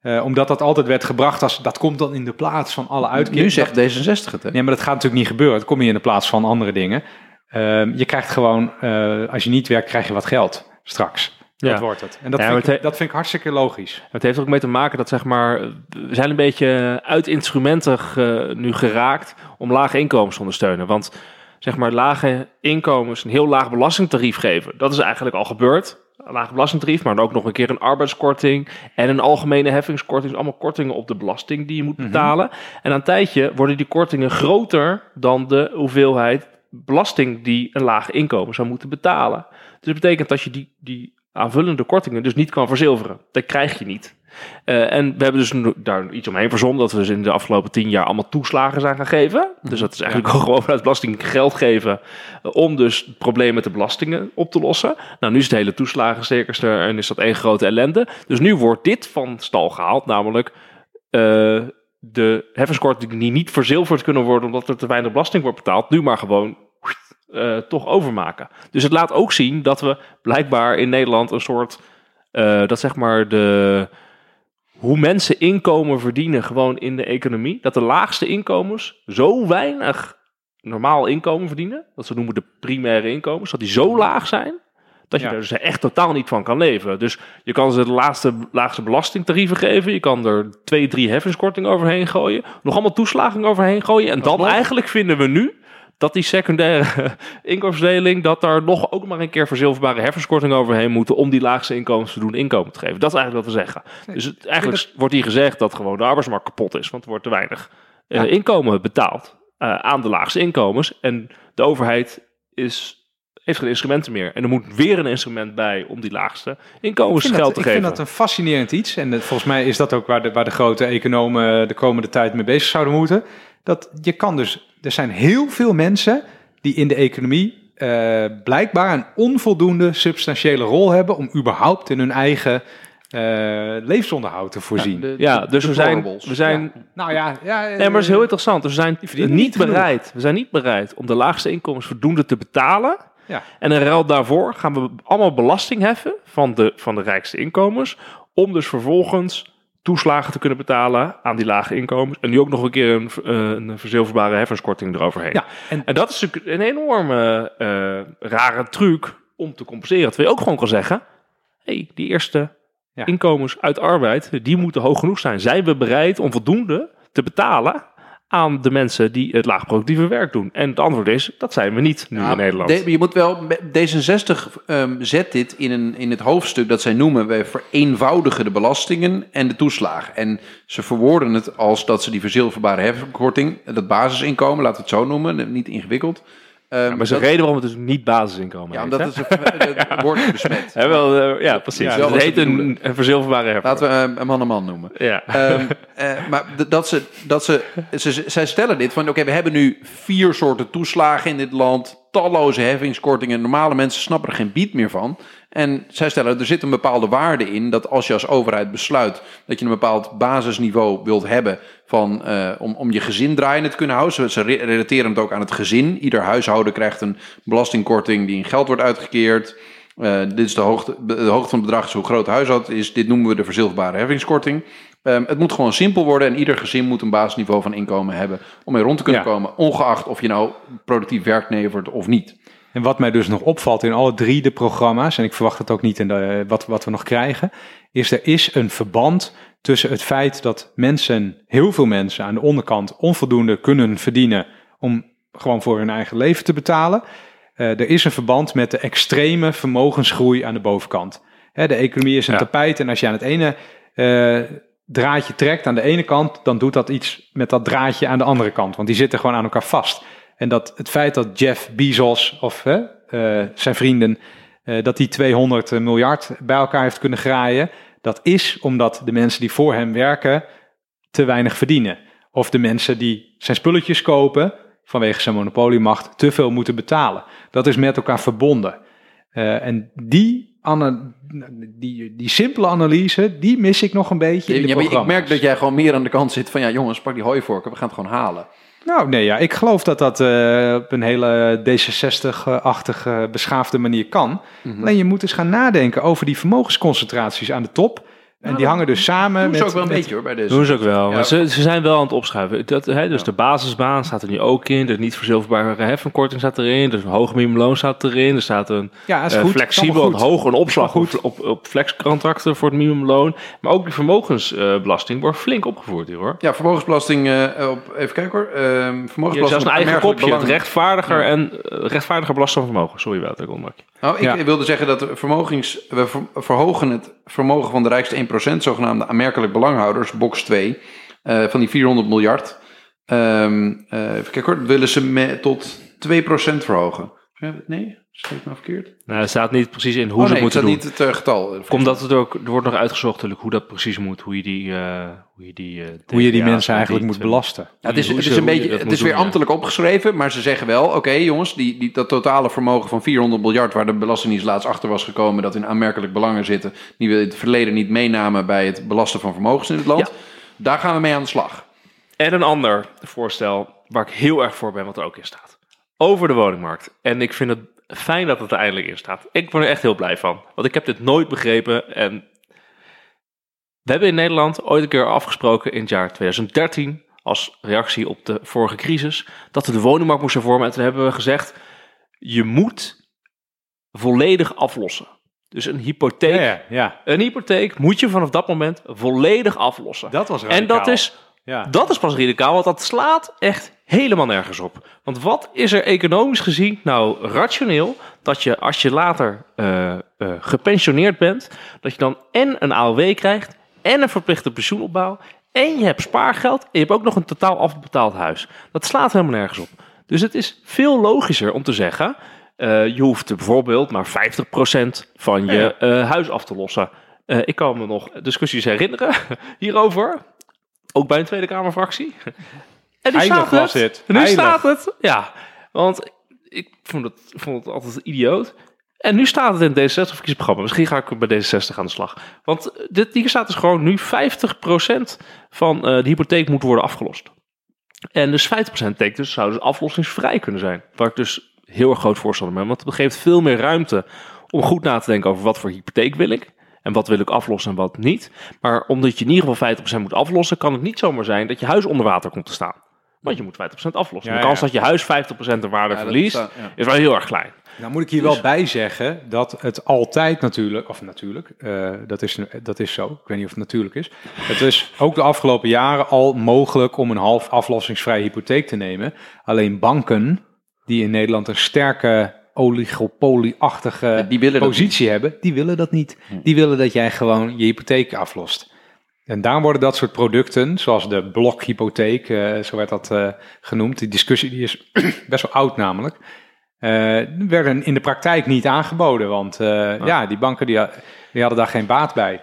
Eh, omdat dat altijd werd gebracht als, dat komt dan in de plaats van alle uitkeringen. Nu zegt D66 het, hè? Nee, maar dat gaat natuurlijk niet gebeuren. Het komt hier in de plaats van andere dingen. Ehm, je krijgt gewoon, eh, als je niet werkt, krijg je wat geld straks. Dat Ja. wordt het. En dat, Ja, vind ik, dat vind ik hartstikke logisch. Het heeft ook mee te maken dat zeg maar, we zijn een beetje uit instrumenten ge- nu geraakt om lage inkomens te ondersteunen. Want zeg maar lage inkomens een heel laag belastingtarief geven, dat is eigenlijk al gebeurd. Een laag belastingtarief, maar dan ook nog een keer een arbeidskorting en een algemene heffingskorting. Dus allemaal kortingen op de belasting die je moet betalen. En na een tijdje worden die kortingen groter dan de hoeveelheid belasting die een laag inkomen zou moeten betalen. Dus dat betekent dat je die, die aanvullende kortingen dus niet kan verzilveren. Dat krijg je niet. Eh, en we hebben dus daar iets omheen verzonnen dat we dus in de afgelopen tien jaar allemaal toeslagen zijn gaan geven. Dus dat is eigenlijk ook gewoon vanuit belasting geld geven eh, om dus het probleem met de belastingen op te lossen. Nou, nu is het hele toeslagencircus er en is dat één grote ellende. Dus nu wordt dit van stal gehaald, namelijk eh, de heffingskortingen die niet verzilverd kunnen worden omdat er te weinig belasting wordt betaald, nu maar gewoon eh, toch overmaken. Dus het laat ook zien dat we blijkbaar in Nederland een soort, eh, dat zeg maar de, hoe mensen inkomen verdienen gewoon in de economie, dat de laagste inkomens zo weinig normaal inkomen verdienen, dat ze noemen de primaire inkomens, dat die zo laag zijn, dat je Ja. er dus echt totaal niet van kan leven. Dus je kan ze de laagste, laagste belastingtarieven geven, je kan er twee, drie heffingskortingen overheen gooien, nog allemaal toeslagen overheen gooien, en dan eigenlijk vinden we nu dat die secundaire inkomensverdeling, dat daar nog ook maar een keer verzilverbare heffingskortingen overheen moeten om die laagste inkomens te doen inkomen te geven. Dat is eigenlijk wat we zeggen. dus het, eigenlijk wordt hier gezegd dat gewoon de arbeidsmarkt kapot is, want er wordt te weinig eh, inkomen betaald eh, aan de laagste inkomens. En de overheid is, heeft geen instrumenten meer. En er moet weer een instrument bij om die laagste inkomens Ik vind, geld dat, te ik geven. vind dat een fascinerend iets. En eh, volgens mij is dat ook waar de, waar de grote economen de komende tijd mee bezig zouden moeten. Dat je kan dus, er zijn heel veel mensen die in de economie eh, blijkbaar een onvoldoende substantiële rol hebben om überhaupt in hun eigen eh, levensonderhoud te voorzien. De- ja, de- dus de we zijn, we zijn Nou ja, ja Nee, maar is heel interessant. Dus we zijn niet niet genoeg. bereid. We zijn niet bereid om de laagste inkomens voldoende te betalen. Ja. En in ruil daarvoor gaan we allemaal belasting heffen van de, van de rijkste inkomens. Om dus vervolgens toeslagen te kunnen betalen aan die lage inkomens. En nu ook nog een keer een, eh, een verzilverbare heffingskorting eroverheen. Ja, en- en dat is natuurlijk een enorme eh, rare truc om te compenseren. Terwijl je ook gewoon kan zeggen... hey, die eerste Ja. inkomens uit arbeid, die moeten hoog genoeg zijn. Zijn we bereid om voldoende te betalen aan de mensen die het laagproductieve werk doen? En het antwoord is, dat zijn we niet nu Ja, in Nederland. de- je moet wel, D66 ehm, zet dit in, een, in het hoofdstuk dat zij noemen, wij vereenvoudigen de belastingen en de toeslagen. En ze verwoorden het als dat ze die verzilverbare heffingkorting, dat basisinkomen, laten we het zo noemen, niet ingewikkeld. Ehm, Ja, maar ze reden waarom het dus niet basisinkomen Ja, omdat het, het wordt besmet. Hè, wel, eh, ja, precies. Ja, Dus het heet een, verzilverbare heffer. Laten we eh, een man een man noemen. Ja. Ehm, eh, maar dat ze, dat ze, ze, zij stellen dit van, oké, we hebben nu vier soorten toeslagen in dit land, talloze heffingskortingen, normale mensen snappen er geen bied meer van. En zij stellen, er zit een bepaalde waarde in dat als je als overheid besluit dat je een bepaald basisniveau wilt hebben van, eh, om, om je gezin draaiende te kunnen houden. Ze, ze re- relateren het ook aan het gezin. Ieder huishouden krijgt een belastingkorting die in geld wordt uitgekeerd. Eh, dit is de hoogte, de hoogte van het bedrag, is hoe groot het huishoud is. Dit noemen we de verzilverbare heffingskorting. Ehm, het moet gewoon simpel worden en ieder gezin moet een basisniveau van inkomen hebben om mee rond te kunnen Ja. komen, ongeacht of je nou productief werk levert of niet. En wat mij dus nog opvalt in alle drie de programma's, en ik verwacht het ook niet in de, wat, wat we nog krijgen, is er is een verband tussen het feit dat mensen, heel veel mensen aan de onderkant onvoldoende kunnen verdienen om gewoon voor hun eigen leven te betalen. Eh, er is een verband met de extreme vermogensgroei aan de bovenkant. Hè, de economie is een Ja. tapijt en als je aan het ene eh, draadje trekt aan de ene kant, dan doet dat iets met dat draadje aan de andere kant, want die zitten gewoon aan elkaar vast. En dat het feit dat Jeff Bezos of hè, eh, zijn vrienden, eh, dat die 200 miljard bij elkaar heeft kunnen graaien, dat is omdat de mensen die voor hem werken te weinig verdienen. Of de mensen die zijn spulletjes kopen vanwege zijn monopoliemacht te veel moeten betalen. Dat is met elkaar verbonden. Eh, en die, die, die simpele analyse, die mis ik nog een beetje in de Ja, maar ik merk dat jij gewoon meer aan de kant zit van ja jongens, pak die hooivorken, we gaan het gewoon halen. Nou, nee, ja, ik geloof dat dat eh, op een hele D66-achtige, beschaafde manier kan. Mhm. Alleen je moet eens gaan nadenken over die vermogensconcentraties aan de top. En die hangen dus samen Doen met... ze ook wel een met- beetje hoor bij deze. Doen ze ook wel. Ja. Maar ze, ze zijn wel aan het opschuiven. Dat, hè, dus de basisbaan staat er nu ook in. De niet verzilverbare heffingkorting staat erin. Dus een hoog minimumloon staat erin. Er staat een Ja, is eh, goed. flexibel, een hoog een opslag Goed. op, op, op flexcontracten voor het minimumloon. Maar ook de vermogensbelasting wordt flink opgevoerd hier hoor. Ja, vermogensbelasting, eh, op, even kijken hoor. Ehm Je vermogensbelasting zelfs een eigen kopje. Het rechtvaardiger Ja. en eh, rechtvaardiger belasting van vermogen. Sorry wel, dat ik onderbrak je. Nou, ik Ja. wilde zeggen dat vermogens, we ver- verhogen het vermogen van de rijkste 1%, zogenaamde aanmerkelijk belanghouders, box 2, eh, van die 400 miljard. Ehm eh, even kijken hoor, willen ze met, tot 2% verhogen. Ja, Nee, ik nou verkeerd? Nou, er staat niet precies in hoe oh ze nee, het het moeten staat doen. niet het eh, getal. Komt dat het ook, er wordt nog uitgezocht natuurlijk hoe dat precies moet. Hoe je die, eh, hoe je die, eh, Hoe je die mensen eigenlijk moet belasten. Ja, het is, het is een beetje, het is weer ambtelijk opgeschreven, maar ze zeggen wel, oké jongens, die, die, dat totale vermogen van 400 miljard, waar de Belastingdienst laatst achter was gekomen, dat in aanmerkelijk belangen zitten, die we in het verleden niet meenamen bij het belasten van vermogens in het land, Ja. daar gaan we mee aan de slag. En een ander voorstel waar ik heel erg voor ben, wat er ook in staat. Over de woningmarkt. En ik vind het fijn dat het er eindelijk in staat. Ik ben er echt heel blij van. Want ik heb dit nooit begrepen. En we hebben in Nederland ooit een keer afgesproken in het jaar 2013... als reactie op de vorige crisis... dat we de woningmarkt moesten vormen. En toen hebben we gezegd... je moet volledig aflossen. Dus een hypotheek... Ja, ja, ja. Een hypotheek moet je vanaf dat moment volledig aflossen. Dat was en dat radicaal. is Ja. dat is pas radicaal, want dat slaat echt helemaal nergens op. Want wat is er economisch gezien nou rationeel dat je als je later eh, eh, gepensioneerd bent, dat je dan en een AOW krijgt en een verplichte pensioenopbouw en je hebt spaargeld en je hebt ook nog een totaal afbetaald huis. Dat slaat helemaal nergens op. Dus het is veel logischer om te zeggen, eh, je hoeft bijvoorbeeld maar 50% van je huis af te lossen. Ik kan me nog discussies herinneren hierover. Ook bij een Tweede Kamerfractie. En nu Heilig staat het. Nu Heilig. staat het. Ja, want ik vond het, vond het altijd idioot. En nu staat het in het D66-verkiezingsprogramma. Misschien ga ik bij D66 aan de slag. Want dit, hier staat dus gewoon nu 50% van eh, de hypotheek moet worden afgelost. En dus 50% betekent dus, zou dus aflossingsvrij kunnen zijn. Waar ik dus heel erg groot voorstander ben. Want het geeft veel meer ruimte om goed na te denken over wat voor hypotheek wil ik. En wat wil ik aflossen en wat niet. Maar omdat je in ieder geval 50% moet aflossen, kan het niet zomaar zijn dat je huis onder water komt te staan. Want je moet 50% aflossen. Ja, de kans ja. dat je huis 50% de waarde verliest, is wel heel erg klein. Nou moet ik hier wel bij zeggen dat het altijd natuurlijk, of natuurlijk, eh, dat, is, dat is zo, ik weet niet of het natuurlijk is. Het is ook de afgelopen jaren al mogelijk om een half aflossingsvrije hypotheek te nemen. Alleen banken die in Nederland een sterke oligopolie-achtige positie hebben, die willen dat niet. Die willen dat jij gewoon je hypotheek aflost. En daar worden dat soort producten, zoals de blokhypotheek, eh, zo werd dat eh, genoemd. Die discussie die is best wel oud namelijk. eh, werden in de praktijk niet aangeboden, want eh, ja, die banken die hadden daar geen baat bij.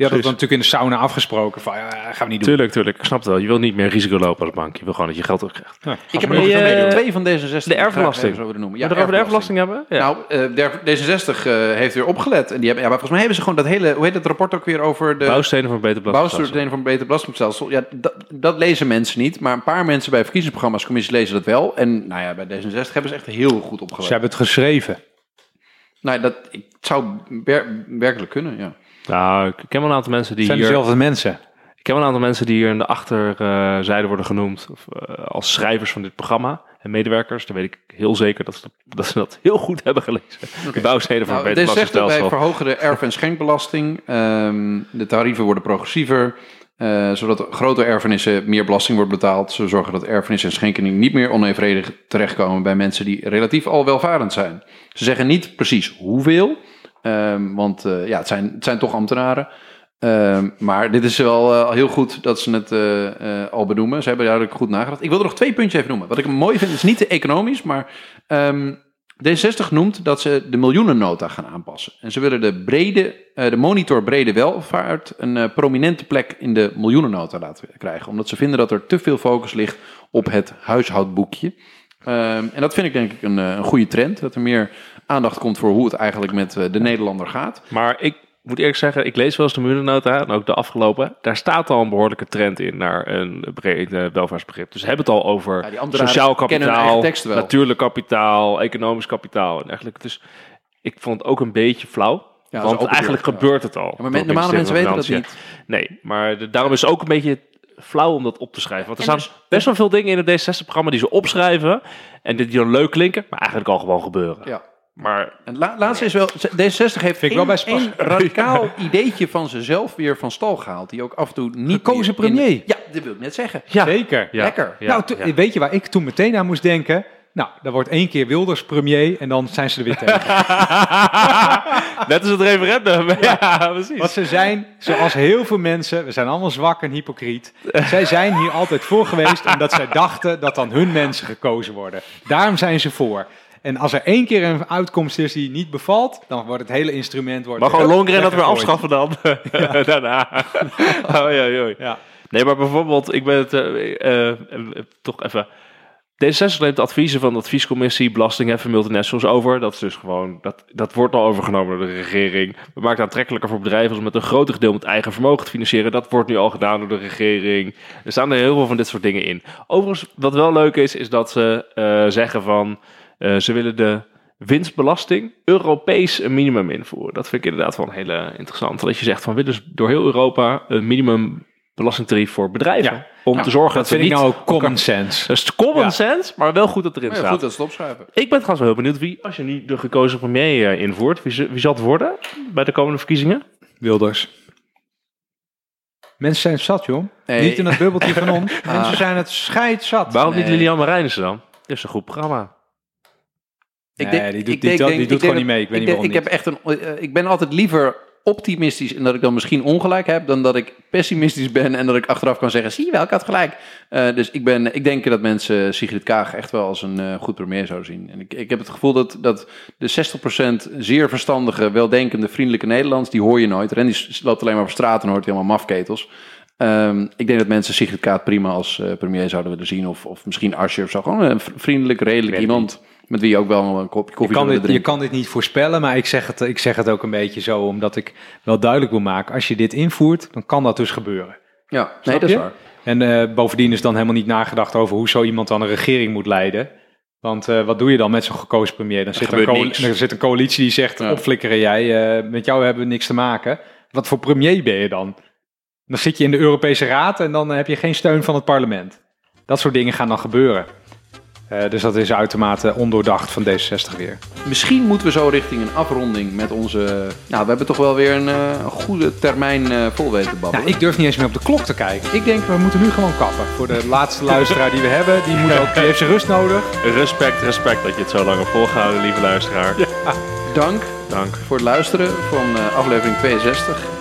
Die hadden het natuurlijk in de sauna afgesproken van, ja, gaan we niet doen. Tuurlijk, tuurlijk. Ik snap het wel. Je wil niet meer risico lopen als bank. Je wil gewoon dat je geld terugkrijgt. Ja, Ik heb er nog eh, twee van D66. de erfbelasting. Zo willen noemen. Ja, we over de erfbelasting hebben? Ja. Nou, eh, der- D66 eh, heeft weer opgelet. En die hebben, ja, maar volgens mij hebben ze gewoon dat hele, hoe heet het rapport ook weer over de Bouwstenen voor een beter belastingstelsel. bouwstenen van een beter belastingstelsel. Ja, dat, dat lezen mensen niet. Maar een paar mensen bij verkiezingsprogramma's, commissies lezen dat wel. En nou ja, bij D66 hebben ze echt heel goed opgelet. Ze hebben het geschreven. Nou, dat ik, het zou wer- werkelijk kunnen, ja. Nou, ik ken wel een aantal mensen die Het zijn hier... dezelfde mensen. Ik ken wel een aantal mensen die hier in de achterzijde worden genoemd of, eh, als schrijvers van dit programma en medewerkers. Dan weet ik heel zeker dat ze dat, ze dat heel goed hebben gelezen. De bouwsteden van Nou, deze beter wij verhogen de erf- en schenkbelasting. Ehm, de tarieven worden progressiever. eh, zodat grote erfenissen meer belasting wordt betaald. Ze zorgen dat erfenis en schenking niet meer onevenredig terechtkomen bij mensen die relatief al welvarend zijn. Ze zeggen niet precies hoeveel. Ehm, want eh, ja, het zijn, het zijn toch ambtenaren. Ehm, maar dit is wel eh, heel goed dat ze het eh, al benoemen. Ze hebben duidelijk goed nagedacht. Ik wil er nog twee puntjes even noemen. Wat ik mooi vind, is niet te economisch, maar ehm, D60 noemt dat ze de miljoenennota gaan aanpassen. En ze willen de, brede, de monitor brede welvaart een prominente plek in de miljoenennota laten krijgen. Omdat ze vinden dat er te veel focus ligt op het huishoudboekje. En dat vind ik denk ik een, een goede trend. Dat er meer aandacht komt voor hoe het eigenlijk met eh, de Nederlander gaat. Maar ik moet eerlijk zeggen, ik lees wel eens de miljoenennota en ook de afgelopen. Daar staat al een behoorlijke trend in naar een breed eh, welvaartsbegrip. Dus ze hebben het al over Ja, die ambtenaren sociaal kapitaal, natuurlijk kapitaal, economisch kapitaal en dergelijke. Dus ik vond het ook een beetje flauw. Ja, want eigenlijk gebeurt het al. Ja, maar normale mensen weten dat Financiën. Nee, maar de- daarom is het ook een beetje flauw om dat op te schrijven. Want er staan dus- best wel veel dingen in het D66-programma die ze opschrijven en die dan leuk klinken, maar eigenlijk al gewoon gebeuren. Ja. Maar En la- laatste is wel, D66 heeft ik wel bij één radicaal ideetje van zichzelf weer van stal gehaald. Die ook af en toe niet Gekozen in- premier. ja, dat wil ik net zeggen. ja, Zeker. ja, Lekker. ja, nou, to- ja. weet je waar ik toen meteen aan moest denken? Nou, dan wordt één keer Wilders premier en dan zijn ze er weer tegen. Net als het referendum. Ja, precies. Want ze zijn, zoals heel veel mensen, we zijn allemaal zwak en hypocriet. Zij zijn hier altijd voor geweest omdat zij dachten dat dan hun mensen gekozen worden. Daarom zijn ze voor. En als er één keer een uitkomst is die niet bevalt, dan wordt het hele instrument... Wordt Maar gewoon Longren dat weer weggegooid. afschaffen dan. Daarna. oh, ja, ja. Ja. Nee, maar bijvoorbeeld, ik ben het eh, eh, toch even... D66 neemt adviezen van de adviescommissie Belastingheffen Multinationals over. Dat is dus gewoon, dat, dat wordt al overgenomen door de regering. We maken het aantrekkelijker voor bedrijven om met een groter deel met eigen vermogen te financieren. Dat wordt nu al gedaan door de regering. Er staan er heel veel van dit soort dingen in. Overigens, wat wel leuk is, is dat ze eh, zeggen van, eh, ze willen de winstbelasting Europees een minimum invoeren. Dat vind ik inderdaad wel een hele interessante. Dat je zegt van, we willen dus door heel Europa een minimum belastingtarief voor bedrijven. Ja. Om te zorgen dat, Dat ze vind ik niet... nou ook common sense. Dat is common Ja. sense, maar wel goed dat erin Ja, staat. goed dat ze het opschrijven. Ik ben trouwens wel heel benieuwd wie, als je nu de gekozen premier eh, invoert, wie, wie zal het worden bij de komende verkiezingen? Wilders. Mensen zijn zat, joh. Nee. Niet in dat bubbeltje van ons. Mensen zijn het scheidzat. Waarom niet. Lilian Marijnissen dan? Dat is een goed programma. Nee, denk- die doet, ik die, denk- doet- denk- die ik doet gewoon niet mee. Ik weet ik niet denk- ik niet. heb echt een, eh, ik ben altijd liever optimistisch en dat ik dan misschien ongelijk heb, dan dat ik pessimistisch ben en dat ik achteraf kan zeggen, zie je wel, ik had gelijk. Eh, dus ik, ben, ik denk dat mensen Sigrid Kaag echt wel als een eh, goed premier zouden zien. En ik, ik heb het gevoel dat, dat de 60% zeer verstandige, weldenkende, vriendelijke Nederlands, die hoor je nooit. Randy s- loopt alleen maar op straat en hoort hij allemaal mafketels. Ehm, ik denk dat mensen Sigrid Kaag prima als premier zouden willen zien. Of, of misschien Asscher of zo. Gewoon een vriendelijk, redelijk iemand met wie je ook wel een kopje Je koffie kan, zou dit, je kan dit niet voorspellen, maar ik zeg, het, ik zeg het ook een beetje zo, omdat ik wel duidelijk wil maken. Als je dit invoert, dan kan dat dus gebeuren. Ja, nee, Snap dat is je? waar. En eh, bovendien is dan helemaal niet nagedacht over hoe zo iemand dan een regering moet leiden. Want eh, wat doe je dan met zo'n gekozen premier? Dan zit, er een, zit een coalitie die zegt, Ja. opflikkeren jij, eh, met jou hebben we niks te maken. Wat voor premier ben je dan? Dan zit je in de Europese Raad en dan heb je geen steun van het parlement. Dat soort dingen gaan dan gebeuren. Eh, dus dat is uitermate ondoordacht van D66 weer. Misschien moeten we zo richting een afronding met onze... Nou, we hebben toch wel weer een eh, goede termijn eh, vol weten te babbelen. Nou, ik durf niet eens meer op de klok te kijken. Ik denk, we moeten nu gewoon kappen. Voor de laatste luisteraar die we hebben, die, moet ook, die heeft zijn rust nodig. Respect, respect dat je het zo lang hebt volgehouden, lieve luisteraar. Dank Dank. voor het luisteren van eh, aflevering 62.